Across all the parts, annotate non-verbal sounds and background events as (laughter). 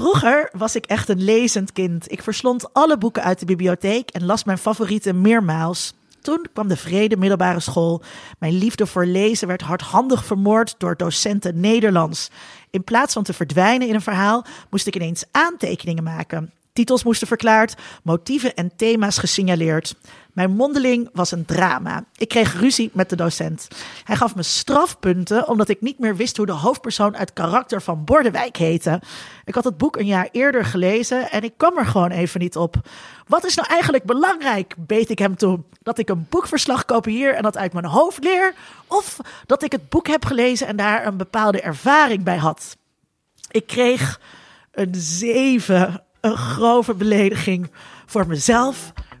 Vroeger was ik echt een lezend kind. Ik verslond alle boeken uit de bibliotheek en las mijn favorieten meermaals. Toen kwam de vrede middelbare school. Mijn liefde voor lezen werd hardhandig vermoord door docenten Nederlands. In plaats van te verdwijnen in een verhaal, moest ik ineens aantekeningen maken. Titels moesten verklaard, motieven en thema's gesignaleerd. Mijn mondeling was een drama. Ik kreeg ruzie met de docent. Hij gaf me strafpunten omdat ik niet meer wist hoe de hoofdpersoon uit karakter van Bordewijk heette. Ik had het boek een jaar eerder gelezen en ik kwam er gewoon even niet op. Wat is nou eigenlijk belangrijk, beet ik hem toe. Dat ik een boekverslag kopieer en dat uit mijn hoofd leer? Of dat ik het boek heb gelezen en daar een bepaalde ervaring bij had? Ik kreeg een zeven, een grove belediging voor mezelf,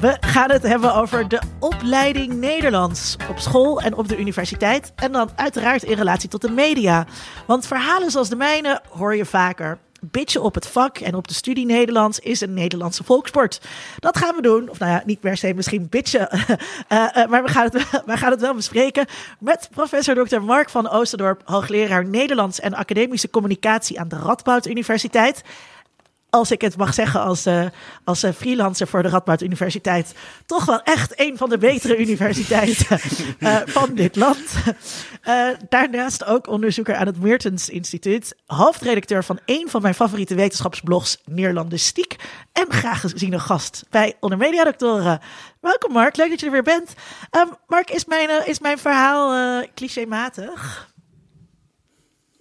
We gaan het hebben over de opleiding Nederlands op school en op de universiteit. En dan uiteraard in relatie tot de media. Want verhalen zoals de mijne hoor je vaker. Bitchen op het vak en op de studie Nederlands is een Nederlandse volkssport. Dat gaan we doen. Of nou ja, niet per se misschien bitchen. Uh, (laughs) maar we gaan, het, we gaan het wel bespreken met professor Dr. Mark van Oosterdorp, hoogleraar Nederlands en academische communicatie aan de Radboud Universiteit als ik het mag zeggen als, uh, als uh, freelancer voor de Radboud Universiteit, toch wel echt een van de betere universiteiten uh, (laughs) van dit land. daarnaast ook onderzoeker aan het Meertens Instituut, hoofdredacteur van een van mijn favoriete wetenschapsblogs, Neerlandistiek, en graag geziene gast bij Onder Media Doctoren. Welkom Mark, leuk dat je er weer bent. Um, Mark, is mijn, is mijn verhaal clichématig?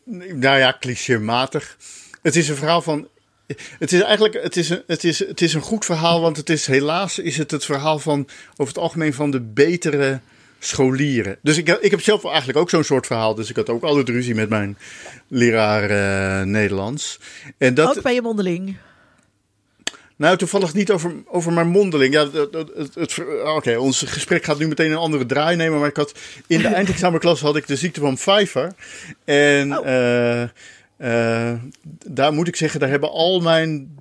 Nou ja, clichématig. Het is een verhaal van (laughs) het is eigenlijk het is een, het is, het is een goed verhaal, want het is helaas is het het verhaal van over het algemeen van de betere scholieren. Dus ik, ik heb zelf eigenlijk ook zo'n soort verhaal. Dus ik had ook altijd ruzie met mijn leraar uh, Nederlands. En dat, ook bij je mondeling? Nou, toevallig niet over, over mijn mondeling. Ja, het, het, het, Oké, ons gesprek gaat nu meteen een andere draai nemen. Maar ik had, in de (laughs) eindexamenklas had ik de ziekte van Pfeiffer. En... Oh. Uh, uh, daar moet ik zeggen, daar hebben al mijn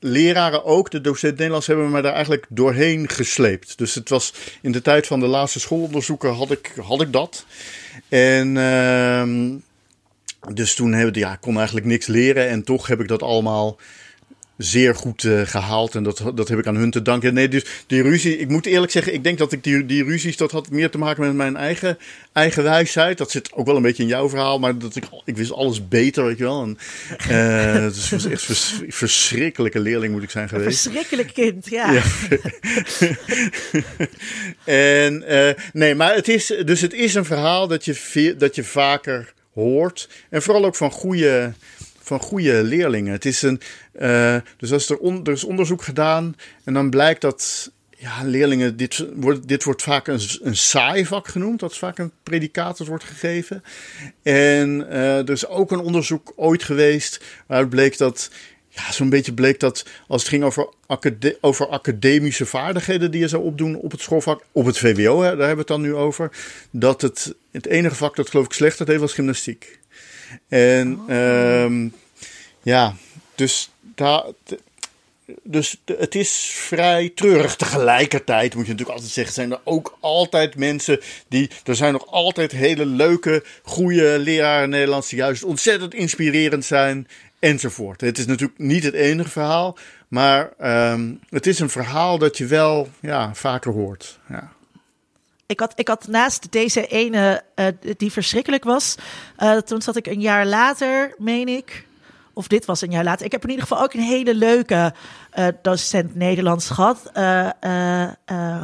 leraren ook, de docent Nederlands, hebben me daar eigenlijk doorheen gesleept. Dus het was in de tijd van de laatste schoolonderzoeken had ik, had ik dat. En uh, dus toen heb, ja, kon eigenlijk niks leren en toch heb ik dat allemaal zeer goed uh, gehaald. En dat, dat heb ik aan hun te danken. Nee, dus die ruzie, ik moet eerlijk zeggen, ik denk dat ik die, die ruzies, dat had meer te maken met mijn eigen, eigen wijsheid. Dat zit ook wel een beetje in jouw verhaal, maar dat ik, ik wist alles beter, weet je wel. En, uh, het was echt vers, verschrikkelijke leerling moet ik zijn geweest. Een verschrikkelijk kind, ja. ja. (laughs) en uh, nee, maar het is, dus het is een verhaal dat je, dat je vaker hoort. En vooral ook van goede van goede leerlingen. Het is een, uh, dus als er, er is onderzoek gedaan en dan blijkt dat ja, leerlingen, dit wordt, dit wordt vaak een, een saai vak genoemd. Dat is vaak een predicaat dat wordt gegeven. En uh, er is ook een onderzoek ooit geweest waaruit bleek dat ja, zo'n beetje bleek dat als het ging over, over academische vaardigheden die je zou opdoen op het schoolvak, op het VWO, hè, daar hebben we het dan nu over, dat het, het enige vak dat geloof ik slechter deed was gymnastiek. En oh. um, ja, dus daar. Dus het is vrij treurig. Tegelijkertijd moet je natuurlijk altijd zeggen: zijn er ook altijd mensen die. Er zijn nog altijd hele leuke, goede leraren Nederlands die juist ontzettend inspirerend zijn. Enzovoort. Het is natuurlijk niet het enige verhaal, maar um, het is een verhaal dat je wel ja, vaker hoort. Ja. Ik had, ik had naast deze ene uh, die verschrikkelijk was, uh, toen zat ik een jaar later, meen ik, of dit was een jaar later. Ik heb in ieder geval ook een hele leuke uh, docent Nederlands gehad.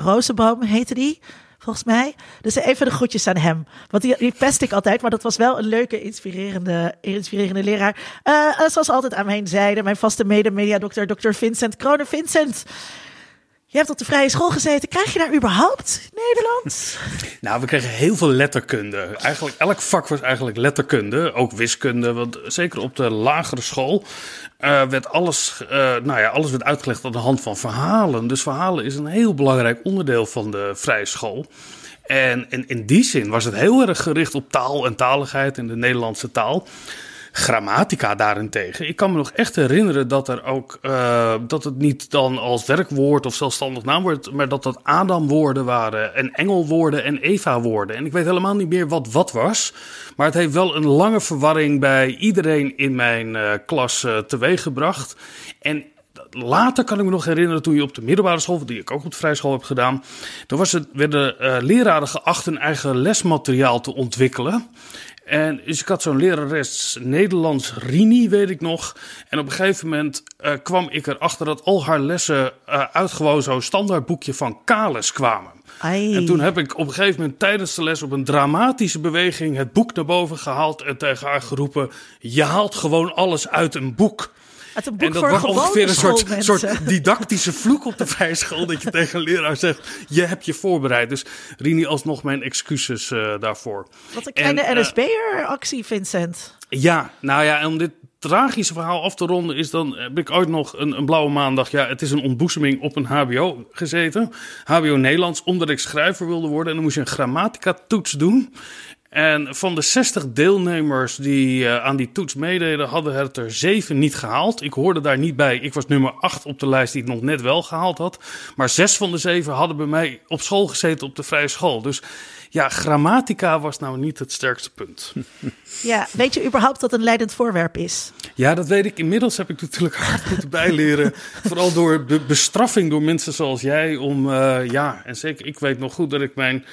Rozenboom heette die volgens mij. Dus even de groetjes aan hem. Want die, pest ik altijd, maar dat was wel een leuke, inspirerende, inspirerende leraar. Zoals altijd aan mijn zijde, mijn vaste mede-mediadokter, dokter Vincent Kronen. Vincent, Je hebt op de vrije school gezeten. Krijg je daar überhaupt Nederlands? Nou, we kregen heel veel letterkunde. Eigenlijk elk vak was eigenlijk letterkunde, ook wiskunde. Want zeker op de lagere school uh, werd alles, uh, nou ja, alles werd uitgelegd aan de hand van verhalen. Dus verhalen is een heel belangrijk onderdeel van de vrije school. En in, in die zin was het heel erg gericht op taal en taligheid in de Nederlandse taal. Grammatica daarentegen. Ik kan me nog echt herinneren dat er ook uh, dat het niet dan als werkwoord of zelfstandig naamwoord, maar dat dat Adam-woorden waren en Engelwoorden en Eva-woorden. En ik weet helemaal niet meer wat wat was. Maar het heeft wel een lange verwarring bij iedereen in mijn uh, klas uh, teweeggebracht. En later kan ik me nog herinneren, toen je op de middelbare school, die ik ook op de vrijschool heb gedaan, toen werden leraren geacht een eigen lesmateriaal te ontwikkelen. En dus ik had zo'n lerares Nederlands, Rini, weet ik nog. En op een gegeven moment uh, kwam ik erachter dat al haar lessen uh, uit gewoon zo'n standaardboekje van Kales kwamen. Ai. En toen heb ik op een gegeven moment tijdens de les op een dramatische beweging het boek naar boven gehaald en tegen haar geroepen: Je haalt gewoon alles uit een boek. Uit een boek En dat voor ongeveer een soort, soort didactische vloek op de vrije school. dat je (laughs) tegen een leraar zegt: Je hebt je voorbereid. Dus Rini, alsnog mijn excuses uh, daarvoor. Wat een kleine En, eh, NSB'er-actie, Vincent. Ja, nou ja, en om dit tragische verhaal af te ronden, is dan heb ik ooit nog een, een blauwe maandag. Ja, het is een ontboezeming op een HBO gezeten. HBO Nederlands, omdat ik schrijver wilde worden. En dan moest je een grammatica-toets doen. En van de 60 deelnemers die uh, aan die toets meededen, hadden het er zeven niet gehaald. Ik hoorde daar niet bij. Ik was nummer 8 op de lijst die het nog net wel gehaald had. Maar zes van de zeven hadden bij mij op school gezeten op de vrije school. Dus ja, grammatica was nou niet het sterkste punt. (laughs) Ja, weet je überhaupt wat een leidend voorwerp is? Ja, dat weet ik. Inmiddels heb ik natuurlijk hard moeten bijleren. (laughs) Vooral door de bestraffing door mensen zoals jij. Om, uh, ja, en zeker ik weet nog goed dat ik mijn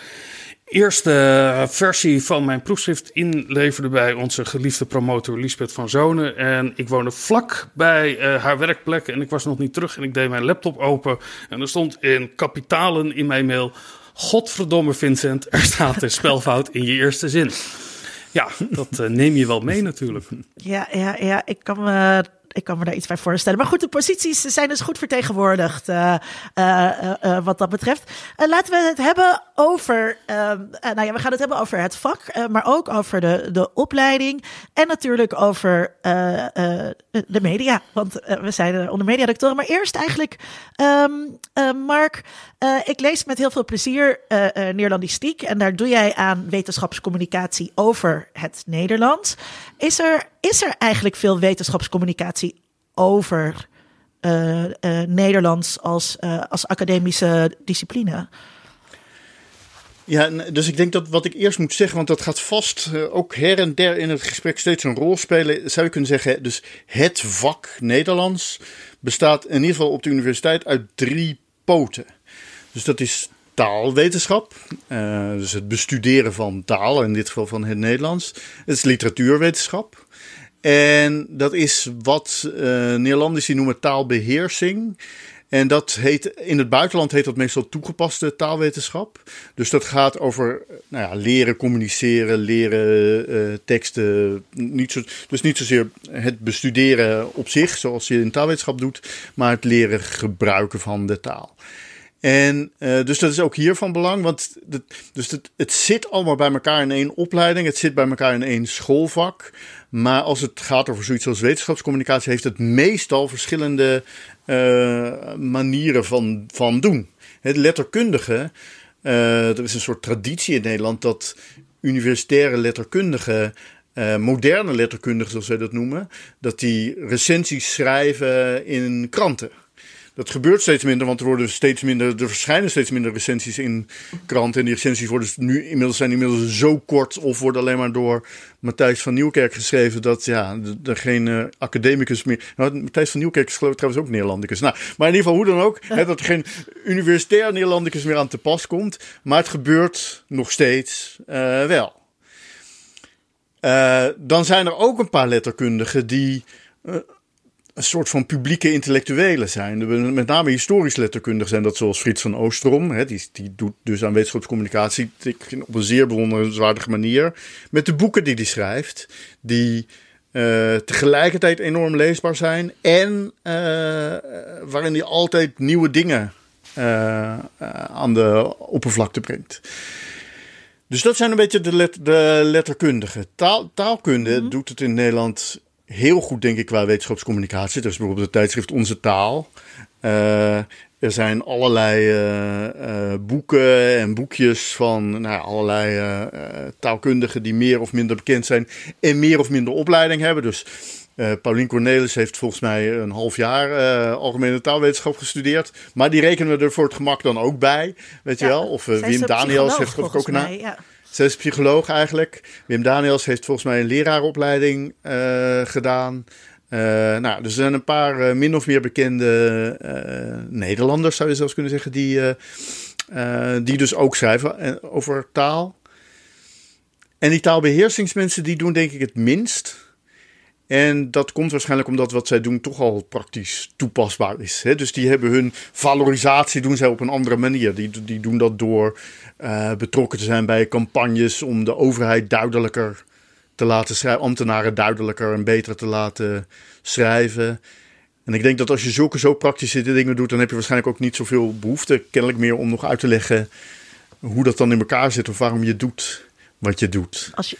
eerste versie van mijn proefschrift inleverde bij onze geliefde promotor Lisbeth van Zonen. En ik woonde vlak bij uh, haar werkplek en ik was nog niet terug en ik deed mijn laptop open. En er stond in kapitalen in mijn mail, godverdomme Vincent, er staat een spelfout in je eerste zin. Ja, dat uh, neem je wel mee natuurlijk. Ja, ja, ja ik kan me ik kan me daar iets bij voorstellen. Maar goed, de posities zijn dus goed vertegenwoordigd uh, uh, uh, wat dat betreft. laten we het hebben over, nou ja, we gaan het hebben over het vak, maar ook over de, de opleiding en natuurlijk over de media. Want we zijn onder mediadoctoren. Maar eerst eigenlijk, um, Mark, ik lees met heel veel plezier Neerlandistiek en daar doe jij aan wetenschapscommunicatie over het Nederlands. Is er, is er eigenlijk veel wetenschapscommunicatie over uh, uh, Nederlands als, uh, als academische discipline? Ja, dus ik denk dat wat ik eerst moet zeggen, want dat gaat vast ook her en der in het gesprek steeds een rol spelen, zou je kunnen zeggen, dus het vak Nederlands bestaat in ieder geval op de universiteit uit drie poten. Dus dat is taalwetenschap, dus het bestuderen van taal, in dit geval van het Nederlands. Het is literatuurwetenschap. En dat is wat uh, Nederlandici noemen taalbeheersing. En dat heet, in het buitenland heet dat meestal toegepaste taalwetenschap. Dus dat gaat over nou ja, leren communiceren, leren uh, teksten. Niet zo, dus niet zozeer het bestuderen op zich, zoals je in taalwetenschap doet, maar het leren gebruiken van de taal. En uh, dus dat is ook hier van belang, want dus het, het zit allemaal bij elkaar in één opleiding, het zit bij elkaar in één schoolvak. Maar als het gaat over zoiets als wetenschapscommunicatie, heeft het meestal verschillende uh, manieren van, van doen. Het letterkundige, uh, er is een soort traditie in Nederland dat universitaire letterkundigen uh, moderne letterkundigen, zoals zij dat noemen, dat die recensies schrijven in kranten. Dat gebeurt steeds minder, want er worden steeds minder, er verschijnen steeds minder recensies in kranten. En die recensies worden nu inmiddels zijn inmiddels zo kort of worden alleen maar door Matthijs van Nieuwkerk geschreven dat ja, er geen uh, academicus meer. Nou, Matthijs van Nieuwkerk is geloof ik trouwens ook Nederlandicus. Nou, maar in ieder geval hoe dan ook, dat er geen universitair Nederlandicus meer aan te pas komt. Maar het gebeurt nog steeds uh, wel. Uh, dan zijn er ook een paar letterkundigen die een soort van publieke intellectuelen zijn. Met name historisch letterkundig zijn dat zoals Frits van Oostrom. Hè, die, die doet dus aan wetenschapscommunicatie op een zeer bewonderenswaardige manier. Met de boeken die hij schrijft. Die uh, tegelijkertijd enorm leesbaar zijn. En uh, waarin hij altijd nieuwe dingen eh, aan de oppervlakte brengt. Dus dat zijn een beetje de, let, de letterkundigen. Taal, taalkunde doet het in Nederland heel goed, denk ik, qua wetenschapscommunicatie. Dus bijvoorbeeld het tijdschrift Onze Taal. Uh, er zijn allerlei uh, uh, boeken en boekjes van nou, allerlei taalkundigen die meer of minder bekend zijn en meer of minder opleiding hebben. Dus Paulien Cornelis heeft volgens mij een half jaar algemene taalwetenschap gestudeerd. Maar die rekenen we er voor het gemak dan ook bij, weet ja, je wel. Of Wim Daniels heeft geloof ik ook een... Ja. Zij is psycholoog eigenlijk. Wim Daniels heeft volgens mij een leraaropleiding gedaan. Uh, nou, er zijn een paar uh, min of meer bekende Nederlanders, zou je zelfs kunnen zeggen, die, die dus ook schrijven over taal. En die taalbeheersingsmensen, die doen denk ik het minst. En dat komt waarschijnlijk omdat wat zij doen toch al praktisch toepasbaar is. Hè? Dus die hebben hun valorisatie doen zij op een andere manier. Die, die doen dat door betrokken te zijn bij campagnes om de overheid duidelijker te laten schrijven, ambtenaren duidelijker en beter te laten schrijven. En ik denk dat als je zulke zo praktische dingen doet, dan heb je waarschijnlijk ook niet zoveel behoefte, kennelijk meer, om nog uit te leggen hoe dat dan in elkaar zit of waarom je doet wat je doet. Als je,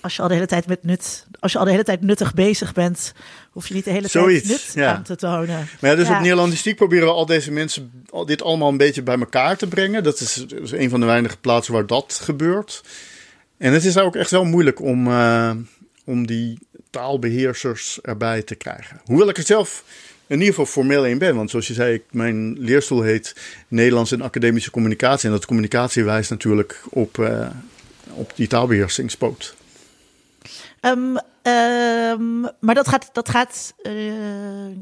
als je al de hele tijd met nut, als je al de hele tijd nuttig bezig bent, hoef je niet de hele tijd nut ja. aan te tonen. Maar ja, dus op Nederlandistiek proberen we al deze mensen al dit allemaal een beetje bij elkaar te brengen. Dat is, dat is een van de weinige plaatsen waar dat gebeurt. En het is ook echt wel moeilijk om, uh, om die taalbeheersers erbij te krijgen. Hoewel ik er zelf in ieder geval formeel in ben. Want zoals je zei, mijn leerstoel heet Nederlands en Academische Communicatie. En dat communicatie wijst natuurlijk op, uh, op die taalbeheersingspoot. Um, maar dat gaat. Dat gaat uh,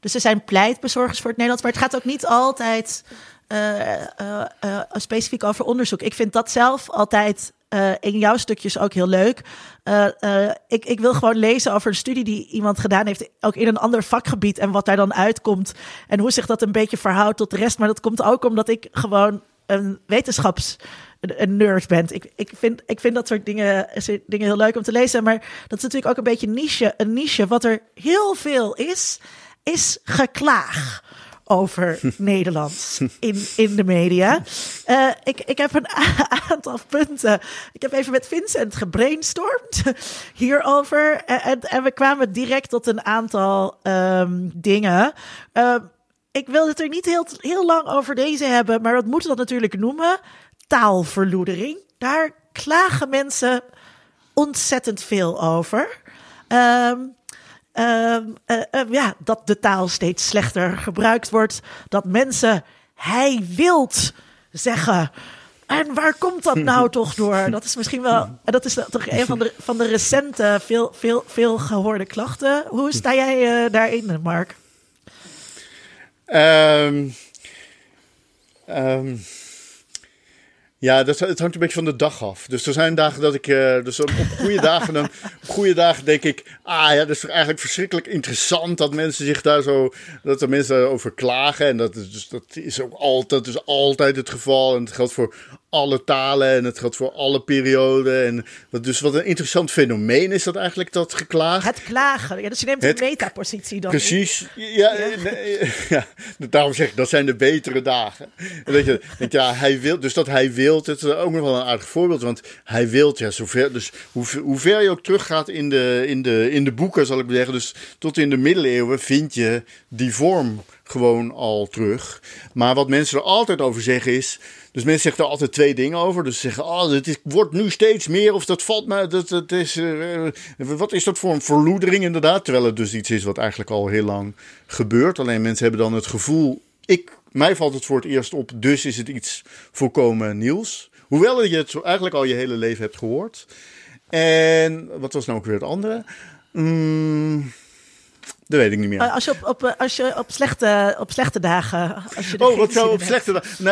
dus er zijn pleitbezorgers voor het Nederlands. Maar het gaat ook niet altijd specifiek over onderzoek. Ik vind dat zelf altijd in jouw stukjes ook heel leuk. Uh, ik, ik wil gewoon lezen over een studie die iemand gedaan heeft, ook in een ander vakgebied en wat daar dan uitkomt en hoe zich dat een beetje verhoudt tot de rest. Maar dat komt ook omdat ik gewoon een wetenschaps een nerd bent. Ik, ik, vind, ik vind dat soort dingen, dingen heel leuk om te lezen. Maar dat is natuurlijk ook een beetje niche. Een niche. Wat er heel veel is, is geklaag over (laughs) Nederlands in, in de media. Uh, ik, ik heb een (laughs) aantal punten. Ik heb even met Vincent gebrainstormd (laughs) hierover. En, en we kwamen direct tot een aantal um, dingen. Uh, ik wil het er niet heel, heel lang over deze hebben, maar wat moeten we dat natuurlijk noemen? Taalverloedering. Daar klagen mensen ontzettend veel over. Um, uh, uh, ja, dat de taal steeds slechter gebruikt wordt. Dat mensen hij wilt zeggen. En waar komt dat nou toch door? (laughs) Dat is misschien wel. Dat is toch een van de, van de recente, veel, veel, veel gehoorde klachten. Hoe sta jij uh, daarin, Mark? Um, um, ja, dat, het hangt een beetje van de dag af. Dus er zijn dagen dat ik. Uh, dus op, goede dagen dan. Op (laughs) goede dagen denk ik. Ah ja, dat is eigenlijk verschrikkelijk interessant dat mensen zich daar zo. Dat er mensen daarover klagen. En dat is, dus, dat is ook altijd, dat is altijd het geval. En het geldt voor alle talen en het geldt voor alle perioden. En wat, dus wat een interessant fenomeen is dat eigenlijk, dat geklaag. Het klagen, ja, dus je neemt een metapositie dan. Precies, ja, ja. Nee, ja, (laughs) daarom zeg ik, dat zijn de betere dagen. En dat je denkt, ja, hij wil, dus dat hij wil, het is ook nog wel een aardig voorbeeld, want hij wil, ja, zover, dus hoe, hoe ver je ook teruggaat in de, in, de, in de boeken, zal ik maar zeggen, dus tot in de middeleeuwen vind je die vorm gewoon al terug. Maar wat mensen er altijd over zeggen is, dus mensen zeggen er altijd twee dingen over. Dus ze zeggen, oh, het is, wordt nu steeds meer of dat valt me. Dat, dat is, uh, wat is dat voor een verloedering inderdaad? Terwijl het dus iets is wat eigenlijk al heel lang gebeurt. Alleen mensen hebben dan het gevoel, ik, mij valt het voor het eerst op, dus is het iets volkomen nieuws. Hoewel je het eigenlijk al je hele leven hebt gehoord. En wat was nou ook weer het andere? Mm, dat weet ik niet meer. Als je op, op, als je op, slechte, op slechte dagen. Als je oh, wat zo op slechte dagen.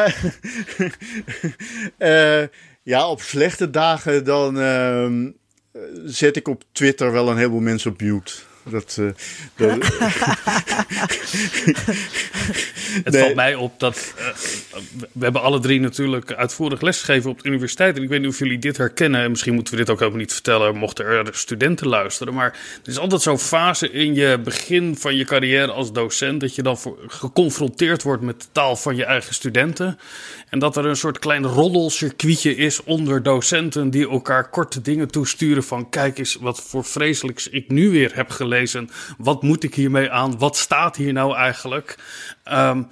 Nee. uh, (laughs) ja, op slechte dagen dan uh, zet ik op Twitter wel een heleboel mensen op mute. Dat, uh, dat... (laughs) het valt mij op dat uh, we hebben alle drie natuurlijk uitvoerig lesgegeven op de universiteit. En ik weet niet of jullie dit herkennen. En misschien moeten we dit ook helemaal niet vertellen, mochten er studenten luisteren. Maar er is altijd zo'n fase in je begin van je carrière als docent dat je dan voor, geconfronteerd wordt met de taal van je eigen studenten. En dat er een soort klein roddelcircuitje is onder docenten die elkaar korte dingen toesturen van kijk eens wat voor vreselijks ik nu weer heb gelezen. Wat moet ik hiermee aan? Wat staat hier nou eigenlijk? Um,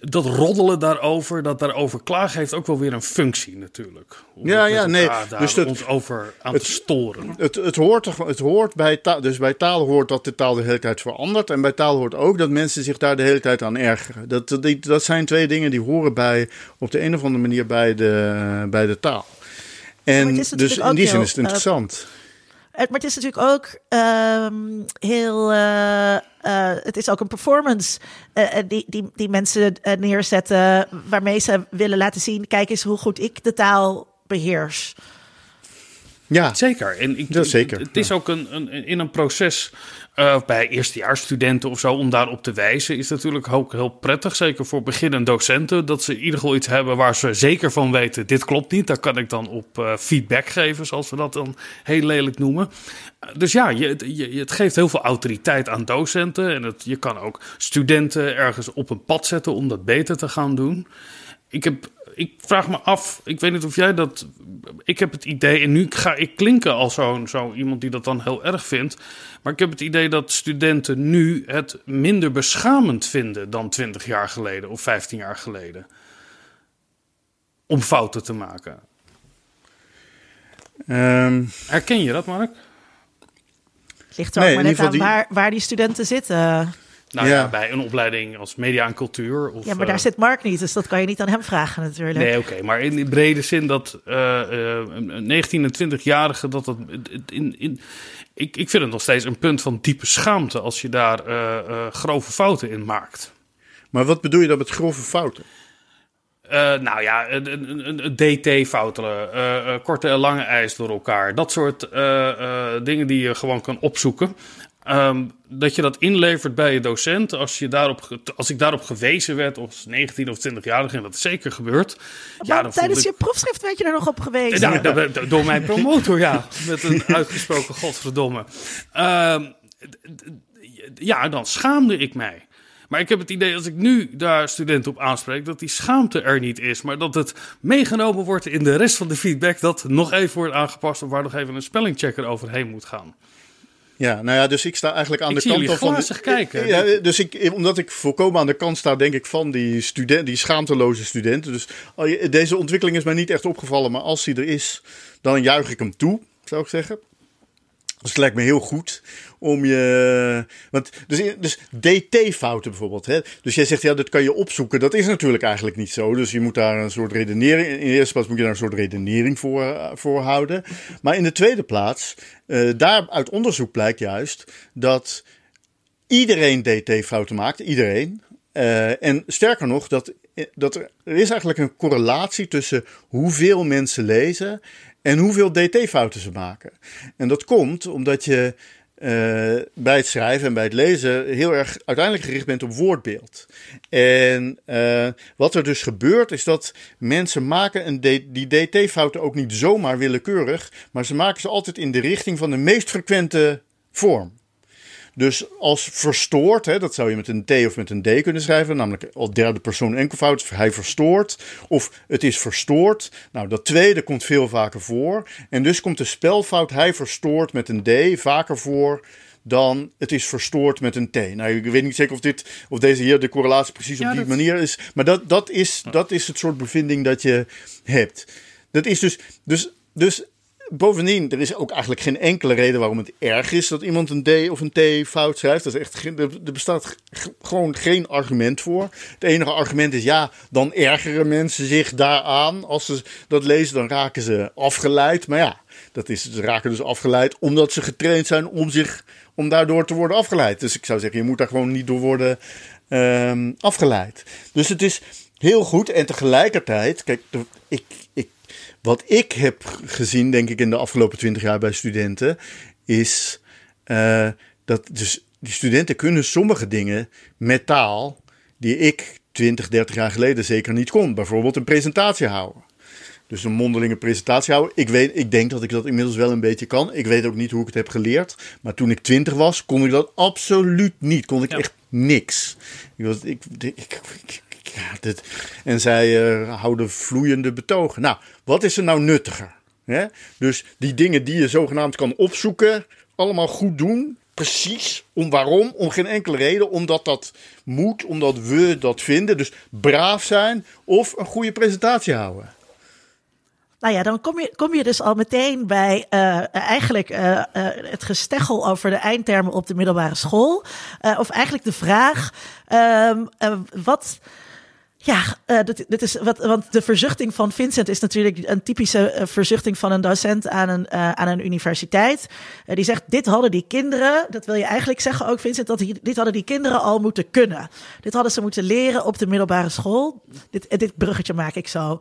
dat roddelen daarover, dat daarover klagen, heeft ook wel weer een functie natuurlijk. Om ja, ja, nee. Dus dat, ons over aan het, te storen. Het, het, hoort, het hoort bij taal, dus bij taal hoort dat de taal de hele tijd verandert. En bij taal hoort ook dat mensen zich daar de hele tijd aan ergeren. Dat, dat, dat zijn twee dingen die horen bij, op de een of andere manier bij de, bij de taal. En dus in die zin is het eh, interessant. Maar het is natuurlijk ook uh, heel. Uh, uh, het is ook een performance uh, die, die, die mensen neerzetten. waarmee ze willen laten zien: kijk eens hoe goed ik de taal beheers. Ja, zeker. En ik, dat zeker. Het is ook een, een, in een proces uh, bij eerstejaarsstudenten of zo om daarop te wijzen, is natuurlijk ook heel prettig. Zeker voor beginnende docenten, dat ze in ieder geval iets hebben waar ze zeker van weten: dit klopt niet. Daar kan ik dan op uh, feedback geven, zoals we dat dan heel lelijk noemen. Dus ja, je, je, het geeft heel veel autoriteit aan docenten. En het, je kan ook studenten ergens op een pad zetten om dat beter te gaan doen. Ik heb ik vraag me af, ik weet niet of jij dat. Ik heb het idee, en nu ga ik klinken als zo'n zo iemand die dat dan heel erg vindt. Maar ik heb het idee dat studenten nu het minder beschamend vinden dan 20 jaar geleden of 15 jaar geleden. Om fouten te maken. Um, Herken je dat, Mark? Ligt er ook maar net aan die... waar, waar die studenten zitten. Nou ja. bij een opleiding als media en cultuur. Of, ja, maar daar uh, zit Mark niet, dus dat kan je niet aan hem vragen natuurlijk. Nee, oké. Okay, maar in de brede zin dat uh, uh, 19 en 20-jarigen, dat dat in, in, ik, ik vind het nog steeds een punt van diepe schaamte als je daar uh, grove fouten in maakt. Maar wat bedoel je dan met grove fouten? Uh, nou ja, een, een, een DT foutelen, uh, korte en lange ijs door elkaar. Dat soort dingen die je gewoon kan opzoeken. Um, dat je dat inlevert bij je docent. Als, je daarop, als ik daarop gewezen werd als 19 of 20-jarige, en dat is zeker gebeurd. ja, tijdens je proefschrift werd je er nog op gewezen. Door mijn promotor, ja. Met een (laughs) uitgesproken godverdomme. Um, ja, dan schaamde ik mij. Maar ik heb het idee, als ik nu daar studenten op aanspreek, dat die schaamte er niet is. Maar dat het meegenomen wordt in de rest van de feedback, dat nog even wordt aangepast of waar nog even een spellingchecker overheen moet gaan. Ja, nou ja, dus ik sta eigenlijk aan ik de kant van. kijken. Ja, dus ik, omdat ik volkomen aan de kant sta, denk ik, van die, student, die schaamteloze studenten. Dus deze ontwikkeling is mij niet echt opgevallen, maar als die er is, dan juich ik hem toe, zou ik zeggen. Dus het lijkt me heel goed om je. Want, dus, dus DT-fouten bijvoorbeeld. Hè? Dus jij zegt ja, dat kan je opzoeken. Dat is natuurlijk eigenlijk niet zo. Dus je moet daar een soort redenering. In de eerste plaats moet je daar een soort redenering voor, uh, voor houden. Maar in de tweede plaats, uh, daar uit onderzoek blijkt juist dat iedereen DT-fouten maakt. Iedereen. Uh, en sterker nog, dat, dat er, er is eigenlijk een correlatie tussen hoeveel mensen lezen en hoeveel DT-fouten ze maken. En dat komt omdat je uh, bij het schrijven en bij het lezen heel erg uiteindelijk gericht bent op woordbeeld. En uh, wat er dus gebeurt is dat mensen maken een die DT-fouten ook niet zomaar willekeurig, maar ze maken ze altijd in de richting van de meest frequente vorm. Dus als verstoord, hè, dat zou je met een T of met een D kunnen schrijven, namelijk al derde persoon enkelvoud, hij verstoort, of het is verstoord. Nou, dat tweede komt veel vaker voor. En dus komt de spelfout hij verstoort met een D vaker voor dan het is verstoord met een T. Nou, ik weet niet zeker of, dit, of deze hier de correlatie precies op die manier is. Maar dat, dat, is, dat is het soort bevinding dat je hebt. Dat is dus, dus, dus bovendien, er is ook eigenlijk geen enkele reden waarom het erg is dat iemand een D of een T fout schrijft. Dat is echt, er bestaat gewoon geen argument voor. Het enige argument is ja, dan ergeren mensen zich daaraan. Als ze dat lezen, dan raken ze afgeleid. Maar ja, dat is, ze raken dus afgeleid omdat ze getraind zijn om, zich, om daardoor te worden afgeleid. Dus ik zou zeggen, je moet daar gewoon niet door worden um, afgeleid. Dus het is heel goed en tegelijkertijd, kijk, ik, ik wat ik heb gezien, denk ik, in de afgelopen twintig jaar bij studenten, is uh, dat dus die studenten kunnen sommige dingen met taal die ik 20, 30 jaar geleden zeker niet kon. Bijvoorbeeld een presentatie houden. Dus een mondelinge presentatie houden. Ik, weet, ik denk dat ik dat inmiddels wel een beetje kan. Ik weet ook niet hoe ik het heb geleerd. Maar toen ik 20 was, kon ik dat absoluut niet. Kon ik Ja. echt niks. Ik was, ik- ik- en zij eh, houden vloeiende betogen. Nou, wat is er nou nuttiger? Hè? Dus die dingen die je zogenaamd kan opzoeken, allemaal goed doen. Precies. Om waarom? Om geen enkele reden. Omdat dat moet, omdat we dat vinden. Dus braaf zijn of een goede presentatie houden. Nou ja, dan kom je, kom je dus al meteen bij eh, eigenlijk eh, het gesteggel over de eindtermen op de middelbare school. Of eigenlijk de vraag, ehm, eh, wat... Ja, eh, dit, dit is wat, want de verzuchting van Vincent is natuurlijk een typische eh, verzuchting van een docent aan een, eh, aan een universiteit. Die zegt: Dit hadden die kinderen, dat wil je eigenlijk zeggen ook, Vincent, dat die, dit hadden die kinderen al moeten kunnen. Dit hadden ze moeten leren op de middelbare school. Dit, dit bruggetje maak ik zo.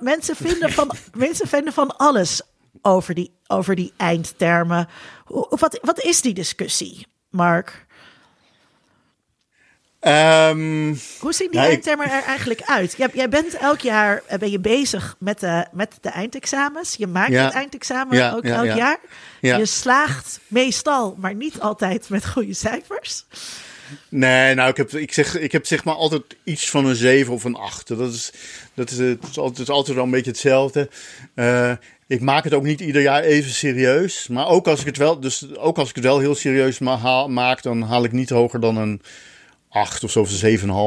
Mensen, vinden van, (laughs) mensen vinden van alles over die, over die eindtermen. Wat, wat is die discussie, Mark? Ehm, Hoe zien die ik- eindtermen er eigenlijk uit? Jij, jij bent elk jaar eh, ben je bezig met de, met de eindexamens. Je maakt Ja. het eindexamen Ja, ook ja, elk ja. jaar. Ja. Je slaagt meestal, maar niet altijd met goede cijfers. Nee, nou, ik heb, ik, zeg, ik heb zeg maar altijd iets van een 7 of een 8. Dat is, dat is, het is altijd, is altijd wel een beetje hetzelfde. Eh, ik maak het ook niet ieder jaar even serieus. Maar ook als ik het wel, dus ook als ik het wel heel serieus ma haal- maak, dan haal ik niet hoger dan een 8 of zo, of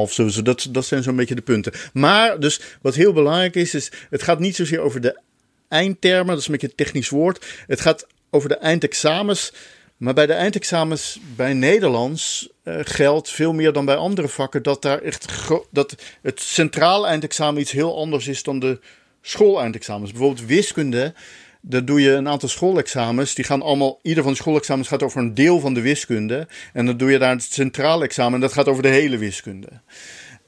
7,5. Zo, dat, dat zijn zo'n beetje de punten. Maar, dus wat heel belangrijk is, is het gaat niet zozeer over de eindtermen, dat is een beetje een technisch woord. Het gaat over de eindexamens. Maar bij de eindexamens bij Nederlands eh, geldt veel meer dan bij andere vakken dat daar echt dat het centraal eindexamen iets heel anders is dan de schooleindexamens. Bijvoorbeeld wiskunde, daar doe je een aantal schoolexamens. Die gaan allemaal, ieder van de schoolexamens gaat over een deel van de wiskunde. En dan doe je daar het centraal examen en dat gaat over de hele wiskunde.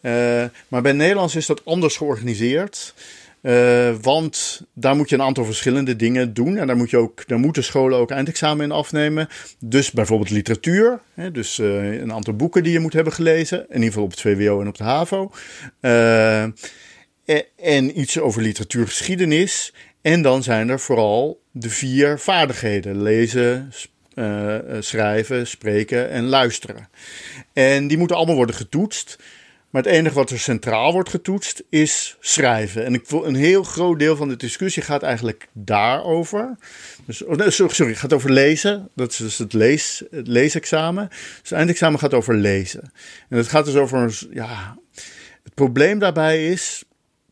Eh, maar bij Nederlands is dat anders georganiseerd. Eh, want daar moet je een aantal verschillende dingen doen. En daar, moet je ook, daar moeten scholen ook eindexamen in afnemen. Dus bijvoorbeeld literatuur. Hè, dus eh, een aantal boeken die je moet hebben gelezen. In ieder geval op het VWO en op de HAVO. En, en iets over literatuurgeschiedenis. En dan zijn er vooral de vier vaardigheden: lezen, eh, eh, schrijven, spreken en luisteren. En die moeten allemaal worden getoetst. Maar het enige wat er centraal wordt getoetst is schrijven. En ik een heel groot deel van de discussie gaat eigenlijk daarover. Dus, oh, sorry, het gaat over lezen. Dat is dus het, lees, het leesexamen. Dus het eindexamen gaat over lezen. En het gaat dus over, ja, het probleem daarbij is,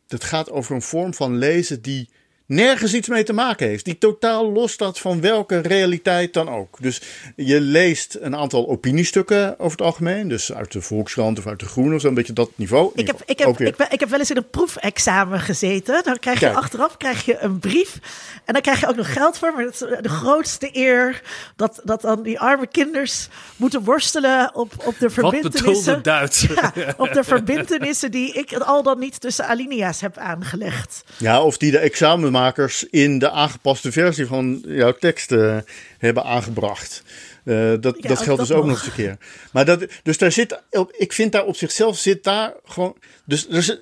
het gaat over een vorm van lezen die nergens iets mee te maken heeft. Die totaal los staat van welke realiteit dan ook. Dus je leest een aantal opiniestukken over het algemeen. Dus uit de Volkskrant of uit de Groene of zo'n beetje dat niveau. Ik heb, ik, Ook heb, weer. ik, ben, ik heb wel eens in een proefexamen gezeten. Dan krijg je Kijk. achteraf krijg je een brief. En dan krijg je ook nog geld voor. Maar dat is de grootste eer. Dat, dat dan die arme kinders moeten worstelen op, op de verbindenissen. Duits? (laughs) Ja, op de verbindenissen die ik al dan niet tussen alinea's heb aangelegd. Ja, of die de examenmakers in de aangepaste versie van jouw tekst eh, hebben aangebracht. Eh, dat Ja, dat geldt dat dus ook nog. eens een keer. Maar dat, dus daar zit, ik vind daar op zichzelf zit daar gewoon. Dus er zit-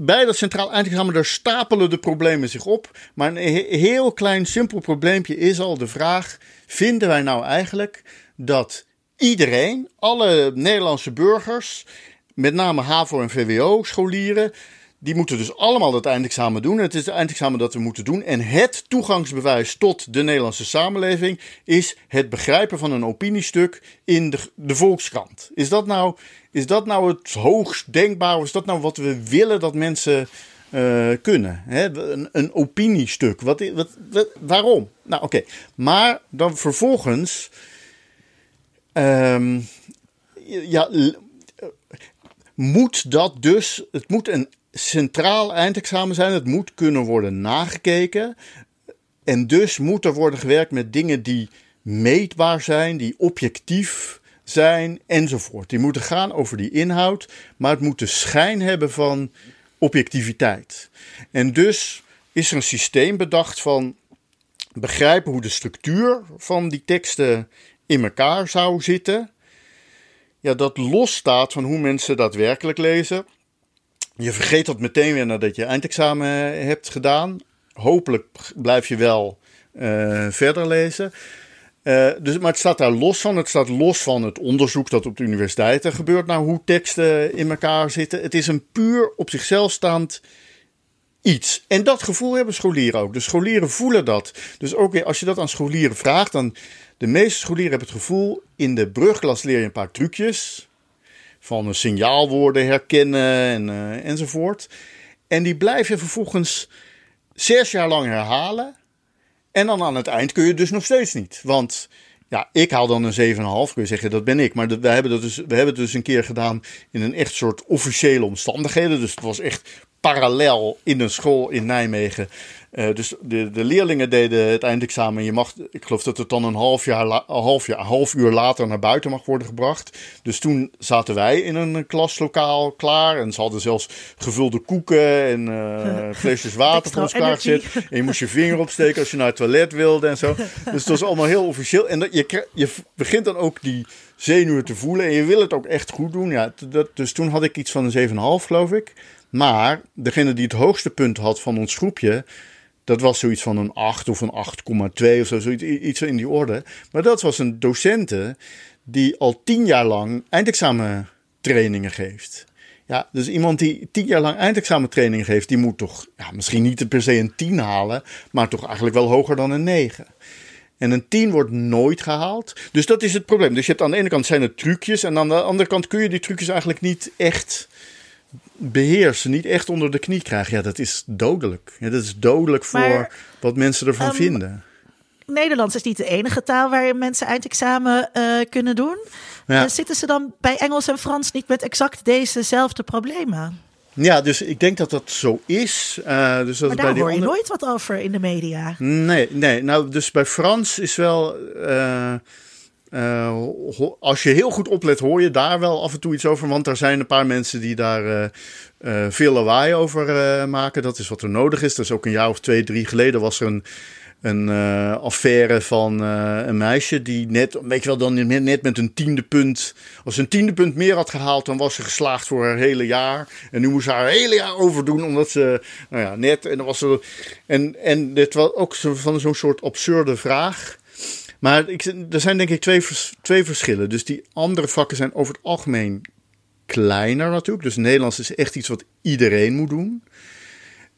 bij dat centraal eindexamen, daar stapelen de problemen zich op. Maar een he- heel klein simpel probleempje is al de vraag: vinden wij nou eigenlijk dat iedereen, alle Nederlandse burgers, met name HAVO en VWO-scholieren, die moeten dus allemaal dat eindexamen doen. Het is het eindexamen dat we moeten doen. En het toegangsbewijs tot de Nederlandse samenleving is het begrijpen van een opiniestuk in de, de Volkskrant. Is dat, nou, is dat nou het hoogst denkbare? Is dat nou wat we willen dat mensen eh, kunnen? Hè? Een, een opiniestuk. Wat, wat, waarom? Nou, oké. Maar dan vervolgens. ehm, ja, l- moet dat dus, het moet een centraal eindexamen zijn, het moet kunnen worden nagekeken. En dus moet er worden gewerkt met dingen die meetbaar zijn, die objectief zijn enzovoort. Die moeten gaan over die inhoud, maar het moet de schijn hebben van objectiviteit. En dus is er een systeem bedacht van begrijpen hoe de structuur van die teksten in elkaar zou zitten, ja, dat losstaat van hoe mensen daadwerkelijk lezen. Je vergeet dat meteen weer nadat je eindexamen hebt gedaan. Hopelijk blijf je wel uh, verder lezen. Uh, dus, maar het staat daar los van. Het staat los van het onderzoek dat op de universiteiten gebeurt naar hoe teksten in elkaar zitten. Het is een puur op zichzelf staand iets. En dat gevoel hebben scholieren ook. De scholieren voelen dat. Dus ook als je dat aan scholieren vraagt, dan de meeste scholieren hebben het gevoel, in de brugklas leer je een paar trucjes. Van signaalwoorden herkennen en, uh, enzovoort. En die blijf je vervolgens zes jaar lang herhalen. En dan aan het eind kun je dus nog steeds niet. Want ja, ik haal dan een 7,5, kun je zeggen, dat ben ik. Maar we, hebben dat dus, we hebben het dus een keer gedaan in een echt soort officiële omstandigheden. Dus het was echt parallel in een school in Nijmegen. Uh, dus de, de leerlingen deden het eindexamen. Je mag, ik geloof dat het dan een half, jaar een half, jaar, een half uur later naar buiten mag worden gebracht. Dus toen zaten wij in een klaslokaal klaar. En ze hadden zelfs gevulde koeken en uh, (laughs) flesjes water voor ons klaargezet. En je moest je vinger opsteken als je naar het toilet wilde en zo. Dus het was allemaal heel officieel. En dat, je, je begint dan ook die zenuwen te voelen. En je wil het ook echt goed doen. Ja, dat, dus toen had ik iets van een 7,5 geloof ik. Maar degene die het hoogste punt had van ons groepje, dat was zoiets van een 8 of een 8,2 of zo, zoiets iets in die orde. Maar dat was een docente die al tien jaar lang eindexamentrainingen geeft. Ja, dus iemand die tien jaar lang eindexamentraining geeft, die moet toch ja, misschien niet per se een 10 halen, maar toch eigenlijk wel hoger dan een 9. En een 10 wordt nooit gehaald. Dus dat is het probleem. Dus je hebt aan de ene kant zijn het trucjes. En aan de andere kant kun je die trucjes eigenlijk niet echt beheersen, niet echt onder de knie krijgen, ja, dat is dodelijk. Ja, dat is dodelijk voor wat mensen ervan um, vinden. Nederlands is niet de enige taal waar mensen eindexamen uh, kunnen doen. Ja. Uh, zitten ze dan bij Engels en Frans niet met exact dezezelfde problemen? Ja, dus ik denk dat dat zo is. Uh, dus dat maar daar bij hoor je nooit wat over in de media. Nee, nee. Nou, dus bij Frans is wel... Uh, als je heel goed oplet, hoor je daar wel af en toe iets over. Want er zijn een paar mensen die daar uh, uh, veel lawaai over maken. Dat is wat er nodig is. Dus ook een jaar of twee, drie geleden was er een, een affaire van een meisje die net, weet je wel, dan net met een tiende punt. Als ze een tiende punt meer had gehaald, dan was ze geslaagd voor haar hele jaar. En nu moest ze haar hele jaar overdoen, omdat ze, nou ja, net. En, dan was ze, en, en dit was ook van zo'n soort absurde vraag. Maar ik, er zijn denk ik twee, twee verschillen. Dus die andere vakken zijn over het algemeen kleiner natuurlijk. Dus Nederlands is echt iets wat iedereen moet doen.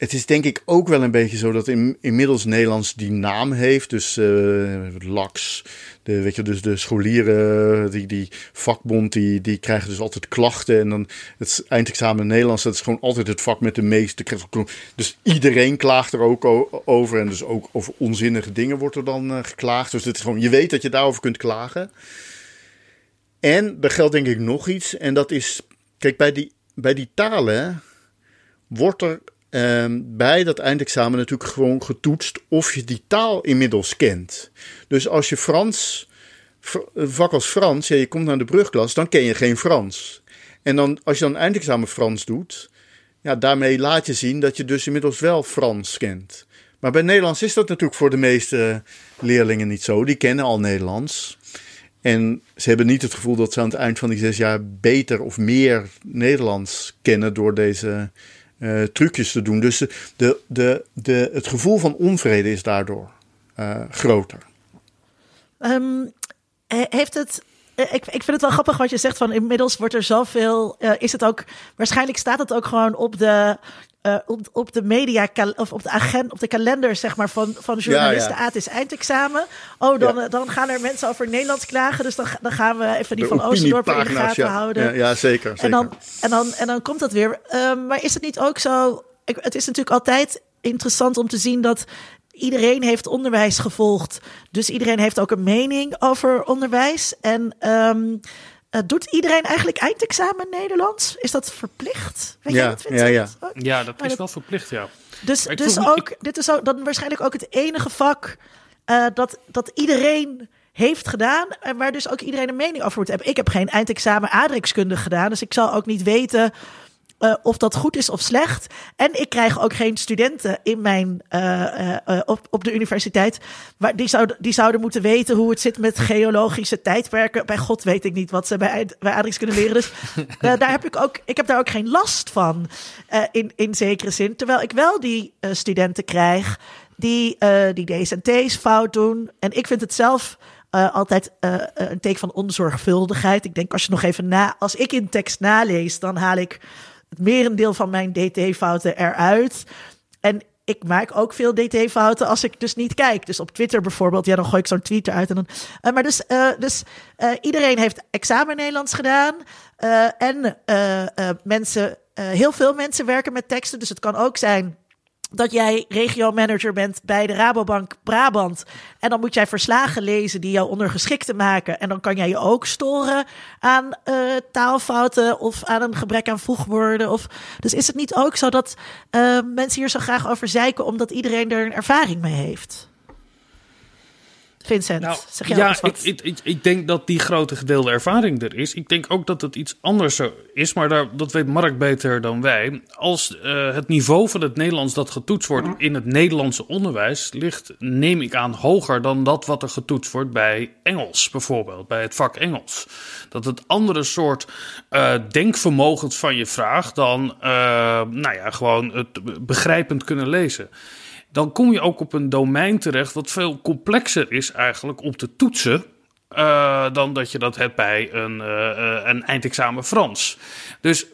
Het is denk ik ook wel een beetje zo dat in, inmiddels Nederlands die naam heeft. Dus uh, LAX, de, weet je, dus de scholieren, die, die vakbond, die, die krijgen dus altijd klachten. En dan het eindexamen Nederlands, dat is gewoon altijd het vak met de meeste. Dus iedereen klaagt er ook over. En dus ook over onzinnige dingen wordt er dan uh, geklaagd. Dus het is gewoon, je weet dat je daarover kunt klagen. En er geldt denk ik nog iets. En dat is, kijk, bij die, bij die talen wordt er um, bij dat eindexamen natuurlijk gewoon getoetst of je die taal inmiddels kent. Dus als je Frans, vak als Frans, je komt naar de brugklas, dan ken je geen Frans. En dan, als je dan eindexamen Frans doet, ja, daarmee laat je zien dat je dus inmiddels wel Frans kent. Maar bij Nederlands is dat natuurlijk voor de meeste leerlingen niet zo. Die kennen al Nederlands. En ze hebben niet het gevoel dat ze aan het eind van die zes jaar beter of meer Nederlands kennen door deze uh, trucjes te doen. Dus de, de, de, het gevoel van onvrede is daardoor uh, groter. Um, heeft het. Ik, ik vind het wel grappig wat je zegt van inmiddels wordt er zoveel. Uh, is het ook. Waarschijnlijk staat het ook gewoon op de uh, op, op de media of op de agenda, op de kalender zeg maar van, van journalisten. Ja, ja. Ah, het is eindexamen. Oh, dan, ja. dan gaan er mensen over Nederlands klagen. Dus dan, dan gaan we even die de van Oosterdorp in de gaten houden. Ja, zeker, zeker. En, dan, en, dan, en dan komt dat weer. Um, maar is het niet ook zo? Ik, het is natuurlijk altijd interessant om te zien dat iedereen heeft onderwijs gevolgd. Dus iedereen heeft ook een mening over onderwijs. En um, uh, doet iedereen eigenlijk eindexamen Nederlands? Is dat verplicht? Weet ja, je ja, ja. ja, dat is wel verplicht, ja. Dus, dus ook, dit is ook, dan waarschijnlijk ook het enige vak uh, dat, dat iedereen heeft gedaan. En waar dus ook iedereen een mening over moet hebben. Ik heb geen eindexamen aardrijkskunde gedaan. Dus ik zal ook niet weten uh, of dat goed is of slecht. En ik krijg ook geen studenten in mijn, uh, uh, op, op de universiteit. Waar die, zouden, die zouden moeten weten hoe het zit met geologische tijdperken. Bij God weet ik niet wat ze bij, bij Adrix kunnen leren. Dus (laughs) daar heb ik, ook, ik heb daar ook geen last van. in, in zekere zin. Terwijl ik wel die studenten krijg die, die D's en T's fout doen. En ik vind het zelf. Uh, altijd uh, een teken van onzorgvuldigheid. Ik denk als je nog even na, als ik in tekst nalees, dan haal ik het merendeel van mijn DT-fouten eruit. En ik maak ook veel DT-fouten als ik dus niet kijk. Dus op Twitter bijvoorbeeld, ja, dan gooi ik zo'n tweet eruit. En dan, uh, maar dus, uh, dus uh, iedereen heeft examen Nederlands gedaan. en mensen, heel veel mensen werken met teksten. Dus het kan ook zijn dat jij regio-manager bent bij de Rabobank Brabant. En dan moet jij verslagen lezen die jou ondergeschikt maken. En dan kan jij je ook storen aan uh, taalfouten of aan een gebrek aan voegwoorden. Of... Dus is het niet ook zo dat uh, mensen hier zo graag over zeiken omdat iedereen er een ervaring mee heeft? Vincent, nou, zeg jij ja, ik, ik, ik, ik, denk dat die grote gedeelde ervaring er is. Ik denk ook dat het iets anders zo is, maar daar, dat weet Mark beter dan wij. Als uh, het niveau van het Nederlands dat getoetst wordt in het Nederlandse onderwijs ligt, neem ik aan, hoger dan dat wat er getoetst wordt bij Engels, bijvoorbeeld, bij het vak Engels. Dat het andere soort uh, denkvermogens van je vraagt dan, uh, nou ja, gewoon het begrijpend kunnen lezen dan kom je ook op een domein terecht wat veel complexer is eigenlijk om te toetsen. Uh, dan dat je dat hebt bij een, uh, een eindexamen Frans. Dus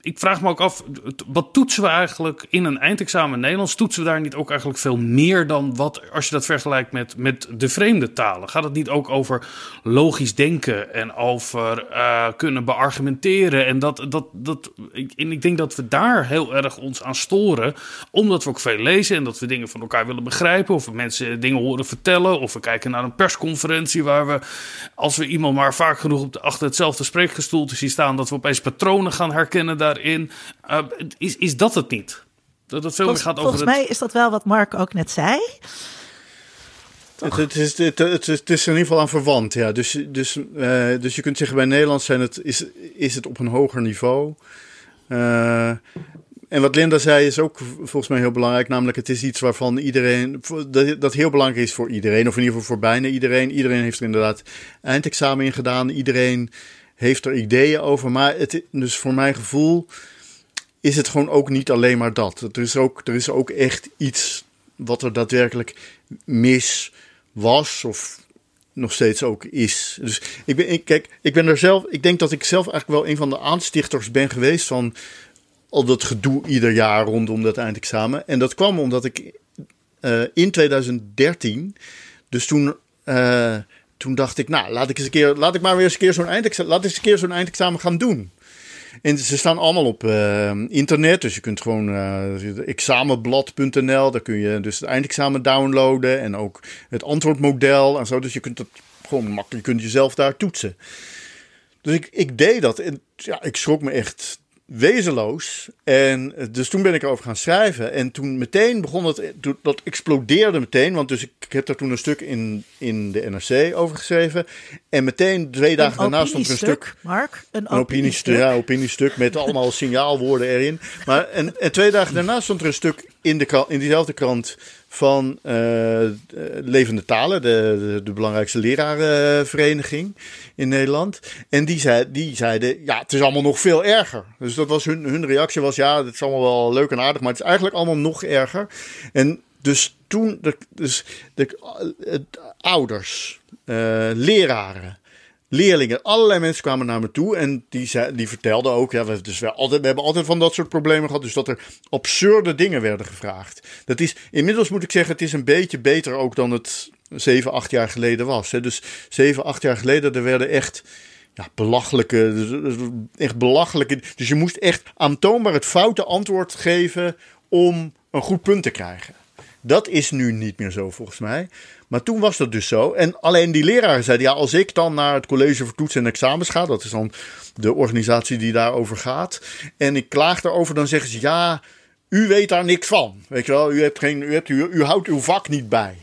ik vraag me ook af, wat toetsen we eigenlijk in een eindexamen Nederlands? Toetsen we daar niet ook eigenlijk veel meer dan wat, als je dat vergelijkt met, met de vreemde talen? Gaat het niet ook over logisch denken en over uh, kunnen beargumenteren? En, dat, dat, dat, ik, en ik denk dat we daar heel erg ons aan storen, omdat we ook veel lezen en dat we dingen van elkaar willen begrijpen, of we mensen dingen horen vertellen, of we kijken naar een persconferentie waar we, als we iemand maar vaak genoeg op de, achter hetzelfde spreekgestoelte zien staan, dat we opeens patronen gaan herkennen herkennen daarin. Uh, is, is dat het niet? Dat het veel volgens, meer gaat over volgens mij is dat wel wat Mark ook net zei. Het, het, is, het, het, het, is in ieder geval aan verwant, ja. Dus, dus, uh, dus je kunt zeggen, bij Nederlands zijn het, is, is het op een hoger niveau. Uh, en wat Linda zei is ook volgens mij heel belangrijk. Namelijk, het is iets waarvan iedereen. Dat, dat heel belangrijk is voor iedereen. Of in ieder geval voor bijna iedereen. Iedereen heeft er inderdaad eindexamen in gedaan. Iedereen heeft er ideeën over. Maar het, dus voor mijn gevoel is het gewoon ook niet alleen maar dat. Er is ook, er is ook echt iets wat er daadwerkelijk mis was of nog steeds ook is. Dus ik ben, ik, kijk, ik ben er zelf, ik denk dat ik zelf eigenlijk wel een van de aanstichters ben geweest van al dat gedoe ieder jaar rondom dat eindexamen. En dat kwam omdat ik uh, in 2013, dus toen uh, toen dacht ik, nou, laat ik, eens een keer, laat ik maar weer eens een keer zo'n eindexamen, laat eens een keer zo'n eindexamen gaan doen. En ze staan allemaal op uh, internet, dus je kunt gewoon uh, examenblad.nl, daar kun je dus het eindexamen downloaden en ook het antwoordmodel en zo. Dus je kunt het gewoon makkelijk, je kunt jezelf daar toetsen. Dus ik, ik deed dat en ja, ik schrok me echt wezenloos. En eh, dus toen ben ik erover gaan schrijven. En toen meteen begon het, dat explodeerde meteen. Want dus ik, heb daar toen een stuk in, in de NRC over geschreven. En meteen twee dagen daarna stond er een stuk. Mark, een, een opiniestuk. Ja, opiniestuk met allemaal (laughs) signaalwoorden erin. Maar en, en twee dagen daarna stond er een stuk in, de, in diezelfde krant van uh, Levende Talen, de, de, belangrijkste lerarenvereniging in Nederland. En die, zei, die zeiden, ja, het is allemaal nog veel erger. Dus dat was hun, hun reactie was, ja, het is allemaal wel leuk en aardig, maar het is eigenlijk allemaal nog erger. En dus toen, de, dus de, de ouders, uh, leraren, leerlingen, allerlei mensen kwamen naar me toe en die, zei, die vertelden ook, ja, we, dus we, altijd, we hebben altijd van dat soort problemen gehad, dus dat er absurde dingen werden gevraagd. Dat is, inmiddels moet ik zeggen, het is een beetje beter ook dan het 7, 8 jaar geleden was. Hè. Dus 7, 8 jaar geleden, er werden echt ja, belachelijke, echt belachelijke, dus je moest echt aantoonbaar het foute antwoord geven om een goed punt te krijgen. Dat is nu niet meer zo volgens mij. Maar toen was dat dus zo. En alleen die leraren zeiden, ja, als ik dan naar het college voor toetsen en examens ga, dat is dan de organisatie die daarover gaat, en ik klaag daarover, dan zeggen ze, ja, u weet daar niks van. Weet je wel, u, hebt geen, u, hebt, u, u houdt uw vak niet bij.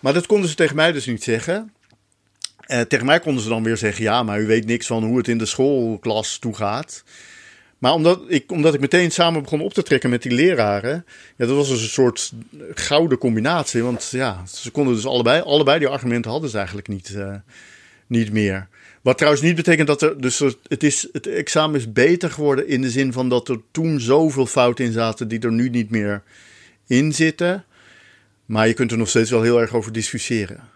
Maar dat konden ze tegen mij dus niet zeggen. Eh, tegen mij konden ze dan weer zeggen, ja, maar u weet niks van hoe het in de schoolklas toegaat. Maar omdat ik, omdat ik meteen samen begon op te trekken met die leraren, ja, dat was dus een soort gouden combinatie. Want ja, ze konden dus allebei, allebei die argumenten hadden ze eigenlijk niet, uh, niet meer. Wat trouwens niet betekent dat er, dus het, is, het examen is beter geworden in de zin van dat er toen zoveel fouten in zaten die er nu niet meer in zitten. Maar je kunt er nog steeds wel heel erg over discussiëren.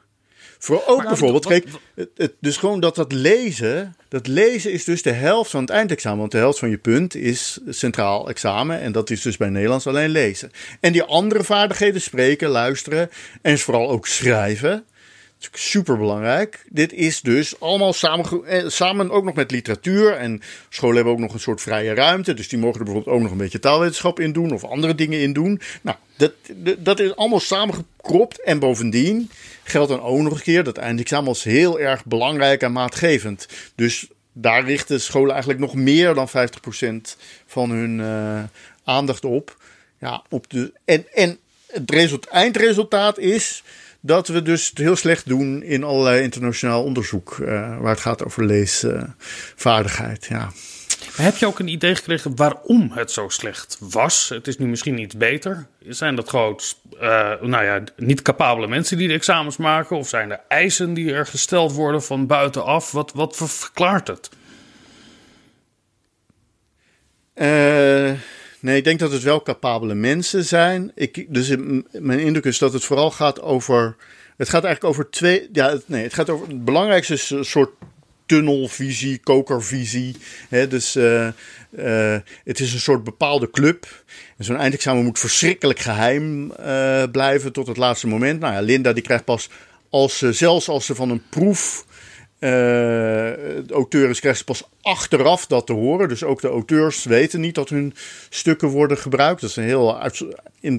Voor ook bijvoorbeeld, kijk, het, dus gewoon dat dat lezen, dat lezen is dus de helft van het eindexamen. Want de helft van je punt is centraal examen en dat is dus bij Nederlands alleen lezen. En die andere vaardigheden, spreken, luisteren en vooral ook schrijven, super belangrijk. Dit is dus allemaal samen, eh, samen ook nog met literatuur. En scholen hebben ook nog een soort vrije ruimte. Dus die mogen er bijvoorbeeld ook nog een beetje taalwetenschap in doen. Of andere dingen in doen. Nou, dat, dat is allemaal samengekropt. En bovendien geldt dan ook nog een keer dat eindexamen als heel erg belangrijk en maatgevend. Dus daar richten scholen eigenlijk nog meer dan 50% van hun uh, aandacht op. Ja, op de, en, en het result, eindresultaat is dat we dus het heel slecht doen in allerlei internationaal onderzoek. Uh, waar het gaat over leesvaardigheid. ja. Heb je ook een idee gekregen waarom het zo slecht was? Het is nu misschien iets beter. Zijn dat gewoon uh, nou ja, niet capabele mensen die de examens maken? Of zijn er eisen die er gesteld worden van buitenaf? Wat, wat verklaart het? Uh, Nee, ik denk dat het wel capabele mensen zijn. Ik, dus mijn indruk is dat het vooral gaat over. Het gaat eigenlijk over twee. Ja, nee, het gaat over. Het belangrijkste soort tunnelvisie, kokervisie. Hè, dus uh, uh, het is een soort bepaalde club. En zo'n eindexamen moet verschrikkelijk geheim uh, blijven tot het laatste moment. Nou ja, Linda die krijgt pas als ze, zelfs als ze van een proef de auteurs krijgen pas achteraf dat te horen. Dus ook de auteurs weten niet dat hun stukken worden gebruikt. Dat is een heel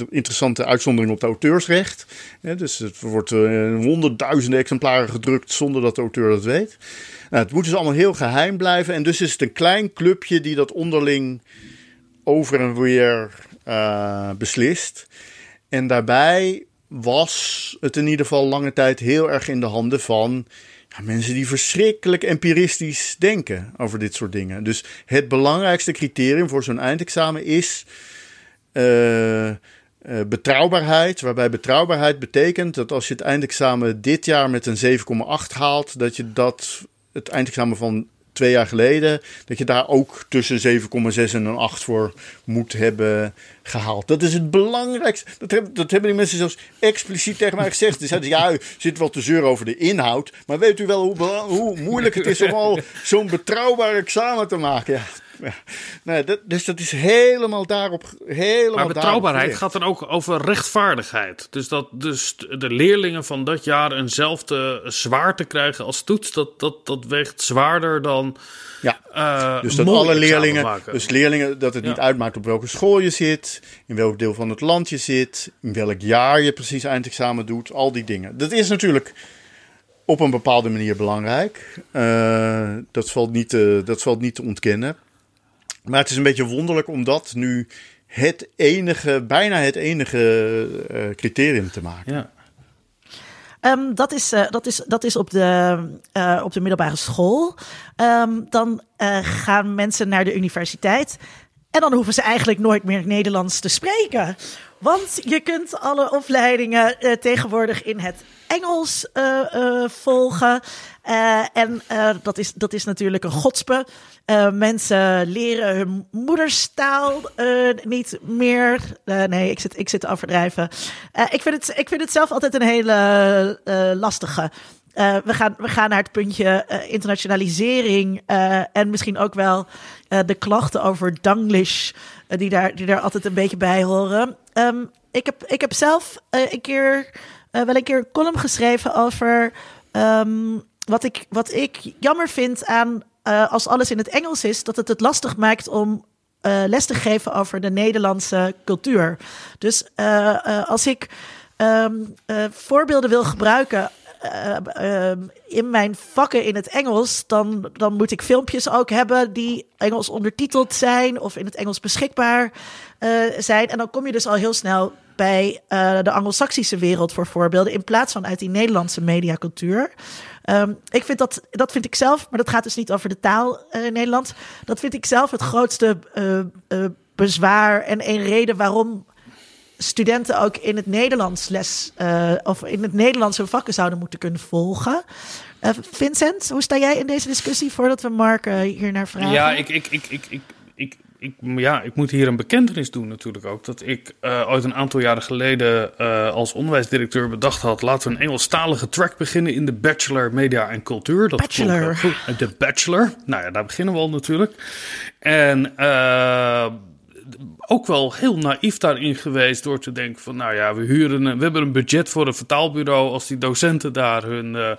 interessante uitzondering op het auteursrecht. dus het wordt uh, honderdduizenden exemplaren gedrukt zonder dat de auteur dat weet. Nou, het moet dus allemaal heel geheim blijven. En dus is het een klein clubje die dat onderling over en weer uh, beslist. En daarbij was het in ieder geval lange tijd heel erg in de handen van mensen die verschrikkelijk empiristisch denken over dit soort dingen. Dus het belangrijkste criterium voor zo'n eindexamen is uh, uh, betrouwbaarheid. Waarbij betrouwbaarheid betekent dat als je het eindexamen dit jaar met een 7,8 haalt, dat je dat het eindexamen van twee jaar geleden, dat je daar ook tussen 7,6 en een 8 voor moet hebben gehaald. Dat is het belangrijkste. Dat, hebben, dat hebben die mensen zelfs expliciet tegen mij gezegd. Ze zeiden, ja, u zit wel te zeuren over de inhoud, maar weet u wel hoe, hoe moeilijk het is om al zo'n betrouwbaar examen te maken? Ja, ja. Nee, dat, dus dat is helemaal daarop. Helemaal maar betrouwbaarheid gaat dan ook over rechtvaardigheid. Dus dat dus de leerlingen van dat jaar eenzelfde zwaarte krijgen als toets, dat, dat, dat weegt zwaarder dan. Ja, uh, dus dat alle leerlingen, dus leerlingen, dat het niet uitmaakt op welke school je zit, in welk deel van het land je zit, in welk jaar je precies eindexamen doet, al die dingen. Dat is natuurlijk op een bepaalde manier belangrijk. Uh, dat, valt niet te, dat valt niet te ontkennen. Maar het is een beetje wonderlijk om dat nu het enige, bijna het enige uh, criterium te maken. Ja. Um, dat, is, uh, dat, is, dat is op de, uh, op de middelbare school. Um, dan gaan mensen naar de universiteit. En dan hoeven ze eigenlijk nooit meer Nederlands te spreken. Want je kunt alle opleidingen uh, tegenwoordig in het Engels uh, uh, volgen. en dat, is, dat is natuurlijk een godspe. Mensen leren hun moederstaal niet meer. nee, ik zit, ik zit te overdrijven. ik, vind het, ik vind het zelf altijd een hele lastige. Uh, we, gaan, we gaan naar het puntje uh, internationalisering uh, en misschien ook wel de klachten over Danglish, die, daar, die daar altijd een beetje bij horen. Um, ik, heb, ik heb zelf een keer, wel een keer een column geschreven over um, wat, ik, wat ik jammer vind aan als alles in het Engels is, dat het het lastig maakt om les te geven over de Nederlandse cultuur. Dus als ik um, voorbeelden wil gebruiken uh, in mijn vakken in het Engels, dan, dan moet ik filmpjes ook hebben die Engels ondertiteld zijn of in het Engels beschikbaar zijn. En dan kom je dus al heel snel bij de Anglo-Saxische wereld voor voorbeelden, in plaats van uit die Nederlandse mediacultuur. Um, ik vind dat, dat vind ik zelf, maar dat gaat dus niet over de taal uh, in Nederland. Dat vind ik zelf het grootste uh, bezwaar en een reden waarom studenten ook in het Nederlands les of in het Nederlands hun vakken zouden moeten kunnen volgen. Vincent, hoe sta jij in deze discussie voordat we Mark hier naar vragen? Ja, ik, ik, ik, ik, ik, ik ja, ik moet hier een bekentenis doen natuurlijk ook. Dat ik uh, ooit een aantal jaren geleden uh, als onderwijsdirecteur bedacht had... laten we een Engelstalige track beginnen in de Bachelor Media en Cultuur. Dat bachelor. Goed. De Bachelor. Nou ja, daar beginnen we al natuurlijk. En... Uh, ook wel heel naïef daarin geweest door te denken van... nou ja, we huren... Een, we hebben een budget voor een vertaalbureau... als die docenten daar hun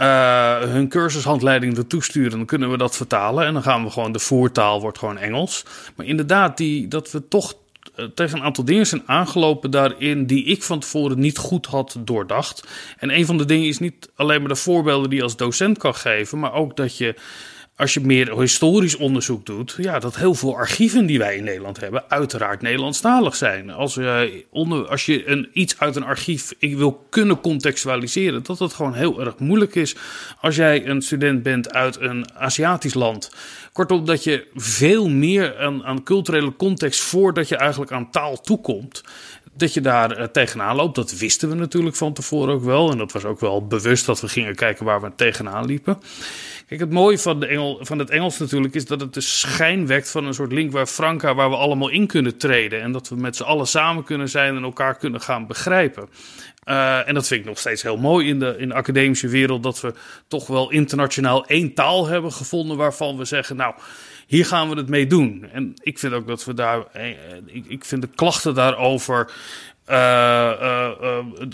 uh, hun cursushandleiding ertoe sturen, dan kunnen we dat vertalen. En dan gaan we gewoon, de voertaal wordt gewoon Engels. Maar inderdaad, die, dat we toch eh, tegen een aantal dingen zijn aangelopen daarin die ik van tevoren niet goed had doordacht. En een van de dingen is niet alleen maar de voorbeelden die je als docent kan geven, maar ook dat je als je meer historisch onderzoek doet, ja, dat heel veel archieven die wij in Nederland hebben, uiteraard Nederlandstalig zijn. Als, je, onder, als je een, iets uit een archief wil kunnen contextualiseren, dat het gewoon heel erg moeilijk is als jij een student bent uit een Aziatisch land. Kortom, dat je veel meer aan, aan culturele context voordat je eigenlijk aan taal toekomt dat je daar uh, tegenaan loopt. Dat wisten we natuurlijk van tevoren ook wel. En dat was ook wel bewust dat we gingen kijken waar we tegenaan liepen. Kijk, het mooie van, de van het Engels natuurlijk is dat het de schijn wekt van een soort link waar Franka, waar we allemaal in kunnen treden. En dat we met z'n allen samen kunnen zijn en elkaar kunnen gaan begrijpen. Uh, en dat vind ik nog steeds heel mooi in de, in de academische wereld, dat we toch wel internationaal één taal hebben gevonden waarvan we zeggen, nou, hier gaan we het mee doen. En ik vind ook dat we daar, eh, ik, ik vind de klachten daarover uh,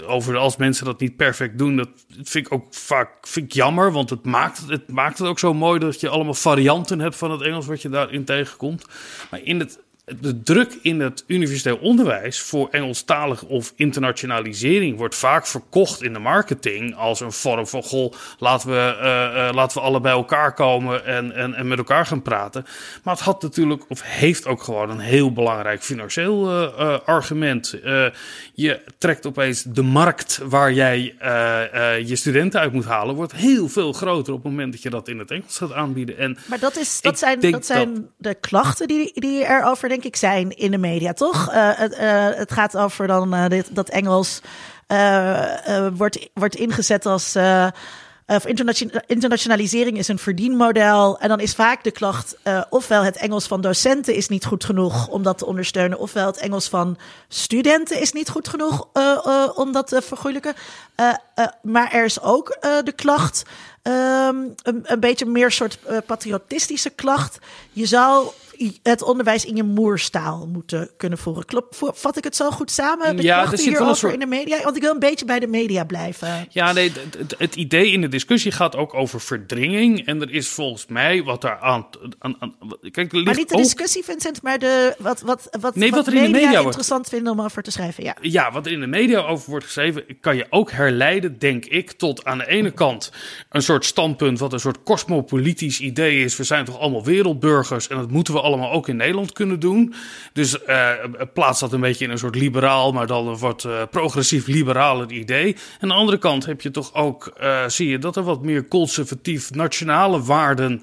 over als mensen dat niet perfect doen, dat vind ik ook vaak vind ik jammer. Want het maakt, het maakt het ook zo mooi dat je allemaal varianten hebt van het Engels wat je daarin tegenkomt. Maar in het de druk in het universitair onderwijs voor Engelstalig of internationalisering wordt vaak verkocht in de marketing als een vorm van: goh, laten we, uh, uh, laten we alle bij elkaar komen en, en, en met elkaar gaan praten. Maar het had natuurlijk, of heeft ook gewoon een heel belangrijk financieel uh, argument. je trekt opeens de markt waar jij je studenten uit moet halen, wordt heel veel groter op het moment dat je dat in het Engels gaat aanbieden. En maar dat, is, dat zijn, dat zijn de klachten die, die erover denk ik, zijn in de media, toch? Het, uh, het, gaat over dan uh, dit, dat Engels wordt, wordt ingezet als. of internationalisering is een verdienmodel. En dan is vaak de klacht: ofwel het Engels van docenten is niet goed genoeg om dat te ondersteunen, ofwel het Engels van studenten is niet goed genoeg om dat te vergoeilijken. maar er is ook de klacht. Um, een, een, beetje meer soort patriotistische klacht. Je zou het onderwijs in je moerstaal moeten kunnen voeren. Klopt, vat ik het zo goed samen? De ja, er zit wel een soort... in de media. Want ik wil een beetje bij de media blijven. Ja, nee, het, het, idee in de discussie gaat ook over verdringing. En er is volgens mij wat daar aan. aan, aan kijk, maar niet de discussie, Vincent, maar de, wat, wat, wat, nee, wat, wat er in de media interessant wordt... vinden om over te schrijven. Ja. ja, wat er in de media over wordt geschreven, kan je ook herleiden, denk ik, tot aan de ene kant een soort standpunt, wat een soort cosmopolitisch idee is. We zijn toch allemaal wereldburgers en dat moeten we allemaal ook in Nederland kunnen doen. Dus uh, plaats dat een beetje in een soort liberaal, maar dan een wat uh, progressief liberaler idee. En aan de andere kant heb je toch ook, uh, zie je dat er wat meer conservatief nationale waarden.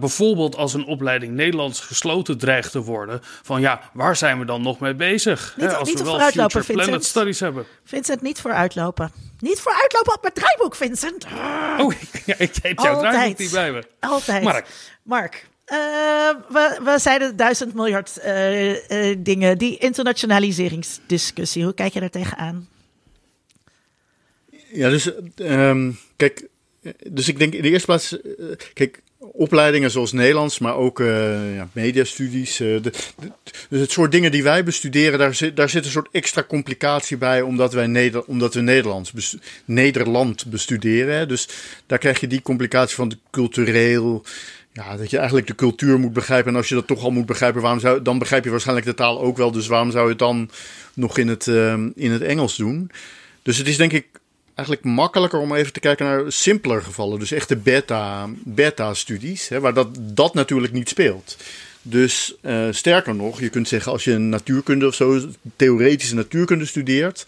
Bijvoorbeeld als een opleiding Nederlands gesloten dreigt te worden. Van ja, waar zijn we dan nog mee bezig? Niet, als niet we wel Future Planet Studies hebben. Vincent, niet vooruitlopen. Niet vooruitlopen op mijn draaiboek, Vincent. Oh, (laughs) ja, ik heb jouw draaiboek niet bij me. Altijd. Mark. Mark, uh, we, we zeiden duizend miljard uh, uh, dingen. Die internationaliseringsdiscussie, hoe kijk je daar tegenaan? Ja, dus um, kijk, dus ik denk in de eerste plaats, kijk, opleidingen zoals Nederlands, maar ook ja, mediastudies. De, dus het soort dingen die wij bestuderen, daar zit, daar zit een soort extra complicatie bij, omdat, wij Neder, omdat we Nederlands Nederland bestuderen. Dus daar krijg je die complicatie van de cultureel ja, dat je eigenlijk de cultuur moet begrijpen. En als je dat toch al moet begrijpen, waarom zou, dan begrijp je waarschijnlijk de taal ook wel. Dus waarom zou je het dan nog in het, uh, in het Engels doen? Dus het is denk ik eigenlijk makkelijker om even te kijken naar simpeler gevallen. Dus echte beta-studies, beta waar dat, dat natuurlijk niet speelt. Dus uh, sterker nog, je kunt zeggen als je een natuurkunde of zo, theoretische natuurkunde studeert.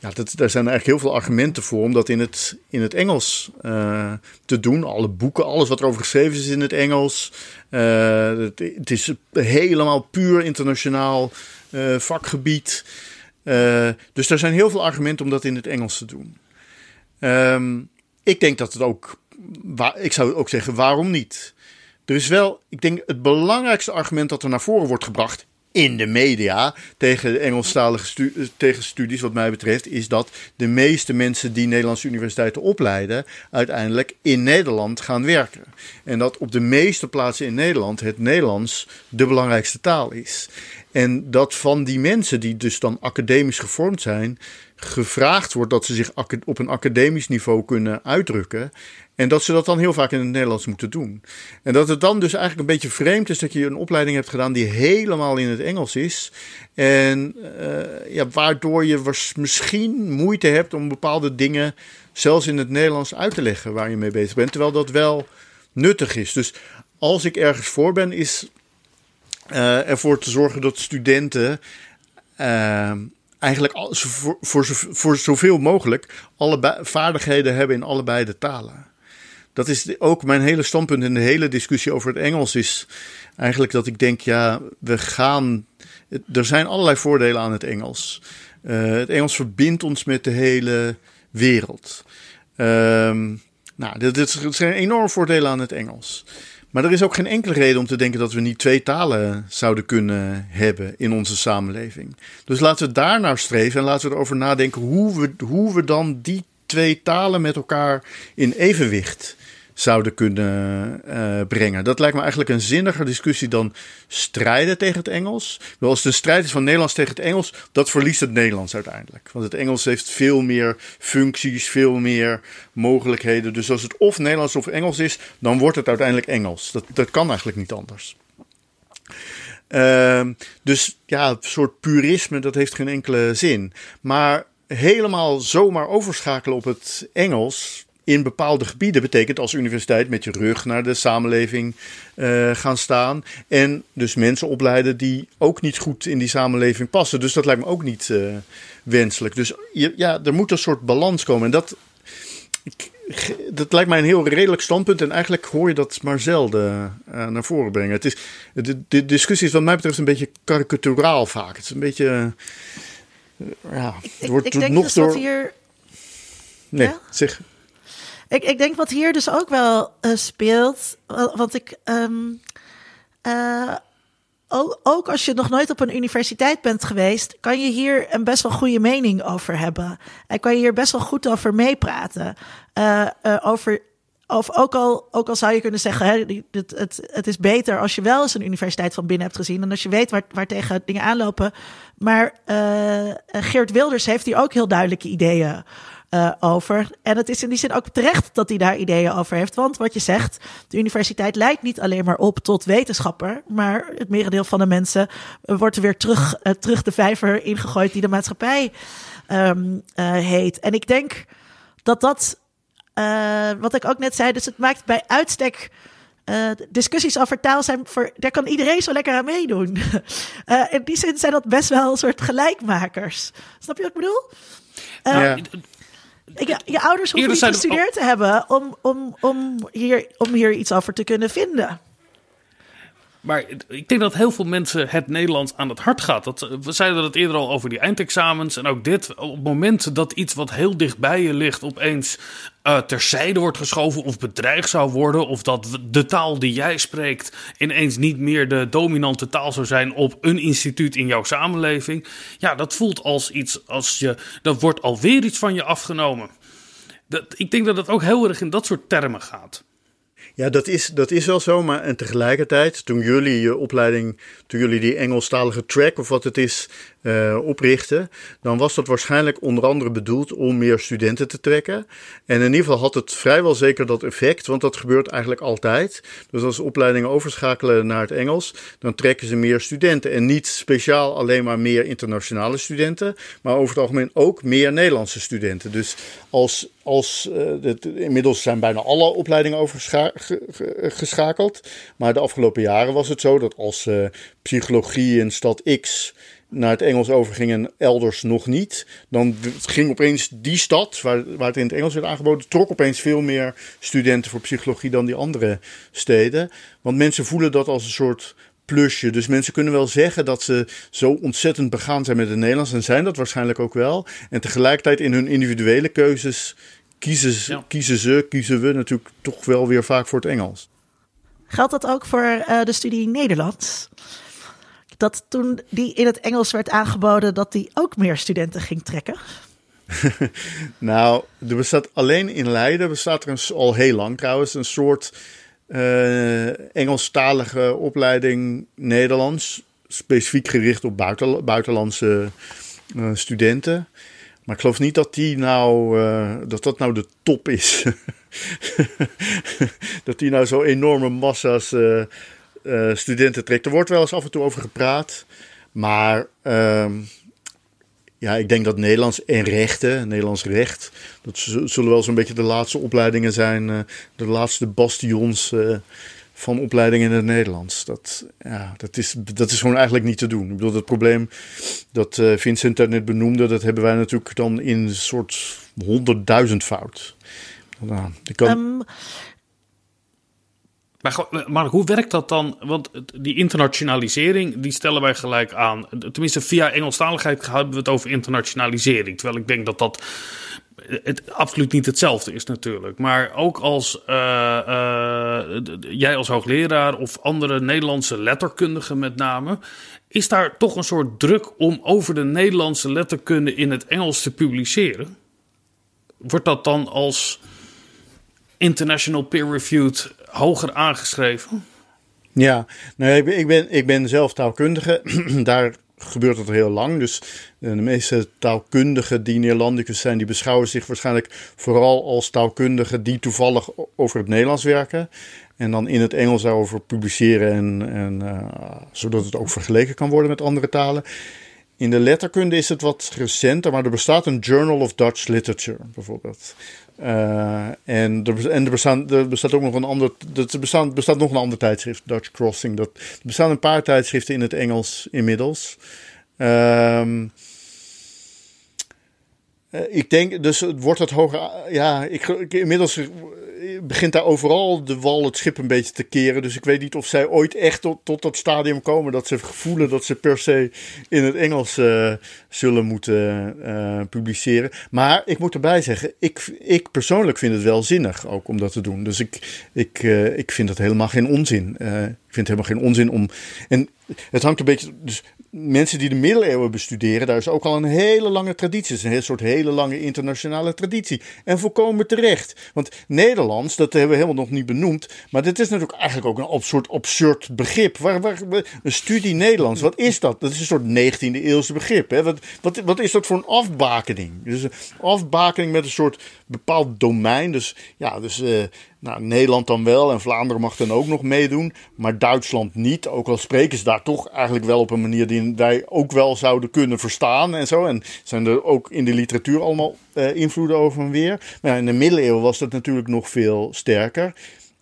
Ja, dat, daar zijn eigenlijk heel veel argumenten voor om dat in het, in het Engels uh, te doen. Alle boeken, alles wat erover geschreven is in het Engels. Uh, het, is helemaal puur internationaal vakgebied. dus er zijn heel veel argumenten om dat in het Engels te doen. Um, ik denk dat het ook, ik zou ook zeggen, waarom niet? Er is wel, ik denk, het belangrijkste argument dat er naar voren wordt gebracht in de media tegen Engelstalige tegen studies, wat mij betreft, is dat de meeste mensen die Nederlandse universiteiten opleiden, uiteindelijk in Nederland gaan werken. En dat op de meeste plaatsen in Nederland het Nederlands de belangrijkste taal is. En dat van die mensen die dus dan academisch gevormd zijn, gevraagd wordt dat ze zich op een academisch niveau kunnen uitdrukken. En dat ze dat dan heel vaak in het Nederlands moeten doen. En dat het dan dus eigenlijk een beetje vreemd is dat je een opleiding hebt gedaan die helemaal in het Engels is. En uh, ja, waardoor je misschien moeite hebt om bepaalde dingen zelfs in het Nederlands uit te leggen waar je mee bezig bent. Terwijl dat wel nuttig is. Dus als ik ergens voor ben, is uh, ervoor te zorgen dat studenten. Uh, eigenlijk voor, voor, voor zoveel mogelijk alle vaardigheden hebben in allebei de talen. Dat is ook mijn hele standpunt in de hele discussie over het Engels. Is eigenlijk dat ik denk, ja, we gaan. Er zijn allerlei voordelen aan het Engels. Uh, het Engels verbindt ons met de hele wereld. Um, nou, dit, zijn enorme voordelen aan het Engels. Maar er is ook geen enkele reden om te denken dat we niet twee talen zouden kunnen hebben in onze samenleving. Dus laten we daar naar streven en laten we erover nadenken hoe we, hoe we dan die twee talen met elkaar in evenwicht zouden kunnen uh, brengen. Dat lijkt me eigenlijk een zinniger discussie dan strijden tegen het Engels. Wel, als de strijd is van Nederlands tegen het Engels, dat verliest het Nederlands uiteindelijk. Want het Engels heeft veel meer functies, veel meer mogelijkheden. Dus als het of Nederlands of Engels is, dan wordt het uiteindelijk Engels. Dat, dat kan eigenlijk niet anders. Uh, dus ja, een soort purisme, dat heeft geen enkele zin. Maar helemaal zomaar overschakelen op het Engels, in bepaalde gebieden betekent als universiteit met je rug naar de samenleving uh, gaan staan. En dus mensen opleiden die ook niet goed in die samenleving passen. Dus dat lijkt me ook niet uh, wenselijk. Dus ja, er moet een soort balans komen. En dat, ik, dat lijkt mij een heel redelijk standpunt. En eigenlijk hoor je dat maar zelden uh, naar voren brengen. Het is, de, de, discussie is wat mij betreft een beetje karikaturaal vaak. Het is een beetje... ja, het wordt ik, ik denk nog dus door... hier... Nee, Ja? zeg... Ik, ik denk wat hier dus ook wel eh, speelt, wa- want ik. ehm, eh, ook, als je nog nooit op een universiteit bent geweest, kan je hier een best wel goede mening over hebben. En kan je hier best wel goed over meepraten. Eh, over, of ook al, ook al zou je kunnen zeggen, hè, het, het, het is beter als je wel eens een universiteit van binnen hebt gezien. En als je weet waar, waar tegen dingen aanlopen. Maar Geert Wilders heeft hier ook heel duidelijke ideeën eh, over. En het is in die zin ook terecht dat hij daar ideeën over heeft. Want wat je zegt, de universiteit leidt niet alleen maar op tot wetenschapper. Maar het merendeel van de mensen eh, wordt er weer terug, eh, terug de vijver ingegooid die de maatschappij ehm, eh, heet. En ik denk dat dat, eh, wat ik ook net zei, dus het maakt bij uitstek. eh, discussies over taal zijn voor. Daar kan iedereen zo lekker aan meedoen. (laughs) Eh, in die zin zijn dat best wel een soort gelijkmakers. Snap je wat ik bedoel? Ja. Ja, je ouders hoeven niet er gestudeerd te hebben om, om, om, hier, om hier iets over te kunnen vinden. Maar ik denk dat heel veel mensen het Nederlands aan het hart gaat. Dat, we zeiden het eerder al over die eindexamens. En ook dit, op het moment dat iets wat heel dicht bij je ligt... opeens eh, terzijde wordt geschoven of bedreigd zou worden... of dat de taal die jij spreekt ineens niet meer de dominante taal zou zijn... op een instituut in jouw samenleving. Ja, dat voelt als iets als je... dat wordt alweer iets van je afgenomen. Dat, ik denk dat het ook heel erg in dat soort termen gaat. Ja, dat is, dat is wel zo. Maar en tegelijkertijd, toen jullie je opleiding, toen jullie die Engelstalige track of wat het is, eh oprichten, dan was dat waarschijnlijk onder andere bedoeld om meer studenten te trekken. En in ieder geval had het vrijwel zeker dat effect, want dat gebeurt eigenlijk altijd. Dus als opleidingen overschakelen naar het Engels, dan trekken ze meer studenten. En niet speciaal alleen maar meer internationale studenten, maar over het algemeen ook meer Nederlandse studenten. Dus als, als, uh, inmiddels zijn bijna alle opleidingen overgeschakeld. Maar de afgelopen jaren was het zo dat als psychologie in stad X naar het Engels overging en elders nog niet. Dan ging opeens die stad, waar, waar het in het Engels werd aangeboden, trok opeens veel meer studenten voor psychologie dan die andere steden. Want mensen voelen dat als een soort plusje. Dus mensen kunnen wel zeggen dat ze zo ontzettend begaan zijn met het Nederlands. En zijn dat waarschijnlijk ook wel. En tegelijkertijd in hun individuele keuzes kiezen, ze, kiezen ze, kiezen we natuurlijk toch wel weer vaak voor het Engels. Geldt dat ook voor uh, de studie Nederlands? Dat toen die in het Engels werd aangeboden, dat die ook meer studenten ging trekken? (laughs) nou, er bestaat alleen in Leiden, bestaat er al heel lang trouwens, een soort uh, Engelstalige opleiding Nederlands. Specifiek gericht op buiten, buitenlandse uh, studenten. Maar ik geloof niet dat die nou, uh, dat, dat nou de top is. (laughs) dat die nou zo enorme massa's studenten trekt. Er wordt wel eens af en toe over gepraat. Maar ehm, ja, ik denk dat Nederlands en rechten, Nederlands recht, dat zullen wel zo'n beetje de laatste opleidingen zijn, eh, de laatste bastions eh, van opleidingen in het Nederlands. Dat, ja, dat, is, dat is gewoon eigenlijk niet te doen. Ik bedoel, het probleem dat Vincent net benoemde, dat hebben wij natuurlijk dan in een soort honderdduizend fout. Nou. Um, maar, maar, hoe werkt dat dan? Want die internationalisering, die stellen wij gelijk aan. Tenminste, via Engelstaligheid hebben we het over internationalisering. Terwijl ik denk dat dat het absoluut niet hetzelfde is natuurlijk. Maar ook als uh, uh, jij als hoogleraar of andere Nederlandse letterkundigen met name... is daar toch een soort druk om over de Nederlandse letterkunde in het Engels te publiceren? Wordt dat dan als international peer-reviewed hoger aangeschreven? Ja, nou, ik, ben, ik ben zelf taalkundige. (clears throat) Daar gebeurt het heel lang. Dus de meeste taalkundigen die Nederlandicus zijn, die beschouwen zich waarschijnlijk vooral als taalkundigen die toevallig over het Nederlands werken. En dan in het Engels daarover publiceren, en, en, uh, zodat het ook vergeleken kan worden met andere talen. In de letterkunde is het wat recenter, maar er bestaat een Journal of Dutch Literature bijvoorbeeld. Uh, en er, en er, bestaan, er bestaat ook nog een ander. Er bestaat, bestaat nog een ander tijdschrift, Dutch Crossing. Dat, er bestaan een paar tijdschriften in het Engels inmiddels. Um, ik denk, dus wordt het hoger. Ja, ik, inmiddels begint daar overal de wal het schip een beetje te keren. Dus ik weet niet of zij ooit echt tot, tot dat stadium komen dat ze voelen dat ze per se in het Engels uh, zullen moeten uh, publiceren. Maar ik moet erbij zeggen, ik, ik persoonlijk vind het wel zinnig ook om dat te doen. Dus ik, ik, ik vind dat helemaal geen onzin. ik vind het helemaal geen onzin om. En het hangt een beetje. Dus mensen die de middeleeuwen bestuderen, daar is ook al een hele lange traditie. Het is een soort hele lange internationale traditie. En volkomen terecht. Want Nederlands, dat hebben we helemaal nog niet benoemd. Maar dit is natuurlijk eigenlijk ook een soort absurd begrip. Waar, waar, een studie Nederlands, wat is dat? Dat is een soort 19e eeuwse begrip. Hè? Wat, wat, wat is dat voor een afbakening? Dus een afbakening met een soort bepaald domein. Dus ja, dus uh, nou, Nederland dan wel en Vlaanderen mag dan ook nog meedoen, maar Duitsland niet. Ook al spreken ze daar toch eigenlijk wel op een manier die wij ook wel zouden kunnen verstaan en zo. En zijn er ook in de literatuur allemaal uh, invloeden over en weer. Maar in de middeleeuwen was dat natuurlijk nog veel sterker.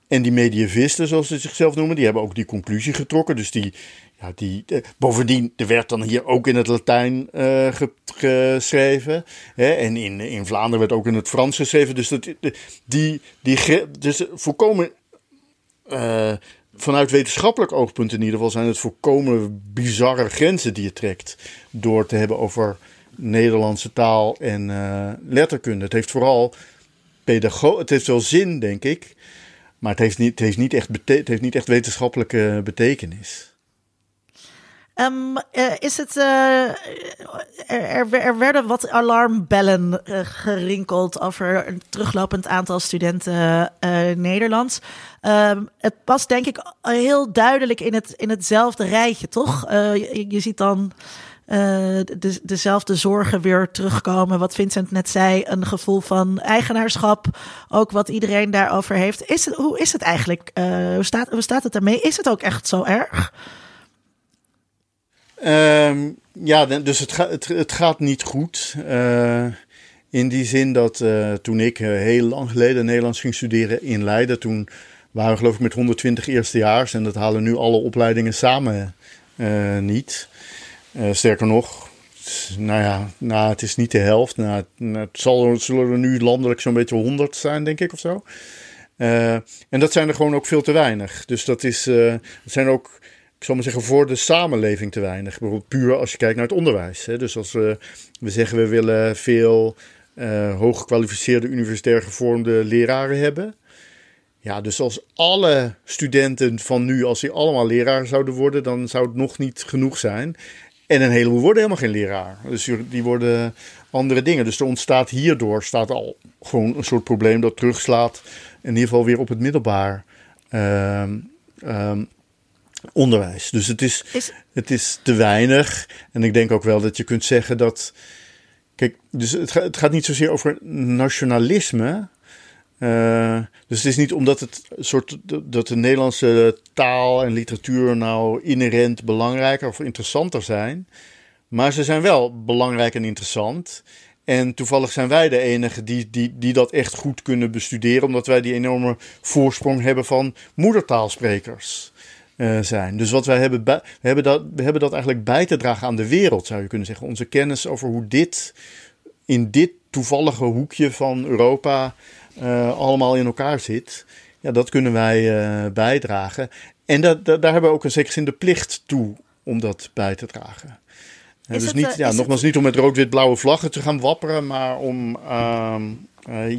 En die medievisten, zoals ze zichzelf noemen, die hebben ook die conclusie getrokken. Dus die, ja, die, eh, bovendien, er werd dan hier ook in het Latijn uh, geschreven. Hè, en in, in Vlaanderen werd ook in het Frans geschreven. Dus dat, die, die, dus voorkomen. Uh, vanuit wetenschappelijk oogpunt in ieder geval zijn het voorkomen bizarre grenzen die je trekt. Door te hebben over Nederlandse taal en letterkunde. Het heeft vooral pedago het heeft wel zin, denk ik. Maar het heeft niet, het heeft niet, echt, het heeft niet echt wetenschappelijke betekenis. Um, uh, is het, uh, er, er, werden wat alarmbellen uh, gerinkeld over een teruglopend aantal studenten Nederlands. Um, het past denk ik heel duidelijk in, het, in hetzelfde rijtje, toch? Je, je, ziet dan de, dezelfde zorgen weer terugkomen. Wat Vincent net zei, een gevoel van eigenaarschap. Ook wat iedereen daarover heeft. Is het, hoe is het eigenlijk? hoe, staat, hoe staat het ermee? Is het ook echt zo erg? Um, ja, dus het, het, gaat niet goed. Uh, In die zin dat uh, toen ik uh, heel lang geleden Nederlands ging studeren in Leiden, toen waren we geloof ik met 120 eerstejaars en dat halen nu alle opleidingen samen niet. sterker nog, nou ja, nou, het is niet de helft. Nou, het zal, zullen er nu landelijk zo'n beetje 100 zijn, denk ik, of zo. en dat zijn er gewoon ook veel te weinig. Dus dat is, het zijn ook ik zal maar zeggen, voor de samenleving te weinig. Bijvoorbeeld puur als je kijkt naar het onderwijs. Hè. Dus als we, we zeggen we willen veel uh, hooggekwalificeerde universitair gevormde leraren hebben. Ja, dus als alle studenten van nu, als die allemaal leraar zouden worden, dan zou het nog niet genoeg zijn. En een heleboel worden helemaal geen leraar. Dus die worden andere dingen. Dus er ontstaat hierdoor staat al gewoon een soort probleem dat terugslaat. In ieder geval weer op het middelbaar. Uh, onderwijs. Dus het is, het is te weinig. En ik denk ook wel dat je kunt zeggen dat. Kijk, dus het, gaat, het gaat niet zozeer over nationalisme. Uh, dus het is niet omdat het soort dat de Nederlandse taal en literatuur nou inherent belangrijker of interessanter zijn. Maar ze zijn wel belangrijk en interessant. En toevallig zijn wij de enigen die, die, die dat echt goed kunnen bestuderen, omdat wij die enorme voorsprong hebben van moedertaalsprekers. Uh, zijn. Dus wat wij hebben, we hebben, dat, we hebben dat eigenlijk bij te dragen aan de wereld, zou je kunnen zeggen. Onze kennis over hoe dit in dit toevallige hoekje van Europa uh, allemaal in elkaar zit. Ja, dat kunnen wij uh, bijdragen. En dat, dat, daar hebben we ook een zekere zin de plicht toe om dat bij te dragen. dus het, niet, ja, nogmaals, niet om met rood-wit-blauwe vlaggen te gaan wapperen, maar om uh,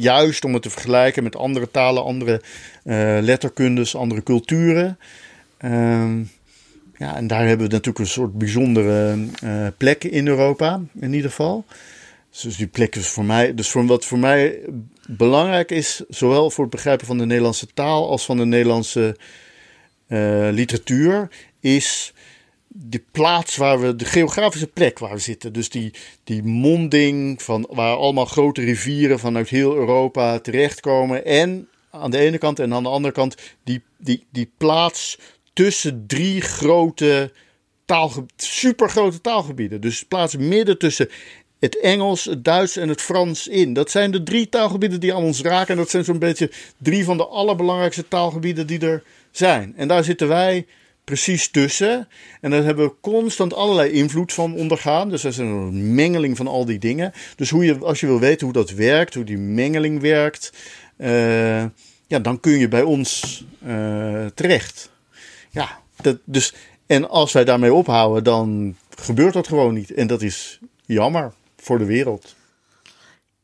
juist om het te vergelijken met andere talen, andere letterkundes, andere culturen. Um, ja, en daar hebben we natuurlijk een soort bijzondere uh, plek in Europa, in ieder geval. Dus die plek voor mij, dus wat voor mij belangrijk is, zowel voor het begrijpen van de Nederlandse taal als van de Nederlandse uh, literatuur, is de plaats waar we, de geografische plek waar we zitten. Dus die, die monding van waar allemaal grote rivieren vanuit heel Europa terechtkomen. En aan de ene kant en aan de andere kant die, die, die plaats tussen drie grote taalgebieden, supergrote taalgebieden. Dus plaats midden tussen het Engels, het Duits en het Frans in. Dat zijn de drie taalgebieden die aan ons raken. En dat zijn zo'n beetje drie van de allerbelangrijkste taalgebieden die er zijn. En daar zitten wij precies tussen. En daar hebben we constant allerlei invloed van ondergaan. Dus dat is een mengeling van al die dingen. Dus hoe je, als je wil weten hoe dat werkt, hoe die mengeling werkt, uh, ja, dan kun je bij ons uh, terecht. Ja, dat, dus, en als wij daarmee ophouden, dan gebeurt dat gewoon niet. En dat is jammer voor de wereld.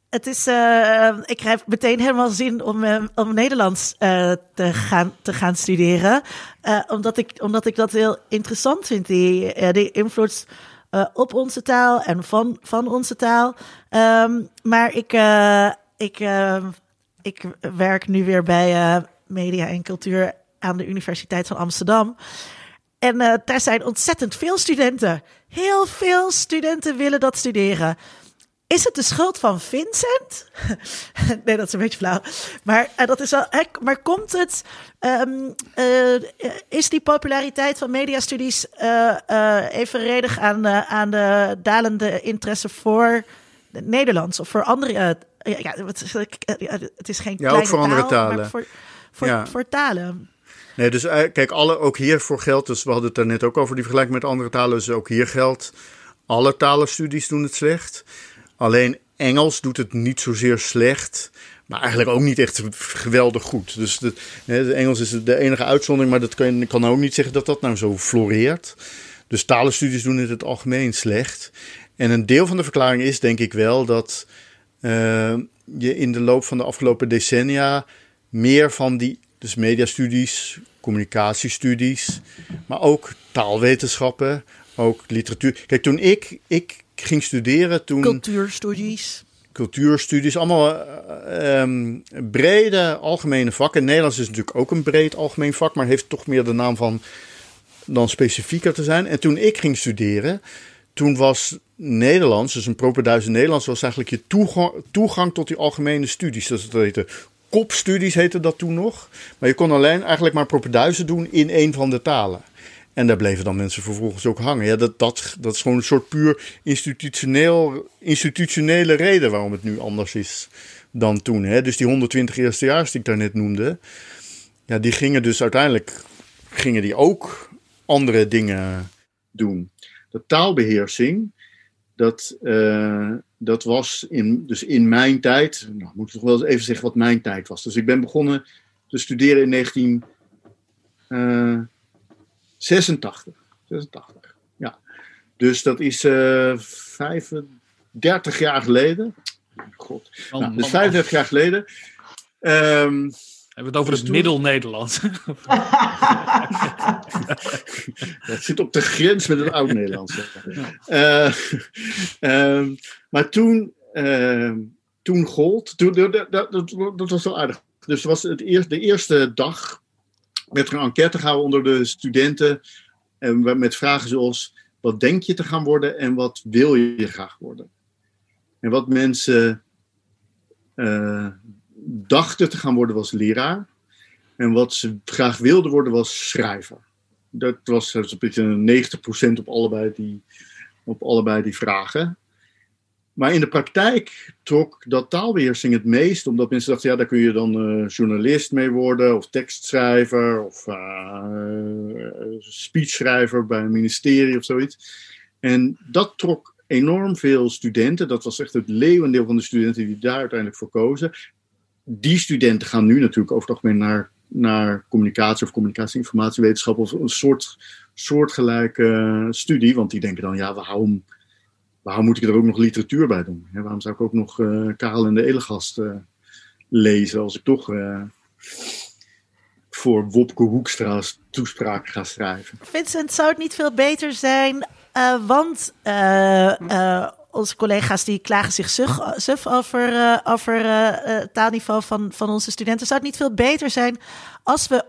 Het is, uh, ik krijg meteen helemaal zin om, uh, om Nederlands uh, te, gaan, te studeren. omdat, ik, omdat ik dat heel interessant vind, die, die invloed op onze taal en van, van onze taal. Um, maar ik, ik, ik werk nu weer bij media en cultuur aan de Universiteit van Amsterdam. En uh, daar zijn ontzettend veel studenten. Heel veel studenten willen dat studeren. Is het de schuld van Vincent? (laughs) nee, dat is een beetje flauw. Maar uh, dat is wel. maar komt het? Um, uh, is die populariteit van mediastudies evenredig aan, aan de dalende interesse voor Nederlands of voor andere? ja, het, is geen ja, ook voor andere talen. Voor, ja. voor talen. Nee, dus eh, kijk, alle, ook hiervoor geldt, dus we hadden het daar net ook over die vergelijking met andere talen, dus ook hier geldt, alle talenstudies doen het slecht. Alleen Engels doet het niet zozeer slecht, maar eigenlijk ook niet echt geweldig goed. Dus de, de Engels is de enige uitzondering, maar dat kan, ik kan ook niet zeggen dat dat nou zo floreert. Dus talenstudies doen in het algemeen slecht. En een deel van de verklaring is denk ik wel dat uh, je in de loop van de afgelopen decennia meer van die dus mediastudies, communicatiestudies, maar ook taalwetenschappen, ook literatuur. Kijk, toen ik, ik ging studeren, toen. Cultuurstudies. Cultuurstudies, allemaal uh, brede algemene vakken. Nederlands is natuurlijk ook een breed algemeen vak, maar heeft toch meer de naam van dan specifieker te zijn. En toen ik ging studeren, toen was Nederlands, dus een proper duizend Nederlands, was eigenlijk je toegang, toegang tot die algemene studies. Dus dat heette kopstudies heette dat toen nog. Maar je kon alleen eigenlijk maar propenduizen doen in een van de talen. En daar bleven dan mensen vervolgens ook hangen. Ja, dat, dat, dat is gewoon een soort puur institutioneel, institutionele reden waarom het nu anders is dan toen. Hè? Dus die 120 eerstejaars die ik daarnet noemde, ja, die gingen dus uiteindelijk gingen die ook andere dingen doen. De taalbeheersing, dat, uh, dat was in, dus in mijn tijd, nou moet ik toch wel eens even zeggen wat mijn tijd was. Dus ik ben begonnen te studeren in 1986. 86, ja. Dus dat is uh, eh, 35 jaar geleden. God. Nou, dus 35 jaar geleden. Um, hebben we het over dus het Middel-Nederlands? (laughs) het zit op de grens met het Oud-Nederlands. Uh, uh, maar toen, uh, toen gold, toen, dat, dat, dat, was wel aardig. Dus was het eerst, de eerste dag werd er een enquête gehouden onder de studenten. En met vragen zoals: wat denk je te gaan worden en wat wil je graag worden? En wat mensen uh, dachten te gaan worden was leraar. En wat ze graag wilden worden was schrijver. Dat was een beetje 90% op allebei, die, op allebei die vragen. Maar in de praktijk trok dat taalbeheersing het meest, omdat mensen dachten, ja, daar kun je dan uh, journalist mee worden, of tekstschrijver, of uh, speechschrijver bij een ministerie of zoiets. En dat trok enorm veel studenten. Dat was echt het leeuwendeel van de studenten die daar uiteindelijk voor kozen die studenten gaan nu natuurlijk over het algemeen naar, naar communicatie of communicatie-informatiewetenschap of een soort, soortgelijke studie. Want die denken dan, ja, waarom, waarom moet ik er ook nog literatuur bij doen? waarom zou ik ook nog uh, Karel en de Elegast uh, lezen als ik toch uh, voor Wopke Hoekstra's toespraak ga schrijven? Vincent, zou het niet veel beter zijn, want onze collega's die klagen zich suf, over, over uh, taalniveau van, van onze studenten. Zou het niet veel beter zijn als we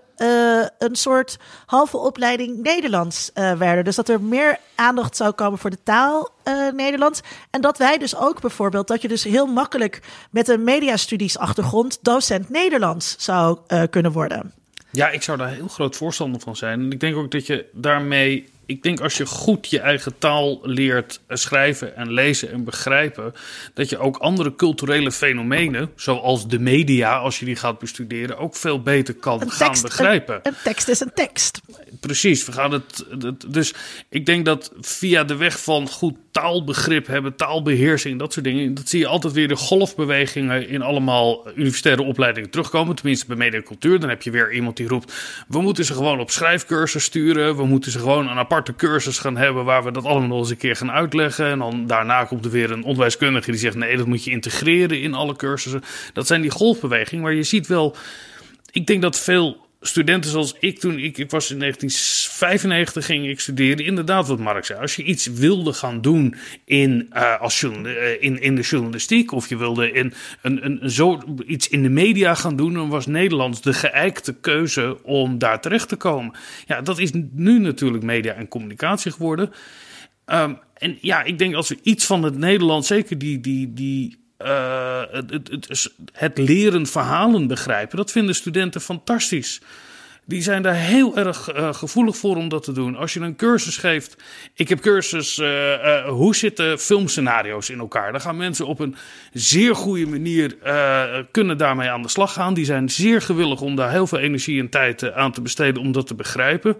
een soort halve opleiding Nederlands werden? Dus dat er meer aandacht zou komen voor de taal Nederlands. En dat wij dus ook bijvoorbeeld, dat je dus heel makkelijk met een mediastudies achtergrond docent Nederlands zou kunnen worden. Ja, ik zou daar heel groot voorstander van zijn. En ik denk ook dat je daarmee ik denk als je goed je eigen taal leert schrijven en lezen en begrijpen, dat je ook andere culturele fenomenen, zoals de media, als je die gaat bestuderen, ook veel beter kan gaan begrijpen. Een, een, tekst is een tekst. Precies, we gaan het, Dus ik denk dat via de weg van goed taalbegrip hebben, taalbeheersing, dat soort dingen, dat zie je altijd weer de golfbewegingen in allemaal universitaire opleidingen terugkomen. Tenminste bij media cultuur. Dan heb je weer iemand die roept: we moeten ze gewoon op schrijfcursus sturen, we moeten ze gewoon een apart aparte cursus gaan hebben waar we dat allemaal nog eens een keer gaan uitleggen. En dan daarna komt er weer een onderwijskundige die zegt: nee, dat moet je integreren in alle cursussen. Dat zijn die golfbewegingen, maar je ziet wel. Ik denk dat veel studenten zoals ik toen, ik, ik was in 1995 ging ik studeren, inderdaad wat Mark zei. Als je iets wilde gaan doen in, uh, als uh, in, in de journalistiek of je wilde in een, een, zo iets in de media gaan doen, dan was Nederlands de geëikte keuze om daar terecht te komen. Ja, dat is nu natuurlijk media en communicatie geworden. Um, en ja, ik denk als we iets van het Nederlands, zeker die, die, die uh, het, het, het, leren verhalen begrijpen, dat vinden studenten fantastisch. Die zijn daar heel erg uh, gevoelig voor om dat te doen. Als je een cursus geeft. Ik heb cursus. Uh, hoe zitten filmscenario's in elkaar? Dan gaan mensen op een zeer goede manier. kunnen daarmee aan de slag gaan. Die zijn zeer gewillig om daar heel veel energie en tijd aan te besteden om dat te begrijpen.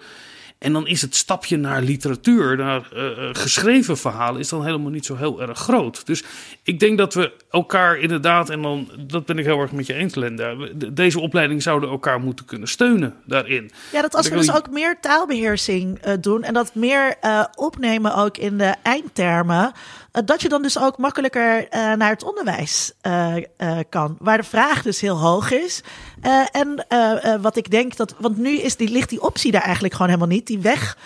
En dan is het stapje naar literatuur, naar uh, geschreven verhalen, is dan helemaal niet zo heel erg groot. Dus ik denk dat we elkaar inderdaad, en dan, dat ben ik heel erg met je eens, Linda. Deze opleiding zouden elkaar moeten kunnen steunen daarin. Ja, dat als we dus ook meer taalbeheersing uh, doen en dat meer uh, opnemen ook in de eindtermen, dat je dan dus ook makkelijker naar het onderwijs kan. Waar de vraag dus heel hoog is. en wat ik denk dat, want nu is die, ligt die optie daar eigenlijk gewoon helemaal niet. Die weg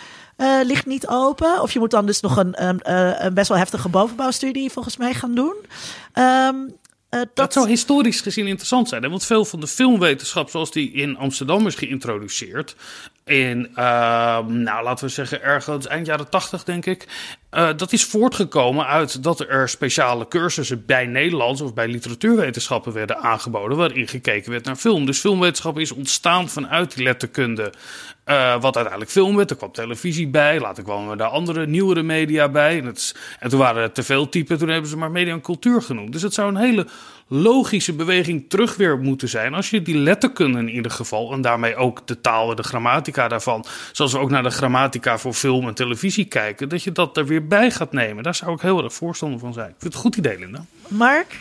uh, ligt niet open. Of je moet dan dus nog een, een, eh, een best wel heftige bovenbouwstudie volgens mij gaan doen. Um, uh, dat... dat... zou historisch gezien interessant zijn. Hè? Want veel van de filmwetenschap, zoals die in Amsterdam is geïntroduceerd, in, ehm, nou laten we zeggen, ergens eind jaren tachtig, denk ik. Uh, dat is voortgekomen uit dat er speciale cursussen bij Nederlands of bij literatuurwetenschappen werden aangeboden, waarin gekeken werd naar film. Dus filmwetenschap is ontstaan vanuit die letterkunde. Uh, wat uiteindelijk film werd. Er kwam televisie bij. Later kwamen daar andere, nieuwere media bij. En, het, en toen waren er te veel typen. Toen hebben ze maar media en cultuur genoemd. Dus het zou een hele logische beweging terug weer moeten zijn. Als je die letterkunde in ieder geval, en daarmee ook de taal en de grammatica daarvan, zoals we ook naar de grammatica voor film en televisie kijken, dat je dat er weer bij gaat nemen. Daar zou ik heel erg voorstander van zijn. Ik vind het een goed idee, Linda. Mark?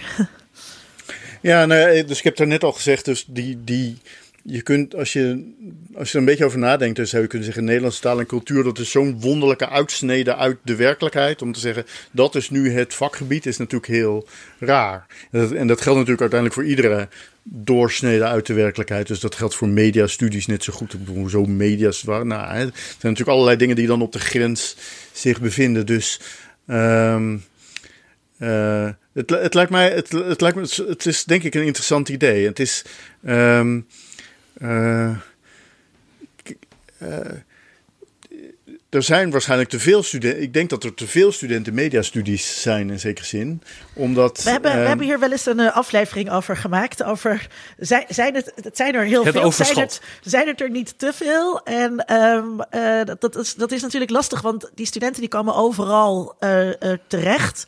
Ja, nee, dus ik heb er net al gezegd, dus die, die, je kunt, als je, als je er een beetje over nadenkt, dan zou je kunnen zeggen: Nederlandse taal en cultuur, dat is zo'n wonderlijke uitsnede uit de werkelijkheid. Om te zeggen, dat is nu het vakgebied, is natuurlijk heel raar. En dat, en dat geldt natuurlijk uiteindelijk voor iedere doorsnede uit de werkelijkheid. Dus dat geldt voor mediastudies net zo goed. Ik bedoel, zo media's. Waar, nou, er zijn natuurlijk allerlei dingen die dan op de grens zich bevinden. Dus. Um, het, het, lijkt mij, het, het, lijkt me, het is denk ik een interessant idee. Het is, um, er zijn waarschijnlijk te veel studenten. Ik denk dat er te veel studenten mediastudies zijn in zekere zin. Omdat, we, hebben, we hebben hier wel eens een aflevering over gemaakt. Over, zijn, zijn het, het zijn er heel het veel. Overschot. Zijn het, zijn het er niet te veel? En um, uh, dat, dat, is, dat is natuurlijk lastig, want die studenten die komen overal uh, uh, terecht.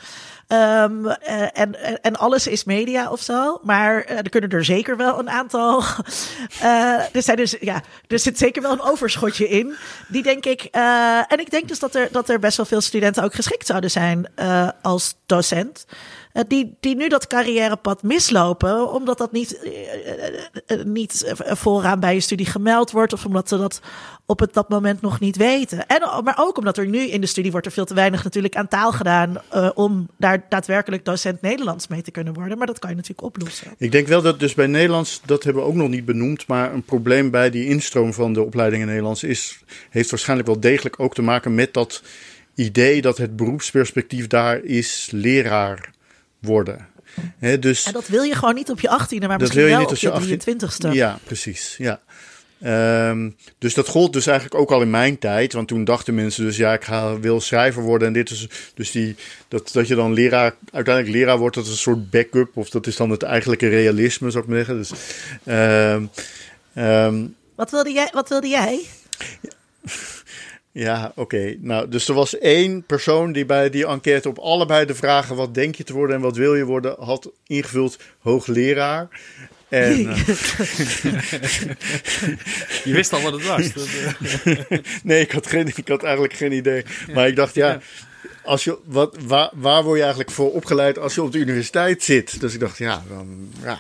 Um, uh, en, en alles is media of zo. Maar uh, er kunnen er zeker wel een aantal. Uh, (laughs) er, zijn dus, ja, er zit zeker wel een overschotje in. Die denk ik. en ik denk dus dat er, dat er best wel veel studenten ook geschikt zouden zijn als docent. Die, die nu dat carrièrepad mislopen, omdat dat niet, niet vooraan bij je studie gemeld wordt, of omdat ze dat op het, dat moment nog niet weten. En, maar ook omdat er nu in de studie wordt er veel te weinig natuurlijk aan taal gedaan om daar daadwerkelijk docent Nederlands mee te kunnen worden. Maar dat kan je natuurlijk oplossen. Ik denk wel dat dus bij Nederlands, dat hebben we ook nog niet benoemd, maar een probleem bij die instroom van de opleidingen Nederlands is, heeft waarschijnlijk wel degelijk ook te maken met dat idee dat het beroepsperspectief daar is leraar worden. He, dus, en dat wil je gewoon niet op je 18e, maar misschien wel op je 23ste. Ja, precies. Ja. Um, dus dat gold dus eigenlijk ook al in mijn tijd. Want toen dachten mensen dus, ja, ik ga, wil schrijver worden. En dit is dus die, dat, dat je dan leraar, uiteindelijk leraar wordt, dat is een soort backup. Of dat is dan het eigenlijke realisme, zou ik maar zeggen. Dus, um, um, wat, wilde jij, wat wilde jij? Ja, oké. Okay. Nou, dus er was één persoon die bij die enquête op allebei de vragen: wat denk je te worden en wat wil je worden, had ingevuld hoogleraar. En, uh, (laughs) je wist al wat het was. (laughs) (laughs) nee, ik had, geen, ik had eigenlijk geen idee. Maar ik dacht, ja, als je, wat, waar, waar word je eigenlijk voor opgeleid als je op de universiteit zit? Dus ik dacht, ja, dan, ja,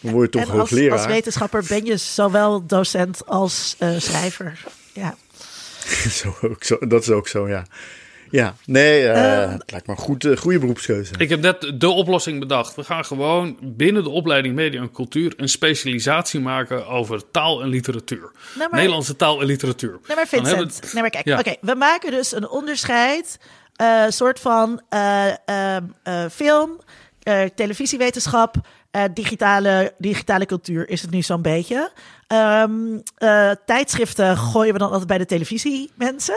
dan word je toch en als, hoogleraar. Als wetenschapper ben je zowel docent als uh, schrijver. Ja. (laughs) zo, ook zo, dat is ook zo, ja. Ja, nee, uh, uh, het lijkt me een goed, uh, goede beroepskeuze. Ik heb net de oplossing bedacht. We gaan gewoon binnen de opleiding Media en Cultuur een specialisatie maken over taal en literatuur. Nou, maar, Nederlandse taal en literatuur. Nou, maar Vincent, het... nou, maar kijk, ja. oké, okay, we maken dus een onderscheid, uh, soort van film, televisiewetenschap, digitale, digitale cultuur is het nu zo'n beetje. Um, uh, tijdschriften gooien we dan altijd bij de televisie, mensen.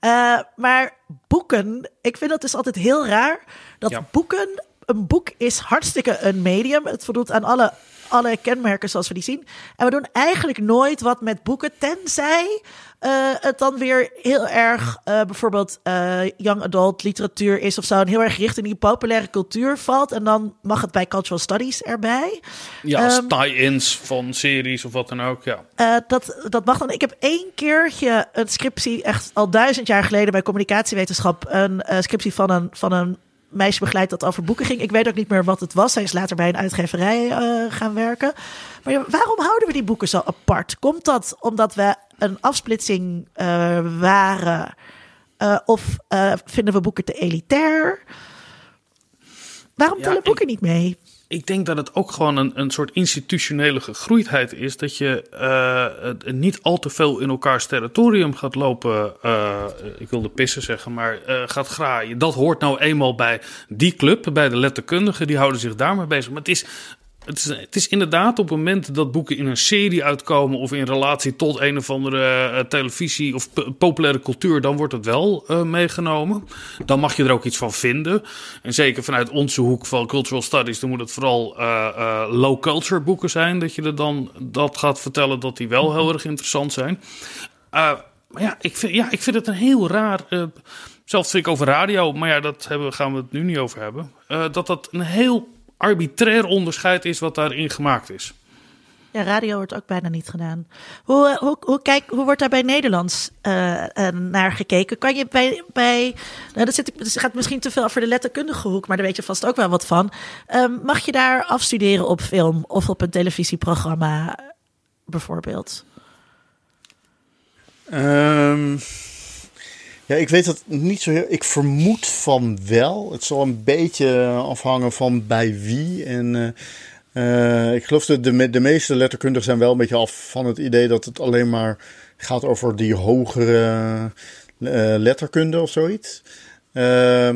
Uh, (laughs) maar boeken, ik vind dat dus altijd heel raar. Dat ja. boeken, een boek is hartstikke een medium. Het voldoet aan alle, alle kenmerken zoals we die zien. En we doen eigenlijk nooit wat met boeken, tenzij uh, het dan weer heel erg uh, bijvoorbeeld uh, young adult literatuur is of zo. En heel erg gericht in die populaire cultuur valt. En dan mag het bij cultural studies erbij. Ja, um, tie-ins van series of wat dan ook, ja. dat, dat mag dan. Ik heb één keertje een scriptie, echt al duizend jaar geleden bij communicatiewetenschap, een scriptie van een, van een meisje begeleid dat over boeken ging. Ik weet ook niet meer wat het was. Zij is later bij een uitgeverij uh, gaan werken. Maar ja, waarom houden we die boeken zo apart? Komt dat omdat we een afsplitsing uh, waren? Uh, of vinden we boeken te elitair? Waarom ja, tellen boeken ik... niet mee? Ik denk dat het ook gewoon een, een soort institutionele gegroeidheid is. Dat je uh, niet al te veel in elkaars territorium gaat lopen. Uh, ik wilde pissen zeggen, maar uh, gaat graaien. Dat hoort nou eenmaal bij die club, bij de letterkundigen. Die houden zich daarmee bezig. Maar het is het, is, inderdaad op het moment dat boeken in een serie uitkomen of in relatie tot een of andere uh, televisie of populaire cultuur, dan wordt het wel uh, meegenomen. Dan mag je er ook iets van vinden. En zeker vanuit onze hoek van cultural studies, dan moet het vooral uh, low culture boeken zijn. Dat je er dan dat gaat vertellen dat die wel heel erg interessant zijn. maar ja ik, vind, ja, ik vind het een heel raar. zelfs vind ik over radio, maar ja, hebben, gaan we het nu niet over hebben. dat dat een heel arbitrair onderscheid is wat daarin gemaakt is. Ja, radio wordt ook bijna niet gedaan. Hoe, eh, hoe, hoe, kijk, hoe wordt daar bij Nederlands uh, naar gekeken? Kan je bij. bij nou, dat, zit, dat gaat misschien te veel voor de letterkundige hoek, maar daar weet je vast ook wel wat van. Um, mag je daar afstuderen op film of op een televisieprogramma, bijvoorbeeld? Um, ja, ik weet dat niet zo heel. Ik vermoed van wel. Het zal een beetje afhangen van bij wie. En uh, ik geloof dat de, de meeste letterkundigen zijn wel een beetje af van het idee dat het alleen maar gaat over die hogere uh, letterkunde of zoiets. Uh,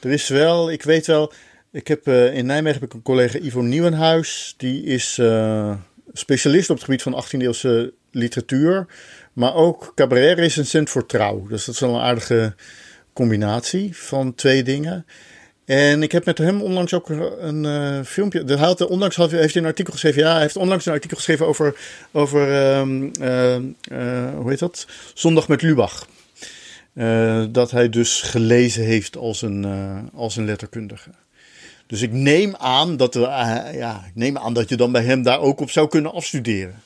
er is wel, ik weet wel, ik heb in Nijmegen heb ik een collega Ivo Nieuwenhuis. Die is specialist op het gebied van 18e-eeuwse literatuur. Maar ook cabaret recensent voor trouw. Dus dat is wel een aardige combinatie van twee dingen. En ik heb met hem onlangs ook een uh, filmpje. Hij had, onlangs heeft hij een artikel geschreven. Ja, hij heeft onlangs een artikel geschreven over. over uh, uh, hoe heet dat? Zondag met Lubach. dat hij dus gelezen heeft als een, als een letterkundige. Dus ik neem aan dat, ja, ik neem aan dat je dan bij hem daar ook op zou kunnen afstuderen.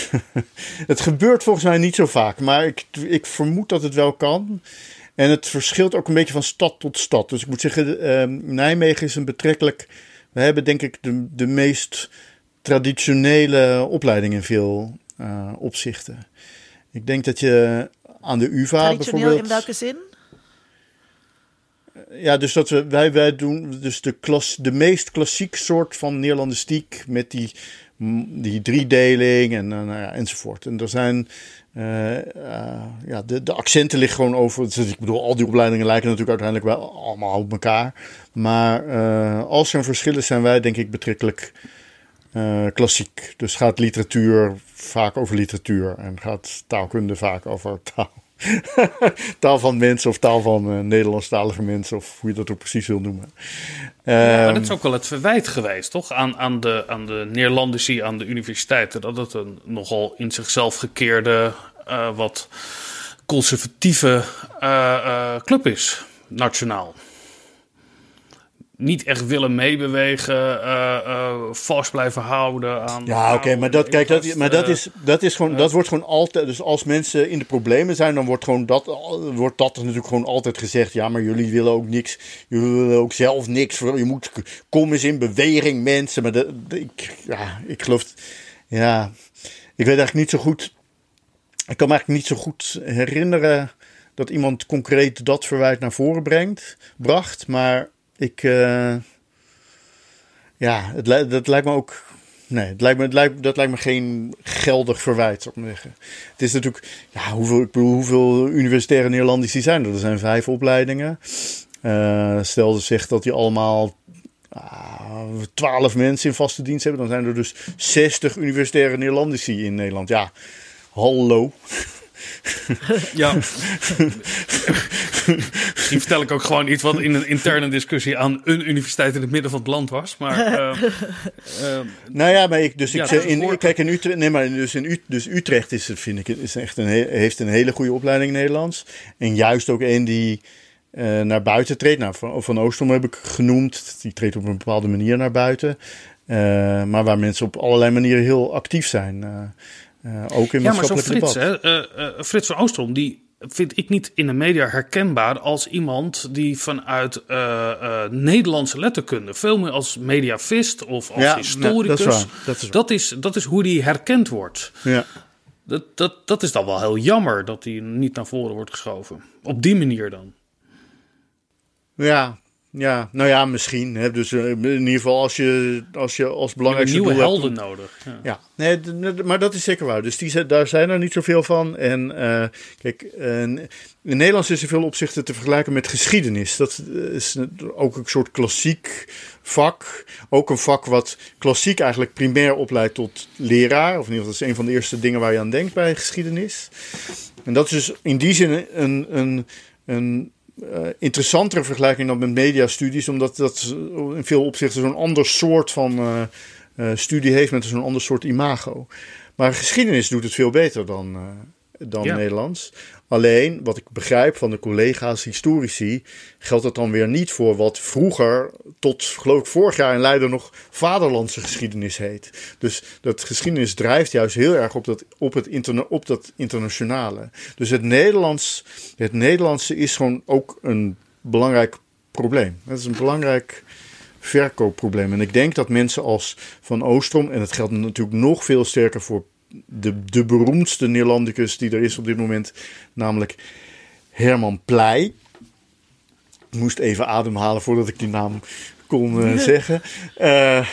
(laughs) het gebeurt volgens mij niet zo vaak, maar ik, ik vermoed dat het wel kan. En het verschilt ook een beetje van stad tot stad. Dus ik moet zeggen, ehm, Nijmegen is een betrekkelijk. We hebben denk ik de, de meest traditionele opleiding in veel uh, opzichten. Ik denk dat je aan de UVA Traditioneel bijvoorbeeld. in welke zin? Ja, dus dat we, wij, wij doen dus de, klas, de meest klassiek soort van Nederlandistiek met die die driedeling en, ja, enzovoort. En er zijn, uh, uh, ja, de, de accenten liggen gewoon over. Dus ik bedoel, al die opleidingen lijken natuurlijk uiteindelijk wel allemaal op elkaar. Maar als er een verschil is, zijn wij denk ik betrekkelijk klassiek. Dus gaat literatuur vaak over literatuur en gaat taalkunde vaak over taal. (laughs) taal van mensen of taal van uh, Nederlandstalige mensen, of hoe je dat ook precies wil noemen. Ja, maar dat is ook wel het verwijt geweest, toch? Aan, aan, de, aan de Neerlandici, aan de universiteiten. Dat het een nogal in zichzelf gekeerde, uh, wat conservatieve uh, club is, nationaal niet echt willen meebewegen, uh, uh, vast blijven houden aan. Ja, oké, maar dat, kijk, dat, maar dat is, dat is gewoon, dat wordt gewoon altijd. Dus als mensen in de problemen zijn, dan wordt gewoon dat, wordt dat natuurlijk gewoon altijd gezegd. Ja, maar jullie willen ook niks, jullie willen ook zelf niks. Je moet kom eens in beweging, mensen. Maar dat, ik, ja, ik geloof, ja, ik weet eigenlijk niet zo goed. Ik kan me eigenlijk niet zo goed herinneren dat iemand concreet dat verwijt naar voren brengt, bracht, maar ik, uh, ja, het, dat lijkt me ook. Nee, het lijkt me, het lijkt, dat lijkt me geen geldig verwijt, zou ik zeggen. Het is natuurlijk, ja, hoeveel, hoeveel universitaire Nederlandici zijn er? Er zijn vijf opleidingen. Uh, stel zegt dat die allemaal uh, twaalf mensen in vaste dienst hebben, dan zijn er dus 60 universitaire Nederlandici in Nederland. Ja, hallo. Ja. Misschien vertel ik ook gewoon iets wat in een interne discussie aan een universiteit in het midden van het land was. Maar, uh, (laughs) uh, nou ja, maar ik, dus ja, ik, in, kijk, in Utrecht, nee, maar dus in Utrecht, dus Utrecht is, vind ik, is echt een, heeft een hele goede opleiding Nederlands. En juist ook een die uh, naar buiten treedt. Nou, van, van Oostrom heb ik genoemd. Die treedt op een bepaalde manier naar buiten. maar waar mensen op allerlei manieren heel actief zijn. Uh, ook in ja, maar zo Frits, hè, uh, uh, Frits van Oostrom, die vind ik niet in de media herkenbaar als iemand die vanuit Nederlandse letterkunde, veel meer als mediavist of als ja, historicus, dat, is dat, is dat, is, dat is hoe die herkend wordt. Ja. Dat, dat, dat is dan wel heel jammer dat die niet naar voren wordt geschoven. Op die manier dan. Ja, Ja, nou ja, misschien. Hè. Dus uh, in ieder geval als je als, je als belangrijkste nieuwe doel helden nodig. Ja, ja. Nee, maar dat is zeker waar. Dus die, daar zijn er niet zoveel van. En uh, kijk, uh, in Nederlands is er veel opzichten te vergelijken met geschiedenis. Dat is ook een soort klassiek vak. Ook een vak wat klassiek eigenlijk primair opleidt tot leraar. Of in ieder geval, dat is een van de eerste dingen waar je aan denkt bij geschiedenis. En dat is dus in die zin een, een, een uh, interessantere vergelijking dan met mediastudies, omdat dat in veel opzichten zo'n ander soort van uh, uh, studie heeft met zo'n ander soort imago. Maar geschiedenis doet het veel beter dan, dan ja. Nederlands. Alleen, wat ik begrijp van de collega's historici, geldt dat dan weer niet voor wat vroeger, tot geloof ik vorig jaar in Leiden nog vaderlandse geschiedenis heet. Dus dat geschiedenis drijft juist heel erg op dat, op het interna op dat internationale. Dus het, Nederlands, het Nederlandse is gewoon ook een belangrijk probleem. Het is een belangrijk verkoopprobleem. En ik denk dat mensen als Van Oostrom, en dat geldt natuurlijk nog veel sterker voor de, de beroemdste Neerlandicus die er is op dit moment, namelijk Herman Pleij. Ik moest even ademhalen voordat ik die naam kon uh, zeggen. Uh,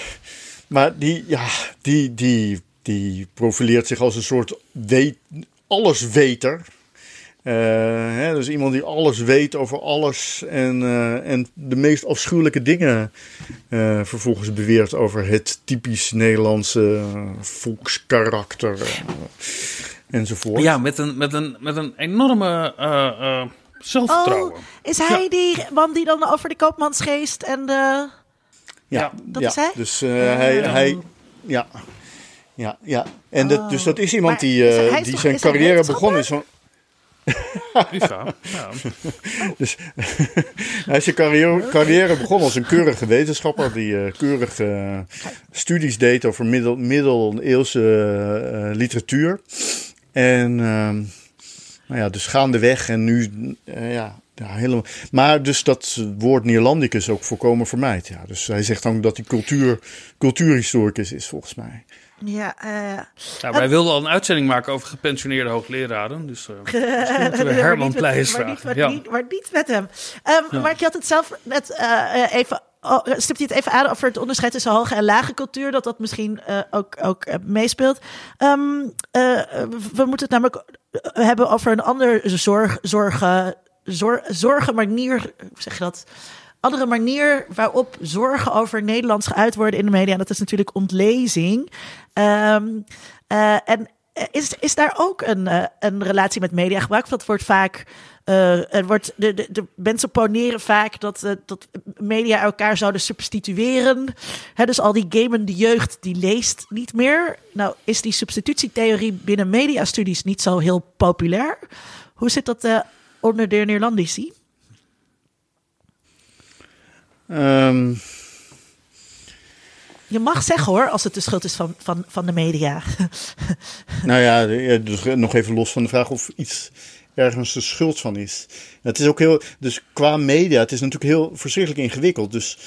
maar die, ja, die, die, die profileert zich als een soort weet, allesweter. Uh, hè, dus iemand die alles weet over alles en, uh, en de meest afschuwelijke dingen uh, vervolgens beweert over het typisch Nederlandse volkskarakter enzovoort. Ja, met een, met een, met een enorme zelfvertrouwen. Oh, is hij ja. die man die dan over de koopmansgeest en de... Ja, dat ja. is hij? Dus hij, hij, ja, ja, ja. En oh. dat, dus dat is iemand maar die, hij die toch, zijn carrière begonnen is van... (laughs) Ja. (laughs) dus, (laughs) hij zijn carrière, carrière begonnen als een keurige wetenschapper die uh, keurige uh, studies deed over middel, middeleeuwse uh, literatuur. En nou ja, dus gaandeweg en nu ja, helemaal. Maar dus dat woord Neerlandicus ook volkomen vermijdt. Ja. Dus hij zegt dan dat hij cultuur, cultuurhistoricus is, volgens mij. Ja, uh, nou, wij wilden al een uitzending maken over gepensioneerde hoogleraren. Dus (laughs) uh, moeten we Herman Pleijs vragen. Maar niet, ja. niet, maar niet met hem. Um, ja. Maar je had het zelf net uh, even... Oh, stipt je het even aan over het onderscheid tussen hoge en lage cultuur, dat dat misschien ook, ook meespeelt. Um, we moeten het namelijk hebben over een ander zorg, zorgen, zor, zorgen manier, hoe zeg je dat? Andere manier waarop zorgen over Nederlands geuit worden in de media. En dat is natuurlijk ontlezing. Um, uh, en is, is daar ook een, uh, een relatie met media gebruik? Dat wordt vaak. Er wordt, de, de, mensen poneren vaak dat, dat media elkaar zouden substitueren. Dus al die gamende jeugd die leest niet meer. Nou, is die substitutietheorie binnen mediastudies niet zo heel populair? Hoe zit dat onder de Neerlandici? Um... Je mag zeggen hoor, als het de schuld is van, van, van de media. (laughs) nou ja, dus nog even los van de vraag of iets ergens de schuld van is. Het is ook heel, dus qua media, het is natuurlijk heel verschrikkelijk ingewikkeld. Dus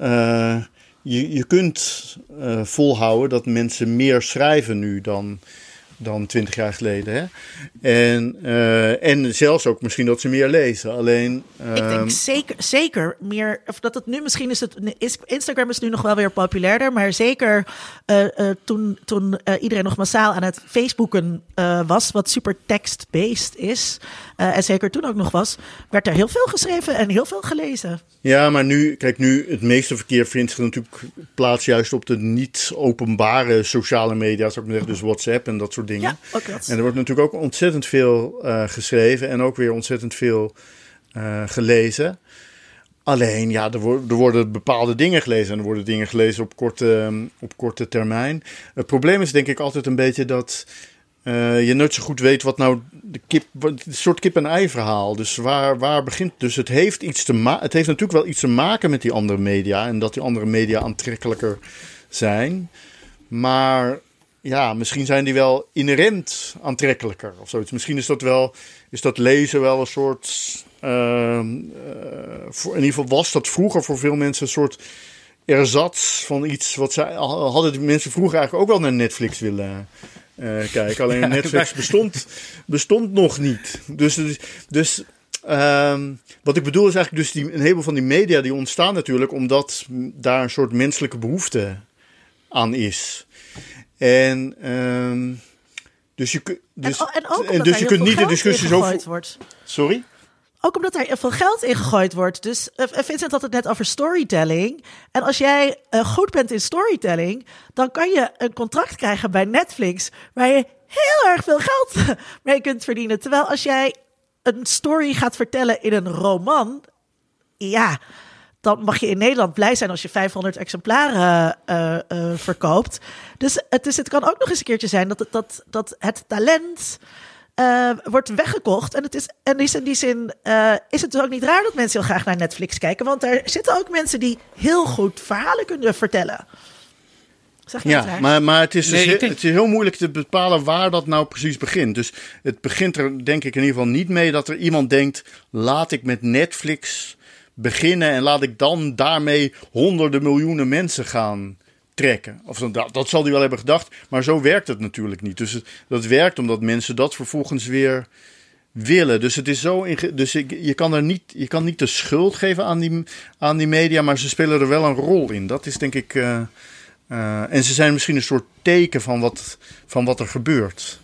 uh, je, je kunt uh, volhouden dat mensen meer schrijven nu dan dan twintig jaar geleden. Hè? En, uh, en zelfs ook misschien dat ze meer lezen. Alleen. Uh, ik denk zeker, zeker meer. Of dat het nu misschien is het. Instagram is nu nog wel weer populairder. Maar zeker uh, toen, toen iedereen nog massaal aan het Facebooken was. Wat super text-based is. en zeker toen ook nog was. Werd er heel veel geschreven en heel veel gelezen. Ja, maar nu, kijk, nu het meeste verkeer vindt zich natuurlijk plaats juist op de niet openbare sociale media, zou ik maar zeggen, dus WhatsApp en dat soort dingen. Ja, ook dat. En er wordt natuurlijk ook ontzettend veel uh, geschreven en ook weer ontzettend veel uh, gelezen. Alleen, ja, er, worden, er worden bepaalde dingen gelezen en er worden dingen gelezen op korte, op korte termijn. Het probleem is denk ik altijd een beetje dat uh, je nooit zo goed weet wat nou de kip, een soort kip-en-ei verhaal. Dus waar, waar begint. Dus het heeft iets te maken. Het heeft natuurlijk wel iets te maken met die andere media. En dat die andere media aantrekkelijker zijn. Maar ja, misschien zijn die wel inherent aantrekkelijker of zoiets. Misschien is dat wel. Is dat lezen wel een soort. Uh, uh, voor, in ieder geval was dat vroeger voor veel mensen een soort erzats van iets wat zij hadden die mensen vroeger eigenlijk ook wel naar Netflix willen uh, kijken. Alleen (laughs) ja, Netflix bestond, bestond nog niet. Dus, dus ehm, wat ik bedoel is eigenlijk dus die, een heleboel van die media die ontstaan natuurlijk omdat daar een soort menselijke behoefte aan is. En ehm, dus je, dus, en, en ook omdat dus je kunt niet de discussie zo. gegooid wordt. Sorry? Ook omdat er veel geld in gegooid wordt. Dus eh, Vincent had het net over storytelling. En als jij eh, goed bent in storytelling, dan kan je een contract krijgen bij Netflix waar je heel erg veel geld (laughs) mee kunt verdienen. Terwijl als jij een story gaat vertellen in een roman, ja, dan mag je in Nederland blij zijn als je 500 exemplaren eh, eh, verkoopt. Dus het, is, het kan ook nog eens een keertje zijn dat het, dat, dat het talent eh, wordt weggekocht. En, het is, en is in die zin eh, is het dus ook niet raar dat mensen heel graag naar Netflix kijken. Want daar zitten ook mensen die heel goed verhalen kunnen vertellen. Zeg Ja, maar, maar het, is dus Nee, denk- het is heel moeilijk te bepalen waar dat nou precies begint. Dus het begint er denk ik in ieder geval niet mee dat er iemand denkt: laat ik met Netflix beginnen en laat ik dan daarmee honderden miljoenen mensen gaan trekken. Of dat, dat zal hij wel hebben gedacht, maar zo werkt het natuurlijk niet. Dus het, dat werkt omdat mensen dat vervolgens weer willen. Dus het is zo dus je kan er niet, je kan niet de schuld geven aan die, aan die media, maar ze spelen er wel een rol in. Dat is denk ik. eh, eh, en ze zijn misschien een soort teken van wat, van wat er gebeurt.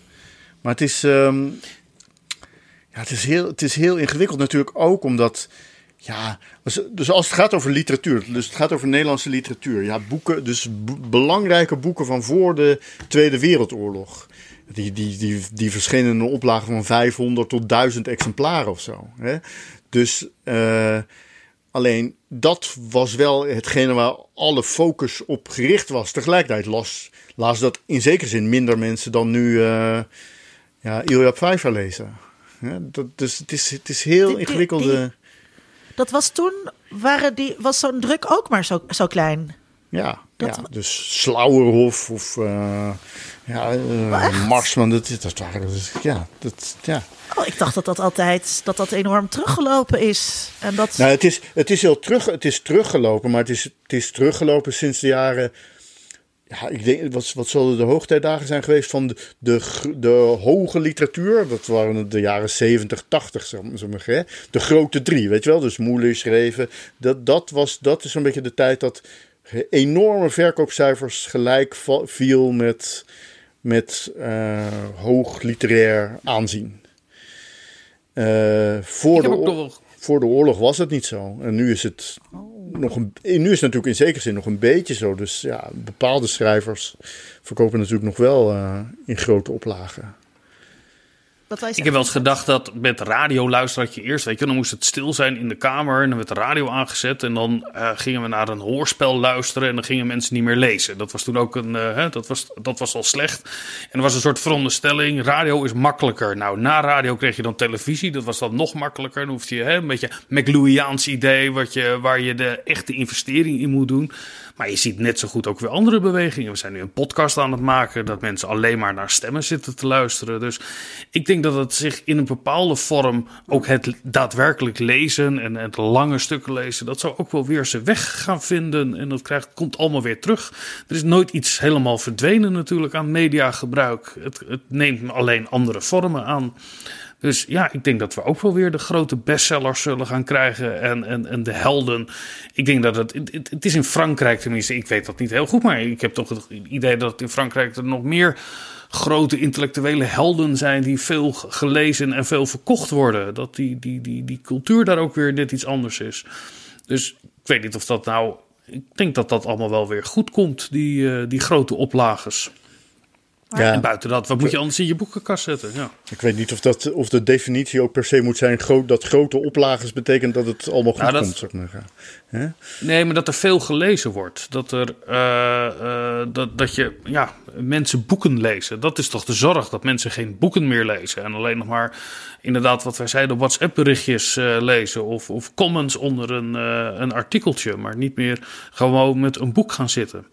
Maar het is, ehm, ja, het, is heel, het is heel ingewikkeld natuurlijk ook omdat. Ja, dus, dus als het gaat over literatuur, dus het gaat over Nederlandse literatuur. Ja, boeken, dus belangrijke boeken van voor de Tweede Wereldoorlog. Die, die, die, die verschenen in een oplage van 500 tot 1000 exemplaren of zo. Hè? Dus eh, Alleen dat was wel hetgene waar alle focus op gericht was. Tegelijkertijd las, las dat in zekere zin minder mensen dan nu eh ja, Ilja Pfeiffer lezen. Ja, dat, dus het is, het is heel ingewikkelde. Dat was toen, waren die, was zo'n druk ook maar zo, zo klein. Ja, Dat- ja, dus Slauerhof of eh, ja, eh, Marsman. Dat, dat waren dus, ja, dat, ja. Oh, ik dacht dat dat altijd dat dat enorm teruggelopen is. En dat, Nou, het is, het is heel terug, het is teruggelopen, maar het is, het is teruggelopen sinds de jaren. Ja, ik denk, wat, wat zullen de hoogtijdagen zijn geweest van de, de, de hoge literatuur? Dat waren de jaren 70, 80, zeg maar, hè? De grote drie, weet je wel? Dus Moelis, schreven. Dat, dat, was, dat is zo'n beetje de tijd dat enorme verkoopcijfers gelijk viel met, met eh, hoog literair aanzien. Eh, voor, Ik de heb ook oor- nog voor de oorlog was het niet zo. En nu is het nog een, nu is het natuurlijk in zekere zin nog een beetje zo. Dus ja, bepaalde schrijvers verkopen natuurlijk nog wel eh, in grote oplagen. Wat wij Ik heb wel eens gedacht dat met radio luisteren had je eerst, weet je, dan moest het stil zijn in de kamer en dan werd de radio aangezet en dan eh, gingen we naar een hoorspel luisteren en dan gingen mensen niet meer lezen. Dat was toen ook een, eh, hè, dat, was, dat was al slecht. En er was een soort veronderstelling, radio is makkelijker. Nou, na radio kreeg je dan televisie, dat was dan nog makkelijker. Dan hoefde je hè, een beetje McLuhiaans idee, wat je, waar je de echte investering in moet doen. Maar je ziet net zo goed ook weer andere bewegingen. We zijn nu een podcast aan het maken dat mensen alleen maar naar stemmen zitten te luisteren. Dus ik denk dat het zich in een bepaalde vorm ook het daadwerkelijk lezen en het lange stukken lezen, dat zou ook wel weer zijn weg gaan vinden. En dat krijgt, komt allemaal weer terug. Er is nooit iets helemaal verdwenen natuurlijk aan mediagebruik. Het, het neemt alleen andere vormen aan. Dus ja, ik denk dat we ook wel weer de grote bestsellers zullen gaan krijgen en, en, en de helden. Ik denk dat het, het, is in Frankrijk tenminste, ik weet dat niet heel goed, maar ik heb toch het idee dat in Frankrijk er nog meer grote intellectuele helden zijn die veel gelezen en veel verkocht worden. Dat die, die, die, die cultuur daar ook weer net iets anders is. Dus ik weet niet of dat nou, ik denk dat dat allemaal wel weer goed komt, die, eh, die grote oplages. Ja, En buiten dat, wat moet je anders in je boekenkast zetten? Ja. ik weet niet of, dat, of de definitie ook per se moet zijn groot, dat grote oplages betekent dat het allemaal goed Nou, dat- komt. Zeg maar. Hè? Nee, maar dat er veel gelezen wordt. Dat, er, eh, eh, dat, dat je ja, mensen boeken lezen. Dat is toch de zorg, dat mensen geen boeken meer lezen. En alleen nog maar, inderdaad, wat wij zeiden, WhatsApp-berichtjes eh, lezen. Of, of comments onder een, eh, een artikeltje. Maar niet meer gewoon met een boek gaan zitten.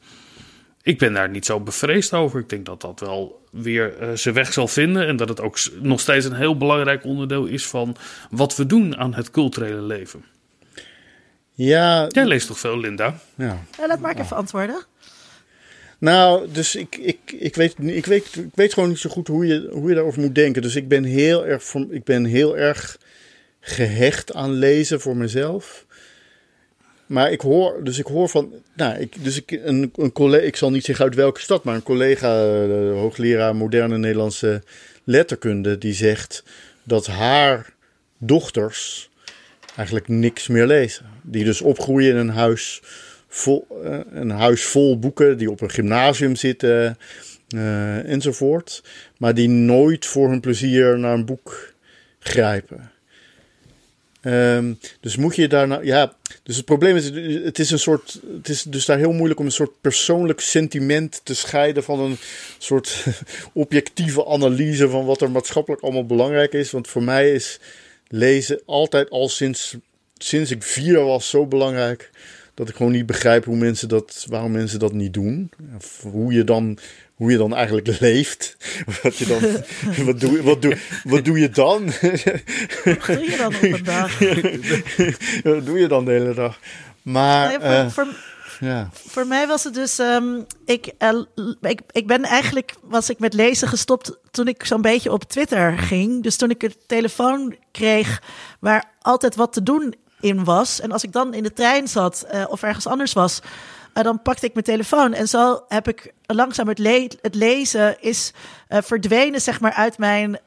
Ik ben daar niet zo bevreesd over. Ik denk dat dat wel weer eh, zijn weg zal vinden. En dat het ook nog steeds een heel belangrijk onderdeel is van wat we doen aan het culturele leven. Ja, Jij leest toch veel, Linda? ja. Ja, laat Mark even antwoorden. Nou, dus ik, ik, ik, weet, ik, weet, ik weet gewoon niet zo goed hoe je, hoe je daarover moet denken. Dus ik ben heel erg, voor- ik ben heel erg gehecht aan lezen voor mezelf. Maar ik hoor, dus ik hoor van, nou, ik, dus ik, een, een collega, ik zal niet zeggen uit welke stad, maar een collega, de hoogleraar moderne Nederlandse letterkunde, die zegt dat haar dochters eigenlijk niks meer lezen. Die dus opgroeien in een huis vol, eh, een huis vol boeken, die op een gymnasium zitten uh, enzovoort. Maar die nooit voor hun plezier naar een boek grijpen. Um, dus moet je daar nou, ja, dus het probleem is, het is een soort, het is dus daar heel moeilijk om een soort persoonlijk sentiment te scheiden van een soort (laughs) objectieve analyse van wat er maatschappelijk allemaal belangrijk is. Want voor mij is lezen altijd al sinds, sinds ik vier was zo belangrijk dat ik gewoon niet begrijp hoe mensen dat, waarom mensen dat niet doen. Of hoe je dan, hoe je dan eigenlijk (laughs) leeft. Wat, je dan, (laughs) wat, doe, wat, doe, wat doe je dan? Wat doe je dan op een dag? (laughs) wat doe je dan de hele dag? Maar. Nou ja, voor, uh, voor, ja. voor mij was het dus. Um, ik, uh, ik, ik ben eigenlijk. Was ik met lezen gestopt. toen ik zo'n beetje op Twitter ging. Dus toen ik een telefoon kreeg. waar altijd wat te doen in was. En als ik dan in de trein zat uh, of ergens anders was, uh, dan pakte ik mijn telefoon. En zo heb ik langzaam het, le het lezen is uh, verdwenen, zeg maar, uit mijn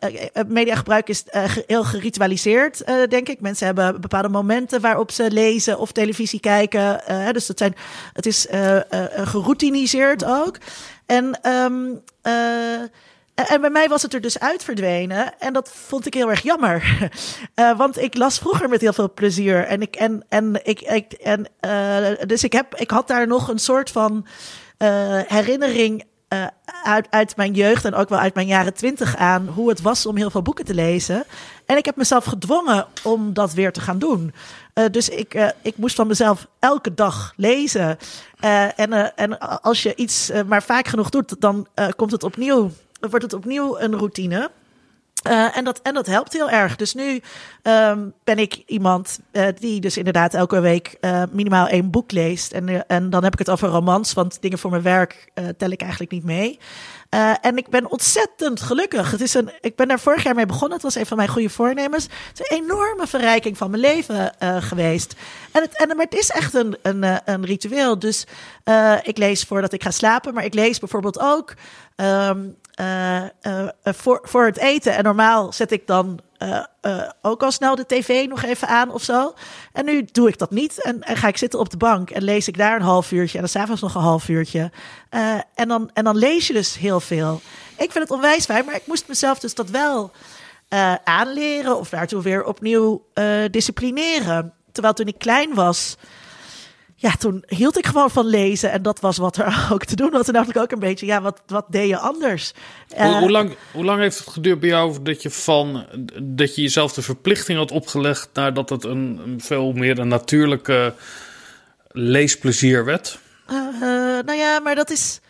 mediagebruik is heel geritualiseerd, denk ik. Mensen hebben bepaalde momenten waarop ze lezen of televisie kijken. dus dat zijn, het is geroutiniseerd ook. En um, en bij mij was het er dus uit verdwenen. En dat vond ik heel erg jammer. Uh, (laughs) want ik las vroeger met heel veel plezier. En ik, en, en ik, ik en, uh, dus ik, heb, ik had daar nog een soort van herinnering uit, uit mijn jeugd en ook wel uit mijn jaren twintig aan hoe het was om heel veel boeken te lezen. En ik heb mezelf gedwongen om dat weer te gaan doen. Dus ik, ik moest van mezelf elke dag lezen. En, en als je iets maar vaak genoeg doet, dan komt het opnieuw wordt het opnieuw een routine. Uh, en, dat, en dat helpt heel erg. Dus nu um, ben ik iemand uh, die dus inderdaad elke week uh, minimaal één boek leest. En, en dan heb ik het over romans, want dingen voor mijn werk tel ik eigenlijk niet mee. en ik ben ontzettend gelukkig. Het is een, ik ben daar vorig jaar mee begonnen. Het was een van mijn goede voornemens. Het is een enorme verrijking van mijn leven geweest. En het, en, maar het is echt een, een, een ritueel. Dus ik lees voordat ik ga slapen. Maar ik lees bijvoorbeeld ook. Uh, voor, voor het eten. En normaal zet ik dan ook al snel de tv nog even aan of zo. En nu doe ik dat niet. En, en ga ik zitten op de bank en lees ik daar een half uurtje. En dan s'avonds nog een half uurtje. en, dan, en dan lees je dus heel veel. Ik vind het onwijs fijn, maar ik moest mezelf dus dat wel aanleren. Of daartoe weer opnieuw disciplineren. Terwijl toen ik klein was ja, toen hield ik gewoon van lezen. En dat was wat er (laughs) ook te doen was. En dacht ik ook een beetje, ja, wat, wat deed je anders? Hoe, hoe, lang, hoe lang heeft het geduurd bij jou dat je van dat je jezelf de verplichting had opgelegd naar dat het een, een veel meer een natuurlijke leesplezier werd? Uh, uh, nou ja, maar dat is.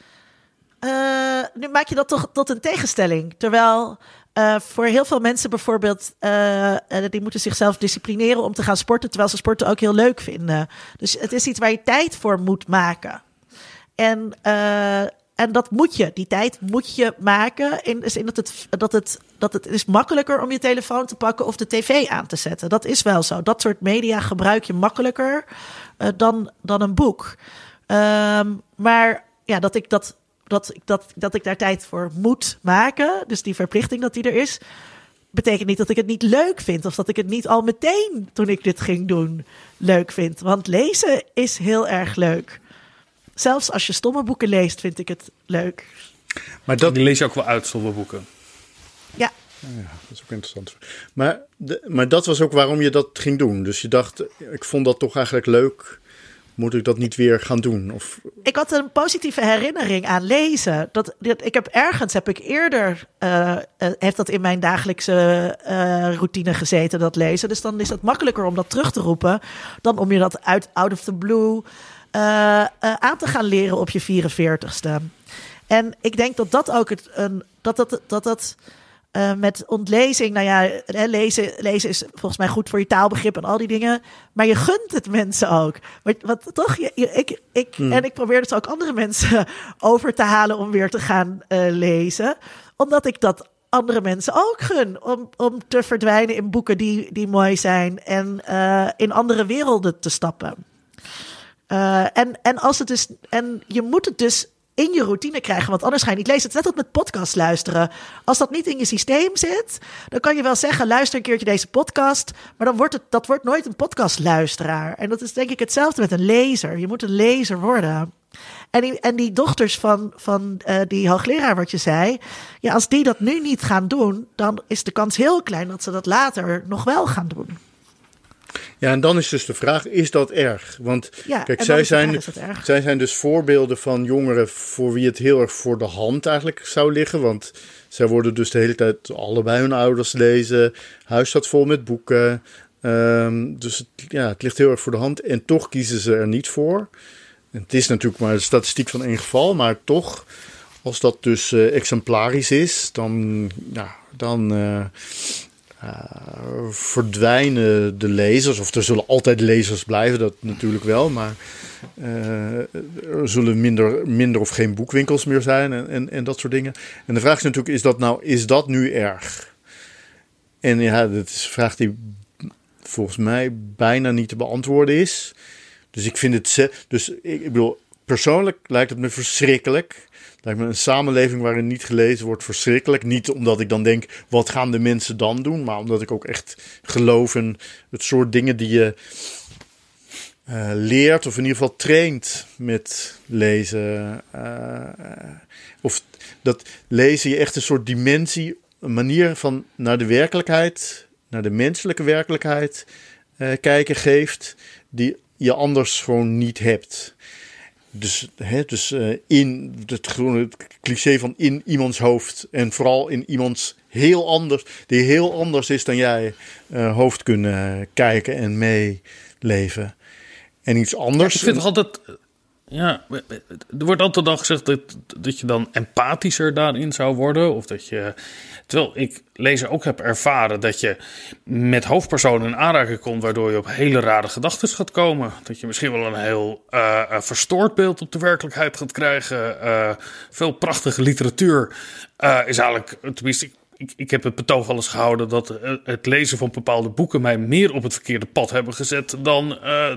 nu maak je dat toch tot een tegenstelling. Terwijl uh, voor heel veel mensen bijvoorbeeld, uh, die moeten zichzelf disciplineren om te gaan sporten, terwijl ze sporten ook heel leuk vinden. Dus het is iets waar je tijd voor moet maken. En, en dat moet je, die tijd moet je maken. In de zin dat het, dat, het, dat het is makkelijker om je telefoon te pakken of de tv aan te zetten. Dat is wel zo. Dat soort media gebruik je makkelijker dan, dan een boek. Um, maar ja, dat ik dat dat ik, dat, dat ik daar tijd voor moet maken. Dus die verplichting dat die er is. Betekent niet dat ik het niet leuk vind. Of dat ik het niet al meteen toen ik dit ging doen leuk vind. Want lezen is heel erg leuk. Zelfs als je stomme boeken leest, vind ik het leuk. Maar dat... Die lees je ook wel uit, stomme boeken. Ja. Ja, dat is ook interessant. Maar, de, maar dat was ook waarom je dat ging doen. Dus je dacht, ik vond dat toch eigenlijk leuk moet ik dat niet weer gaan doen? Of... Ik had een positieve herinnering aan lezen. Dat, dat ik heb ergens heb ik eerder uh, uh, heeft dat in mijn dagelijkse uh, routine gezeten dat lezen. Dus dan is het makkelijker om dat terug te roepen dan om je dat uit out of the blue aan te gaan leren op je 44ste. En ik denk dat dat ook het een dat dat dat dat uh, met ontlezing, nou ja, lezen, lezen is volgens mij goed voor je taalbegrip en al die dingen. Maar je gunt het mensen ook. Wat, wat toch, je, ik, ik, hmm. en ik probeer dus ook andere mensen (laughs) over te halen om weer te gaan uh, lezen. Omdat ik dat andere mensen ook gun. Om, om te verdwijnen in boeken die, die mooi zijn en uh, in andere werelden te stappen. En, en, als het dus, en je moet het dus in je routine krijgen. Want anders ga je niet lezen. Het is net als met podcast luisteren. Als dat niet in je systeem zit, dan kan je wel zeggen: luister een keertje deze podcast. Maar dan wordt het, dat wordt nooit een podcastluisteraar. En dat is denk ik hetzelfde met een lezer. Je moet een lezer worden. En die, en die dochters van, van uh, die hoogleraar, wat je zei. Ja, als die dat nu niet gaan doen, dan is de kans heel klein dat ze dat later nog wel gaan doen. Ja, en dan is dus de vraag: is dat erg? Want ja, kijk, zij zijn, zij zijn dus voorbeelden van jongeren voor wie het heel erg voor de hand eigenlijk zou liggen. Want zij worden dus de hele tijd allebei hun ouders lezen. Huis staat vol met boeken. Um, dus het, ja, het ligt heel erg voor de hand. En toch kiezen ze er niet voor. Het is natuurlijk maar een statistiek van één geval, maar toch, als dat dus uh, exemplarisch is, dan, ja, dan uh, verdwijnen de lezers. Of er zullen altijd lezers blijven, dat natuurlijk wel. Maar er zullen minder, minder of geen boekwinkels meer zijn en, en, en dat soort dingen. En de vraag is natuurlijk, is dat, nou, is dat nu erg? En ja, dat is een vraag die volgens mij bijna niet te beantwoorden is. Dus ik vind het. Dus ik, ik bedoel, persoonlijk lijkt het me verschrikkelijk. Lijkt me een samenleving waarin niet gelezen wordt verschrikkelijk. Niet omdat ik dan denk, wat gaan de mensen dan doen? Maar omdat ik ook echt geloof in het soort dingen die je uh, leert. Of in ieder geval traint met lezen. Uh, of dat lezen je echt een soort dimensie, een manier van naar de werkelijkheid, naar de menselijke werkelijkheid uh, kijken geeft. Die je anders gewoon niet hebt. Dus, hè, dus uh, in het, gewoon het cliché van in iemands hoofd en vooral in iemands heel anders, die heel anders is dan jij, uh, hoofd kunnen kijken en meeleven. En iets anders. Ja, ik vind altijd, ja, er wordt altijd dan gezegd dat, dat je dan empathischer daarin zou worden. Of dat je. Terwijl ik lezer ook heb ervaren dat je met hoofdpersonen in aanraking komt, waardoor je op hele rare gedachten gaat komen. Dat je misschien wel een heel uh, verstoord beeld op de werkelijkheid gaat krijgen. Uh, veel prachtige literatuur uh, is eigenlijk, tenminste, ik, ik heb het betoog al eens gehouden dat het lezen van bepaalde boeken mij meer op het verkeerde pad hebben gezet dan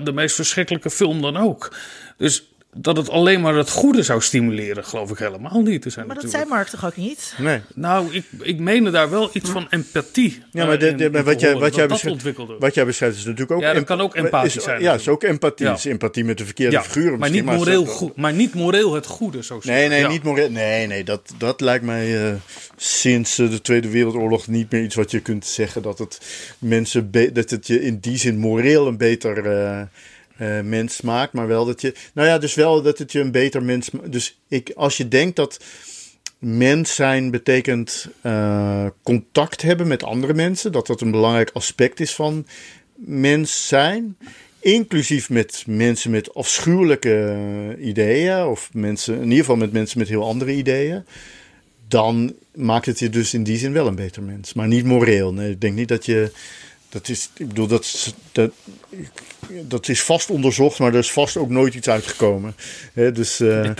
de meest verschrikkelijke film dan ook. Dus dat het alleen maar het goede zou stimuleren, geloof ik helemaal niet. Er zijn maar dat zei Mark toch ook niet? Nee. Nou, ik, ik meende daar wel iets van empathie. Ja, maar de, de, wat, jij, wat, jij beschrijft, wat jij beschrijft is natuurlijk ook. Ja, dat kan ook empathie zijn. Ja, is ook empathie. Ja. Is empathie met de verkeerde ja, figuren. Maar niet, moreel goed, maar niet moreel het goede, zo Nee, nee, niet moreel. Nee, nee, dat, dat lijkt mij uh, sinds uh, de Tweede Wereldoorlog niet meer iets wat je kunt zeggen. Dat het mensen, dat het je in die zin moreel een beter. Uh, uh, mens maakt, maar wel dat je, nou ja, dus wel dat het je een beter mens. Dus ik, als je denkt dat mens zijn betekent uh, contact hebben met andere mensen, dat dat een belangrijk aspect is van mens zijn, inclusief met mensen met afschuwelijke ideeën of mensen, in ieder geval met mensen met heel andere ideeën. Dan maakt het je dus in die zin wel een beter mens. Maar niet moreel. Nee, ik denk niet dat je dat is, ik bedoel, dat, dat, dat is vast onderzocht, maar er is vast ook nooit iets uitgekomen. He, dus. Uh, (laughs) (laughs)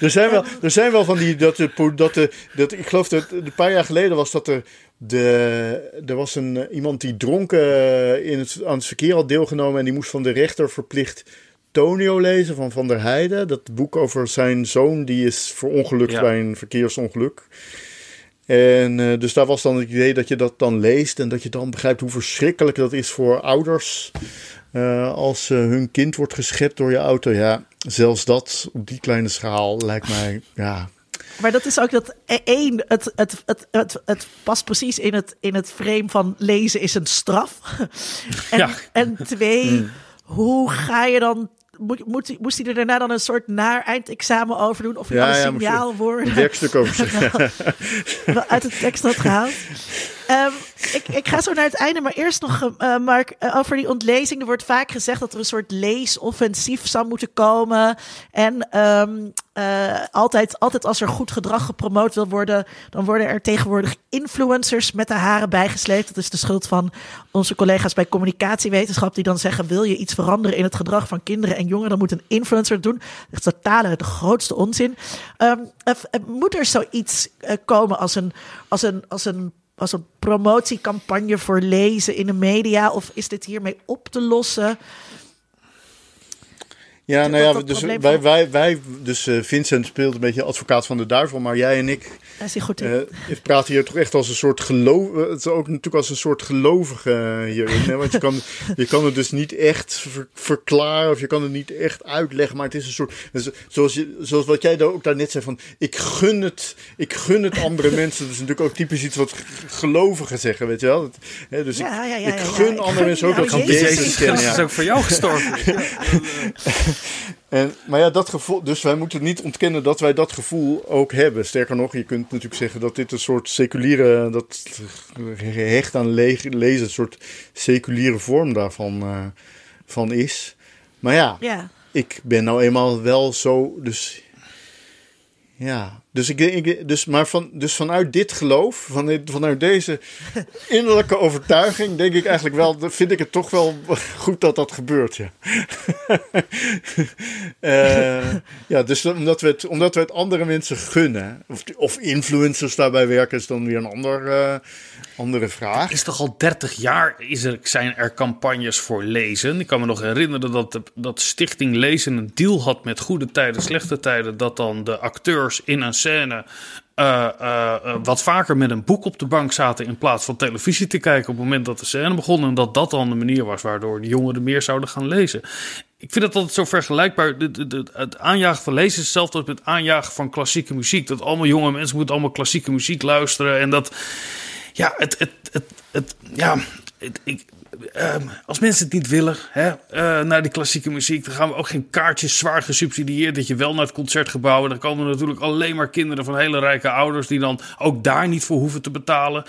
er, zijn wel, er zijn wel van die. Dat de, dat de, dat, ik geloof dat een paar jaar geleden was dat er. De, er was een, iemand die dronken in het, aan het verkeer had deelgenomen. En die moest van de rechter verplicht Tonio lezen van Van der Heijden. Dat boek over zijn zoon, die is verongelukt ja. bij een verkeersongeluk. En uh, dus daar was dan het idee dat je dat dan leest en dat je dan begrijpt hoe verschrikkelijk dat is voor ouders. Uh, als uh, hun kind wordt geschept door je auto. Ja, zelfs dat op die kleine schaal lijkt mij. Ja. Maar dat is ook dat e-, één, het, het, het, het, het past precies in het, in het frame van lezen is een straf. (laughs) en, ja. en twee, mm. hoe ga je dan moet, moet, moest hij er daarna dan een soort naar eindexamen over doen? Of ja, een signaal worden? Een werkstuk over (laughs) uit de tekst had gehaald. (laughs) Ehm, ik, ik ga zo naar het einde, maar eerst nog, uh, Mark, uh, over die ontlezing. Er wordt vaak gezegd dat er een soort leesoffensief zou moeten komen. En um, uh, altijd, altijd als er goed gedrag gepromoot wil worden, dan worden er tegenwoordig influencers met de haren bijgesleept. Dat is de schuld van onze collega's bij communicatiewetenschap, die dan zeggen: wil je iets veranderen in het gedrag van kinderen en jongeren, dan moet een influencer het doen. Dat is totale de grootste onzin. Um, moet er zoiets komen als een, als een, als een als een promotiecampagne voor lezen in de media? Of is dit hiermee op te lossen? Ja, nou ja, dus wij, wij, wij, dus uh, Vincent speelt een beetje advocaat van de duivel, maar jij en ik is hij goed uh, praten hier toch echt als een soort geloof, het is ook natuurlijk als een soort gelovige hierin, hè? want je kan, (laughs) je kan het dus niet echt verklaren of je kan het niet echt uitleggen, maar het is een soort, dus, zoals, je, zoals wat jij daar ook daarnet zei van, ik gun het, ik gun het andere (laughs) mensen, dat is natuurlijk ook typisch iets wat gelovigen zeggen, weet je wel. Dat, hè, dus ja, ik, ja, ja, ik gun andere mensen ook dat ze Jezus Christus is ook voor jou gestorven. (laughs) (laughs) En, maar ja, dat gevoel, dus wij moeten niet ontkennen dat wij dat gevoel ook hebben. Sterker nog, je kunt natuurlijk zeggen dat dit een soort seculiere, dat gehecht aan lezen, een soort seculiere vorm daarvan uh, van is. Maar ja, ja, ik ben nou eenmaal wel zo, dus ja, dus, ik, ik, dus, maar van, dus vanuit dit geloof, van, vanuit deze (laughs) innerlijke overtuiging, denk ik eigenlijk wel, vind ik het toch wel goed dat dat gebeurt. Ja, uh, (laughs) ja dus omdat we, het, omdat we het andere mensen gunnen, of, of influencers daarbij werken, is dan weer een ander, uh, andere vraag. Het is toch al 30 jaar is er, zijn er campagnes voor lezen. Ik kan me nog herinneren dat, de, dat Stichting Lezen een deal had met goede tijden, slechte tijden, dat dan de acteurs in een scène uh, uh, wat vaker met een boek op de bank zaten in plaats van televisie te kijken op het moment dat de scène begon. En dat dat dan de manier was waardoor de jongeren meer zouden gaan lezen. Ik vind dat altijd zo vergelijkbaar. Het aanjagen van lezen is hetzelfde als met aanjagen van klassieke muziek. Dat allemaal jonge mensen moeten allemaal klassieke muziek luisteren. En dat, ja, het, het, het, het ja, ik, Ehm, als mensen het niet willen, hè, uh, naar die klassieke muziek, dan gaan we ook geen kaartjes zwaar gesubsidieerd dat je wel naar het concertgebouw. Dan komen natuurlijk alleen maar kinderen van hele rijke ouders die dan ook daar niet voor hoeven te betalen.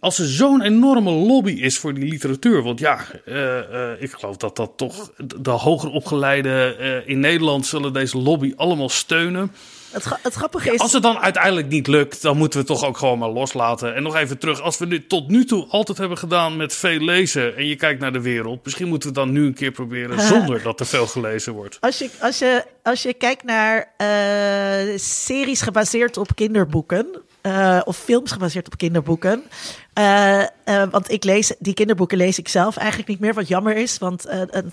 Als er zo'n enorme lobby is voor die literatuur, want ja, uh, uh, ik geloof dat dat toch de hoger opgeleide in Nederland zullen deze lobby allemaal steunen. Het, het grappige is. als het dan uiteindelijk niet lukt, dan moeten we het toch ook gewoon maar loslaten. En nog even terug. Als we nu tot nu toe altijd hebben gedaan met veel lezen. en je kijkt naar de wereld. misschien moeten we dan nu een keer proberen (laughs) zonder dat er veel gelezen wordt. Als je, als je, als je kijkt naar uh, series gebaseerd op kinderboeken. Uh, of films gebaseerd op kinderboeken. Uh, uh, want ik lees, die kinderboeken lees ik zelf eigenlijk niet meer, wat jammer is, want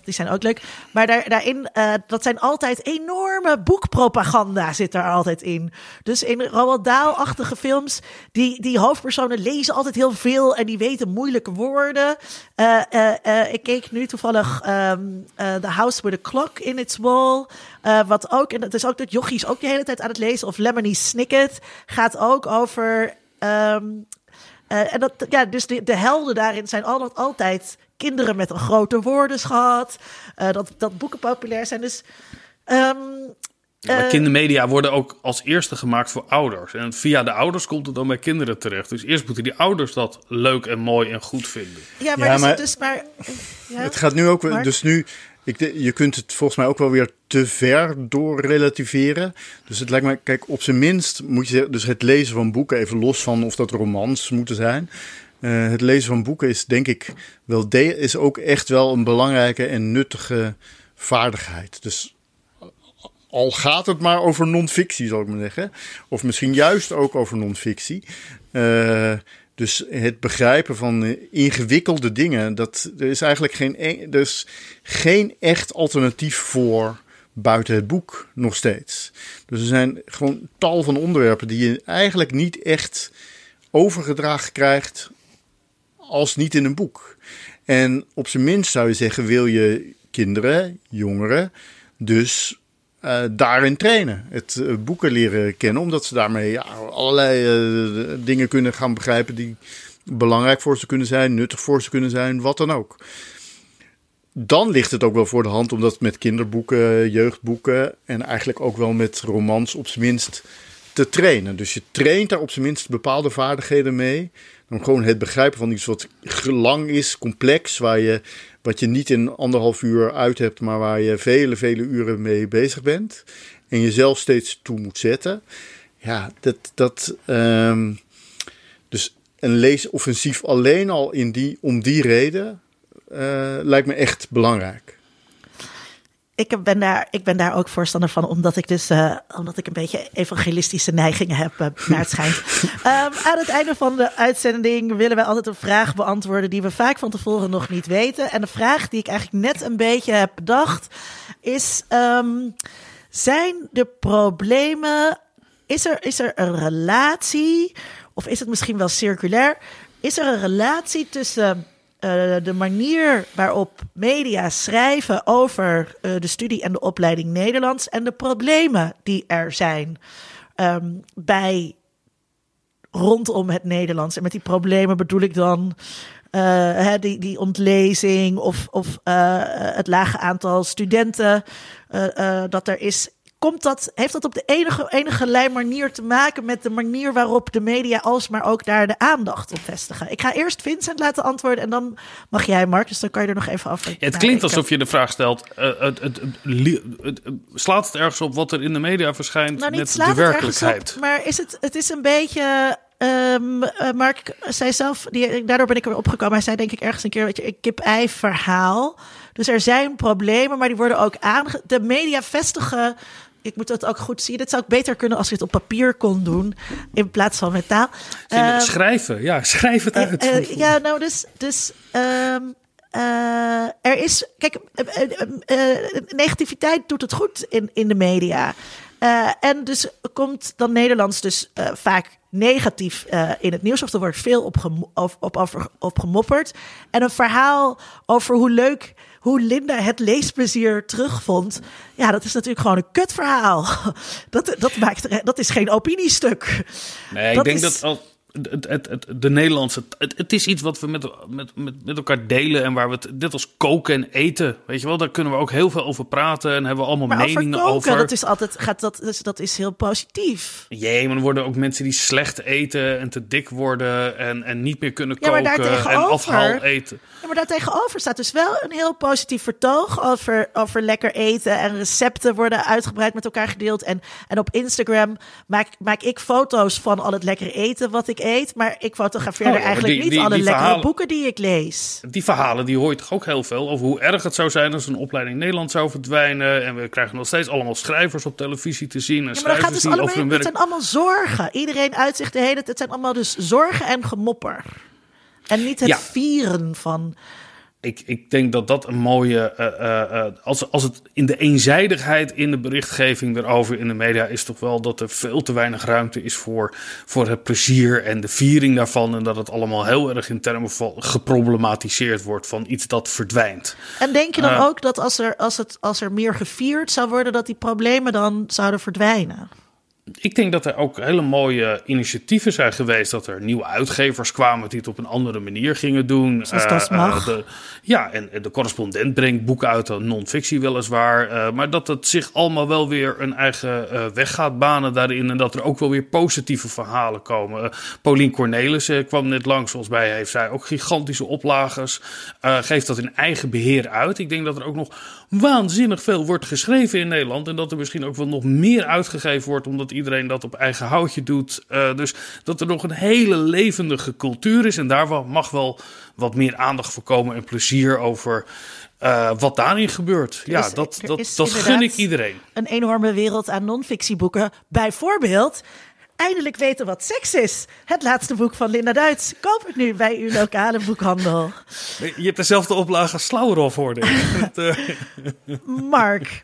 die zijn ook leuk. Maar daar, daarin, dat zijn altijd enorme boekpropaganda zit er altijd in. Dus in Roald Dahl-achtige films, die, die hoofdpersonen lezen altijd heel veel en die weten moeilijke woorden. ik keek nu toevallig um, The House with a Clock in its Wall. wat ook, en het is ook dat jochies ook de hele tijd aan het lezen. Of Lemony Snicket gaat ook over... Um, uh, en dat, ja, dus de, de helden daarin zijn altijd, altijd kinderen met een grote woordenschat. Uh, dat, dat boeken populair zijn. Dus. Um, ja, uh, kindermedia worden ook als eerste gemaakt voor ouders. En via de ouders komt het dan bij kinderen terecht. Dus eerst moeten die ouders dat leuk en mooi en goed vinden. Ja, maar, ja, dus, maar, dus maar ja, het gaat nu ook. Dus nu ik, je kunt het volgens mij ook wel weer te ver doorrelativeren. Dus het lijkt mij, kijk, op zijn minst moet je dus het lezen van boeken, even los van of dat romans moeten zijn. Uh, het lezen van boeken is denk ik wel is ook echt wel een belangrijke en nuttige vaardigheid. Dus al gaat het maar over non-fictie, zal ik maar zeggen. Of misschien juist ook over non-fictie. Uh, dus het begrijpen van eh, ingewikkelde dingen, dat, er is eigenlijk geen, e-, er is geen echt alternatief voor buiten het boek nog steeds. Dus er zijn gewoon tal van onderwerpen die je eigenlijk niet echt overgedragen krijgt als niet in een boek. En op zijn minst zou je zeggen, wil je kinderen, jongeren, dus uh, daarin trainen. Het uh, boeken leren kennen, omdat ze daarmee allerlei uh, dingen kunnen gaan begrijpen die belangrijk voor ze kunnen zijn, nuttig voor ze kunnen zijn, wat dan ook. Dan ligt het ook wel voor de hand om dat met kinderboeken, jeugdboeken en eigenlijk ook wel met romans op zijn minst te trainen. Dus je traint daar op zijn minst bepaalde vaardigheden mee. Dan gewoon het begrijpen van iets wat lang is, complex, waar je, wat je niet in anderhalf uur uit hebt, maar waar je vele, vele uren mee bezig bent. En jezelf steeds toe moet zetten. Ja, dat. dat ehm, dus een leesoffensief alleen al in die, om die reden uh, lijkt me echt belangrijk ik ben, daar, ik ben daar ook voorstander van, omdat ik dus uh, omdat ik een beetje evangelistische neigingen heb, uh, naar het schijnt. um, (laughs) aan het einde van de uitzending willen wij altijd een vraag beantwoorden die we vaak van tevoren nog niet weten. En de vraag die ik eigenlijk net een beetje heb bedacht, is: um, zijn de problemen. Is er, is er een relatie, of is het misschien wel circulair? Is er een relatie tussen uh, de manier waarop media schrijven over uh, de studie en de opleiding Nederlands en de problemen die er zijn um, bij rondom het Nederlands. En met die problemen bedoel ik dan uh, hè, die, die ontlezing of, of het lage aantal studenten dat er is komt dat, heeft dat op de enige, enige manier te maken met de manier waarop de media alsmaar ook daar de aandacht op vestigen? Ik ga eerst Vincent laten antwoorden en dan mag jij, Mark. Dus dan kan je er nog even af. het klinkt alsof je de vraag stelt: uh, het, het, het, slaat het ergens op wat er in de media verschijnt nou, met de werkelijkheid? Op, maar is het, het is een beetje. Um, uh, Mark zei zelf, die, daardoor ben ik er weer opgekomen. Hij zei denk ik ergens een keer, weet je, een kip-ei verhaal. Dus er zijn problemen, maar die worden ook aange... De media vestigen ik moet dat ook goed zien. Het zou ook beter kunnen als je het op papier kon doen in plaats van met taal. Uh, schrijven, ja, schrijf het uit. Uh, ja, nou, dus, dus um, er is, kijk, negativiteit doet het goed in, in de media. en dus komt dan Nederlands dus vaak negatief in het nieuws. Of er wordt veel op, op, op, op gemopperd. En een verhaal over hoe leuk hoe Linda het leesplezier terugvond. Ja, dat is natuurlijk gewoon een kutverhaal. (laughs) Dat, dat, maakt, dat is geen opiniestuk. Nee, ik denk dat al het, het, het, de Nederlandse. Het, het is iets wat we met, met, met, met elkaar delen en waar we het. Dit als koken en eten. Weet je wel, daar kunnen we ook heel veel over praten en hebben we allemaal maar meningen over. Koken, Dat is altijd. Gaat dat, dus dat is heel positief. Jee, maar er worden ook mensen die slecht eten en te dik worden en, en niet meer kunnen koken en afhaal eten. Ja, maar daartegenover staat dus wel een heel positief vertoog over, over lekker eten en recepten worden uitgebreid met elkaar gedeeld. En, en op Instagram maak, maak ik foto's van al het lekkere eten wat ik eet. Maar ik fotografeer oh, eigenlijk niet alle lekkere boeken die ik lees. Die verhalen die hoor je toch ook heel veel over hoe erg het zou zijn als een opleiding Nederland zou verdwijnen. En we krijgen nog steeds allemaal schrijvers op televisie te zien. En ja, maar dat gaat dus allemaal, over hun werk. Het zijn allemaal zorgen. Iedereen uitzicht de hele tijd. Het zijn allemaal dus zorgen en gemopper. En niet het vieren van ik, ik denk dat dat een mooie. Uh, uh, als, als het in de eenzijdigheid in de berichtgeving erover in de media is, toch wel dat er veel te weinig ruimte is voor, voor het plezier en de viering daarvan. En dat het allemaal heel erg in termen van geproblematiseerd wordt van iets dat verdwijnt. En denk je dan ook dat als er, als, het, als er meer gevierd zou worden, dat die problemen dan zouden verdwijnen? Ik denk dat er ook hele mooie initiatieven zijn geweest. Dat er nieuwe uitgevers kwamen die het op een andere manier gingen doen. Zoals dat uh, mag. De, ja, en de correspondent brengt boeken uit, non-fictie weliswaar. Uh, maar dat het zich allemaal wel weer een eigen uh, weg gaat banen daarin. En dat er ook wel weer positieve verhalen komen. Paulien Cornelissen kwam net langs. Volgens mij heeft zij ook gigantische oplagers. geeft dat in eigen beheer uit. Ik denk dat er ook nog waanzinnig veel wordt geschreven in Nederland. En dat er misschien ook wel nog meer uitgegeven wordt, omdat iedereen dat op eigen houtje doet. Uh, dus dat er nog een hele levendige cultuur is. En daar mag wel wat meer aandacht voor komen en plezier over. Uh, wat daarin gebeurt. ja, is, dat, dat, dat gun ik iedereen. Een enorme wereld aan non-fictieboeken. Bijvoorbeeld Eindelijk weten wat seks is. Het laatste boek van Linda Duits. Koop het nu bij uw lokale boekhandel. Je hebt dezelfde oplage als Slauerhoff, hoorde ik. (laughs) Mark.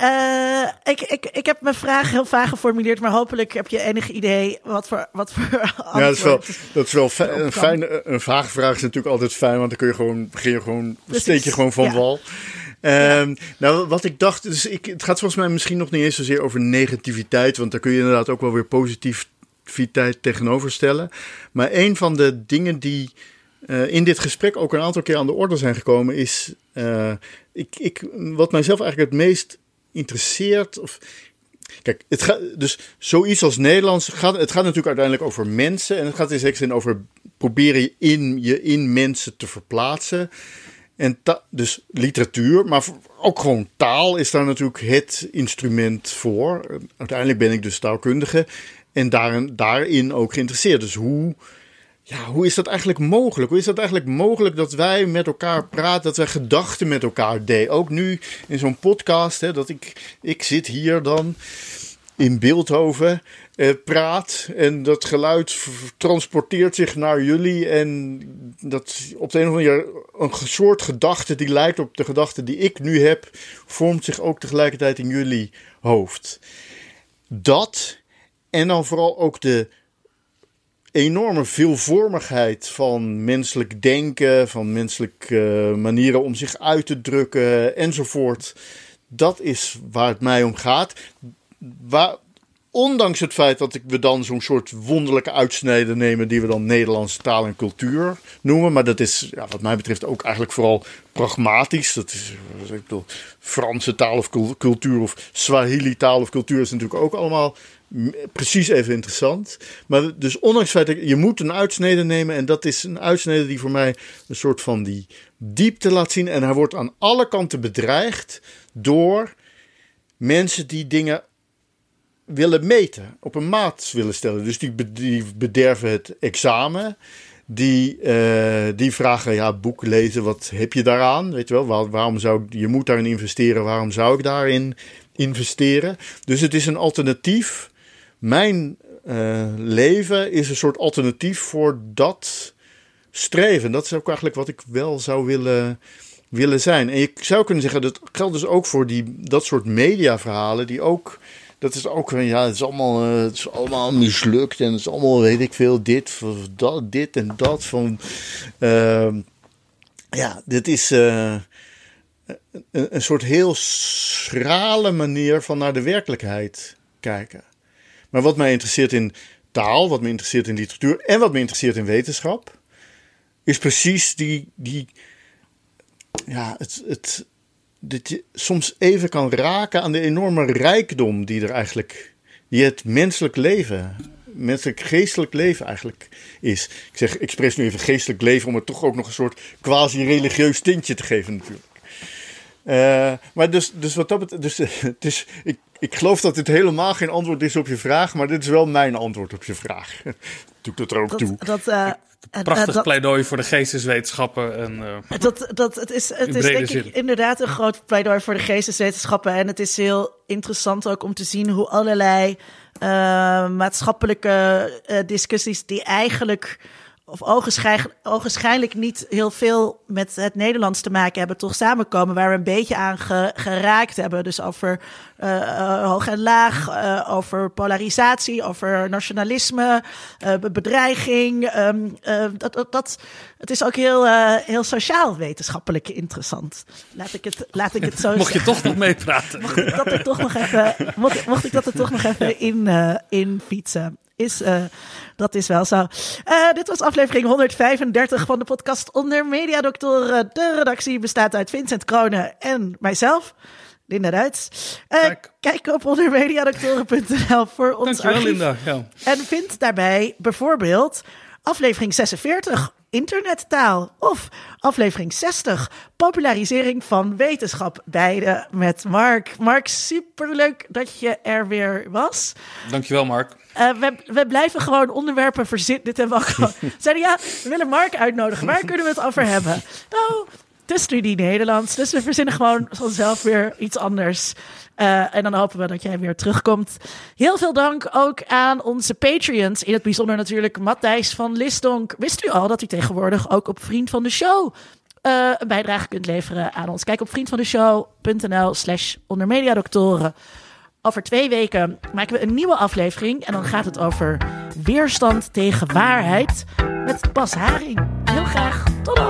Uh, ik, ik, ik heb mijn vraag heel vaag geformuleerd, maar hopelijk heb je enig idee wat voor, wat voor antwoord. (laughs) Ja, dat is wel, dat is wel fijn, een, fijn, een vage vraag is natuurlijk altijd fijn, want dan kun je gewoon, begin je gewoon, steek je gewoon van ja. wal. Um, Nou, wat ik dacht, dus ik, het gaat volgens mij misschien nog niet eens zozeer over negativiteit, want daar kun je inderdaad ook wel weer positiviteit tegenover stellen. Maar een van de dingen die uh, in dit gesprek ook een aantal keer aan de orde zijn gekomen, is ik, ik, wat mijzelf eigenlijk het meest interesseert, of Kijk, het gaat, dus zoiets als Nederlands, gaat, het gaat natuurlijk uiteindelijk over mensen. En het gaat in zekere zin over proberen je in, je in mensen te verplaatsen. En dus literatuur, maar ook gewoon taal is daar natuurlijk het instrument voor. Uiteindelijk ben ik dus taalkundige en daarin, daarin ook geïnteresseerd. Dus hoe, ja, hoe is dat eigenlijk mogelijk? Hoe is dat eigenlijk mogelijk dat wij met elkaar praten, dat wij gedachten met elkaar delen? Ook nu in zo'n podcast, hè, dat ik, ik zit hier dan in Beeldhoven eh, praat en dat geluid transporteert zich naar jullie en dat op de een of andere manier een soort gedachte die lijkt op de gedachte die ik nu heb, vormt zich ook tegelijkertijd in jullie hoofd. Dat en dan vooral ook de enorme veelvormigheid van menselijk denken, van menselijke uh, manieren om zich uit te drukken enzovoort. Dat is waar het mij om gaat. Waar, ondanks het feit dat we dan zo'n soort wonderlijke uitsnijden nemen die we dan Nederlandse taal en cultuur noemen. Maar dat is ja, wat mij betreft ook eigenlijk vooral pragmatisch. Dat is, ik bedoel, Franse taal of cultuur of Swahili taal of cultuur is natuurlijk ook allemaal precies even interessant. Maar dus ondanks het feit dat je moet een uitsnede nemen. En dat is een uitsnede die voor mij een soort van die diepte laat zien. En hij wordt aan alle kanten bedreigd door mensen die dingen willen meten, op een maat willen stellen. Dus die, bederven het examen. Die, uh, die vragen, ja, boek lezen, wat heb je daaraan? Weet je wel, Waar, waarom zou je moet daarin investeren, waarom zou ik daarin investeren? Dus het is een alternatief. Mijn uh, leven is een soort alternatief voor dat streven. Dat is ook eigenlijk wat ik wel zou willen, willen zijn. En je zou kunnen zeggen, dat geldt dus ook voor die, dat soort mediaverhalen die ook dat is ook ja, het is allemaal, uh, het is allemaal mislukt en het is allemaal, weet ik veel, dit, dat, dit en dat. Van, uh, ja, dit is uh, een, een soort heel schrale manier van naar de werkelijkheid kijken. Maar wat mij interesseert in taal, wat me interesseert in literatuur en wat me interesseert in wetenschap, is precies die, die ja, het, het, dat je soms even kan raken aan de enorme rijkdom die er eigenlijk, die het menselijk leven, menselijk geestelijk leven eigenlijk is. Ik zeg expres nu even geestelijk leven om het toch ook nog een soort quasi-religieus tintje te geven natuurlijk. Uh, maar dus, dus wat dat betreft, dus, (laughs) is, ik, ik geloof dat dit helemaal geen antwoord is op je vraag, maar dit is wel mijn antwoord op je vraag. (laughs) Doe ik dat er ook toe. Dat, uh, Prachtig dat, pleidooi voor de geesteswetenschappen. En, uh, dat, dat, het is, het is denk ik inderdaad een groot pleidooi voor de geesteswetenschappen. En het is heel interessant ook om te zien hoe allerlei uh, maatschappelijke uh, discussies die eigenlijk of ogenschijnlijk niet heel veel met het Nederlands te maken hebben, toch samenkomen waar we een beetje aan geraakt hebben. Dus over uh, hoog en laag, uh, over polarisatie, over nationalisme, uh, bedreiging. Um, dat, dat, dat, het is ook heel, heel sociaal wetenschappelijk interessant. Laat ik het, laat ik het zo Mocht je toch nog meepraten? Mocht ik dat er toch nog even, mocht, mocht ik dat er toch nog even in, in fietsen? Is, uh, dat is wel zo. Uh, dit was aflevering 135 van de podcast Onder Mediadoktoren. De redactie bestaat uit Vincent Kronen en mijzelf. Linda Duits. Uh, kijk. kijk. op ondermediadoktoren.nl voor ons Dankjewel, archief. Linda. Ja. En vind daarbij bijvoorbeeld aflevering 46 internettaal. Of aflevering 60, popularisering van wetenschap. Beide met Mark. Mark, superleuk dat je er weer was. Dankjewel, Mark. Uh, we, we, blijven gewoon onderwerpen verzinnen. Dit hebben we gewoon. Zeiden ja, we willen Mark uitnodigen. Waar kunnen we het over hebben? Nou, de studie Nederlands. Dus we verzinnen gewoon vanzelf weer iets anders. Uh, en dan hopen we dat jij weer terugkomt. Heel veel dank ook aan onze Patreons. In het bijzonder natuurlijk Matthijs van Lisdonk. Wist u al dat u tegenwoordig ook op Vriend van de Show uh, een bijdrage kunt leveren aan ons? Kijk op vriendvandeshow.nl slash ondermediadoktoren. Over twee weken maken we een nieuwe aflevering. En dan gaat het over weerstand tegen waarheid. Met Bas Haring. Heel graag. Tot dan.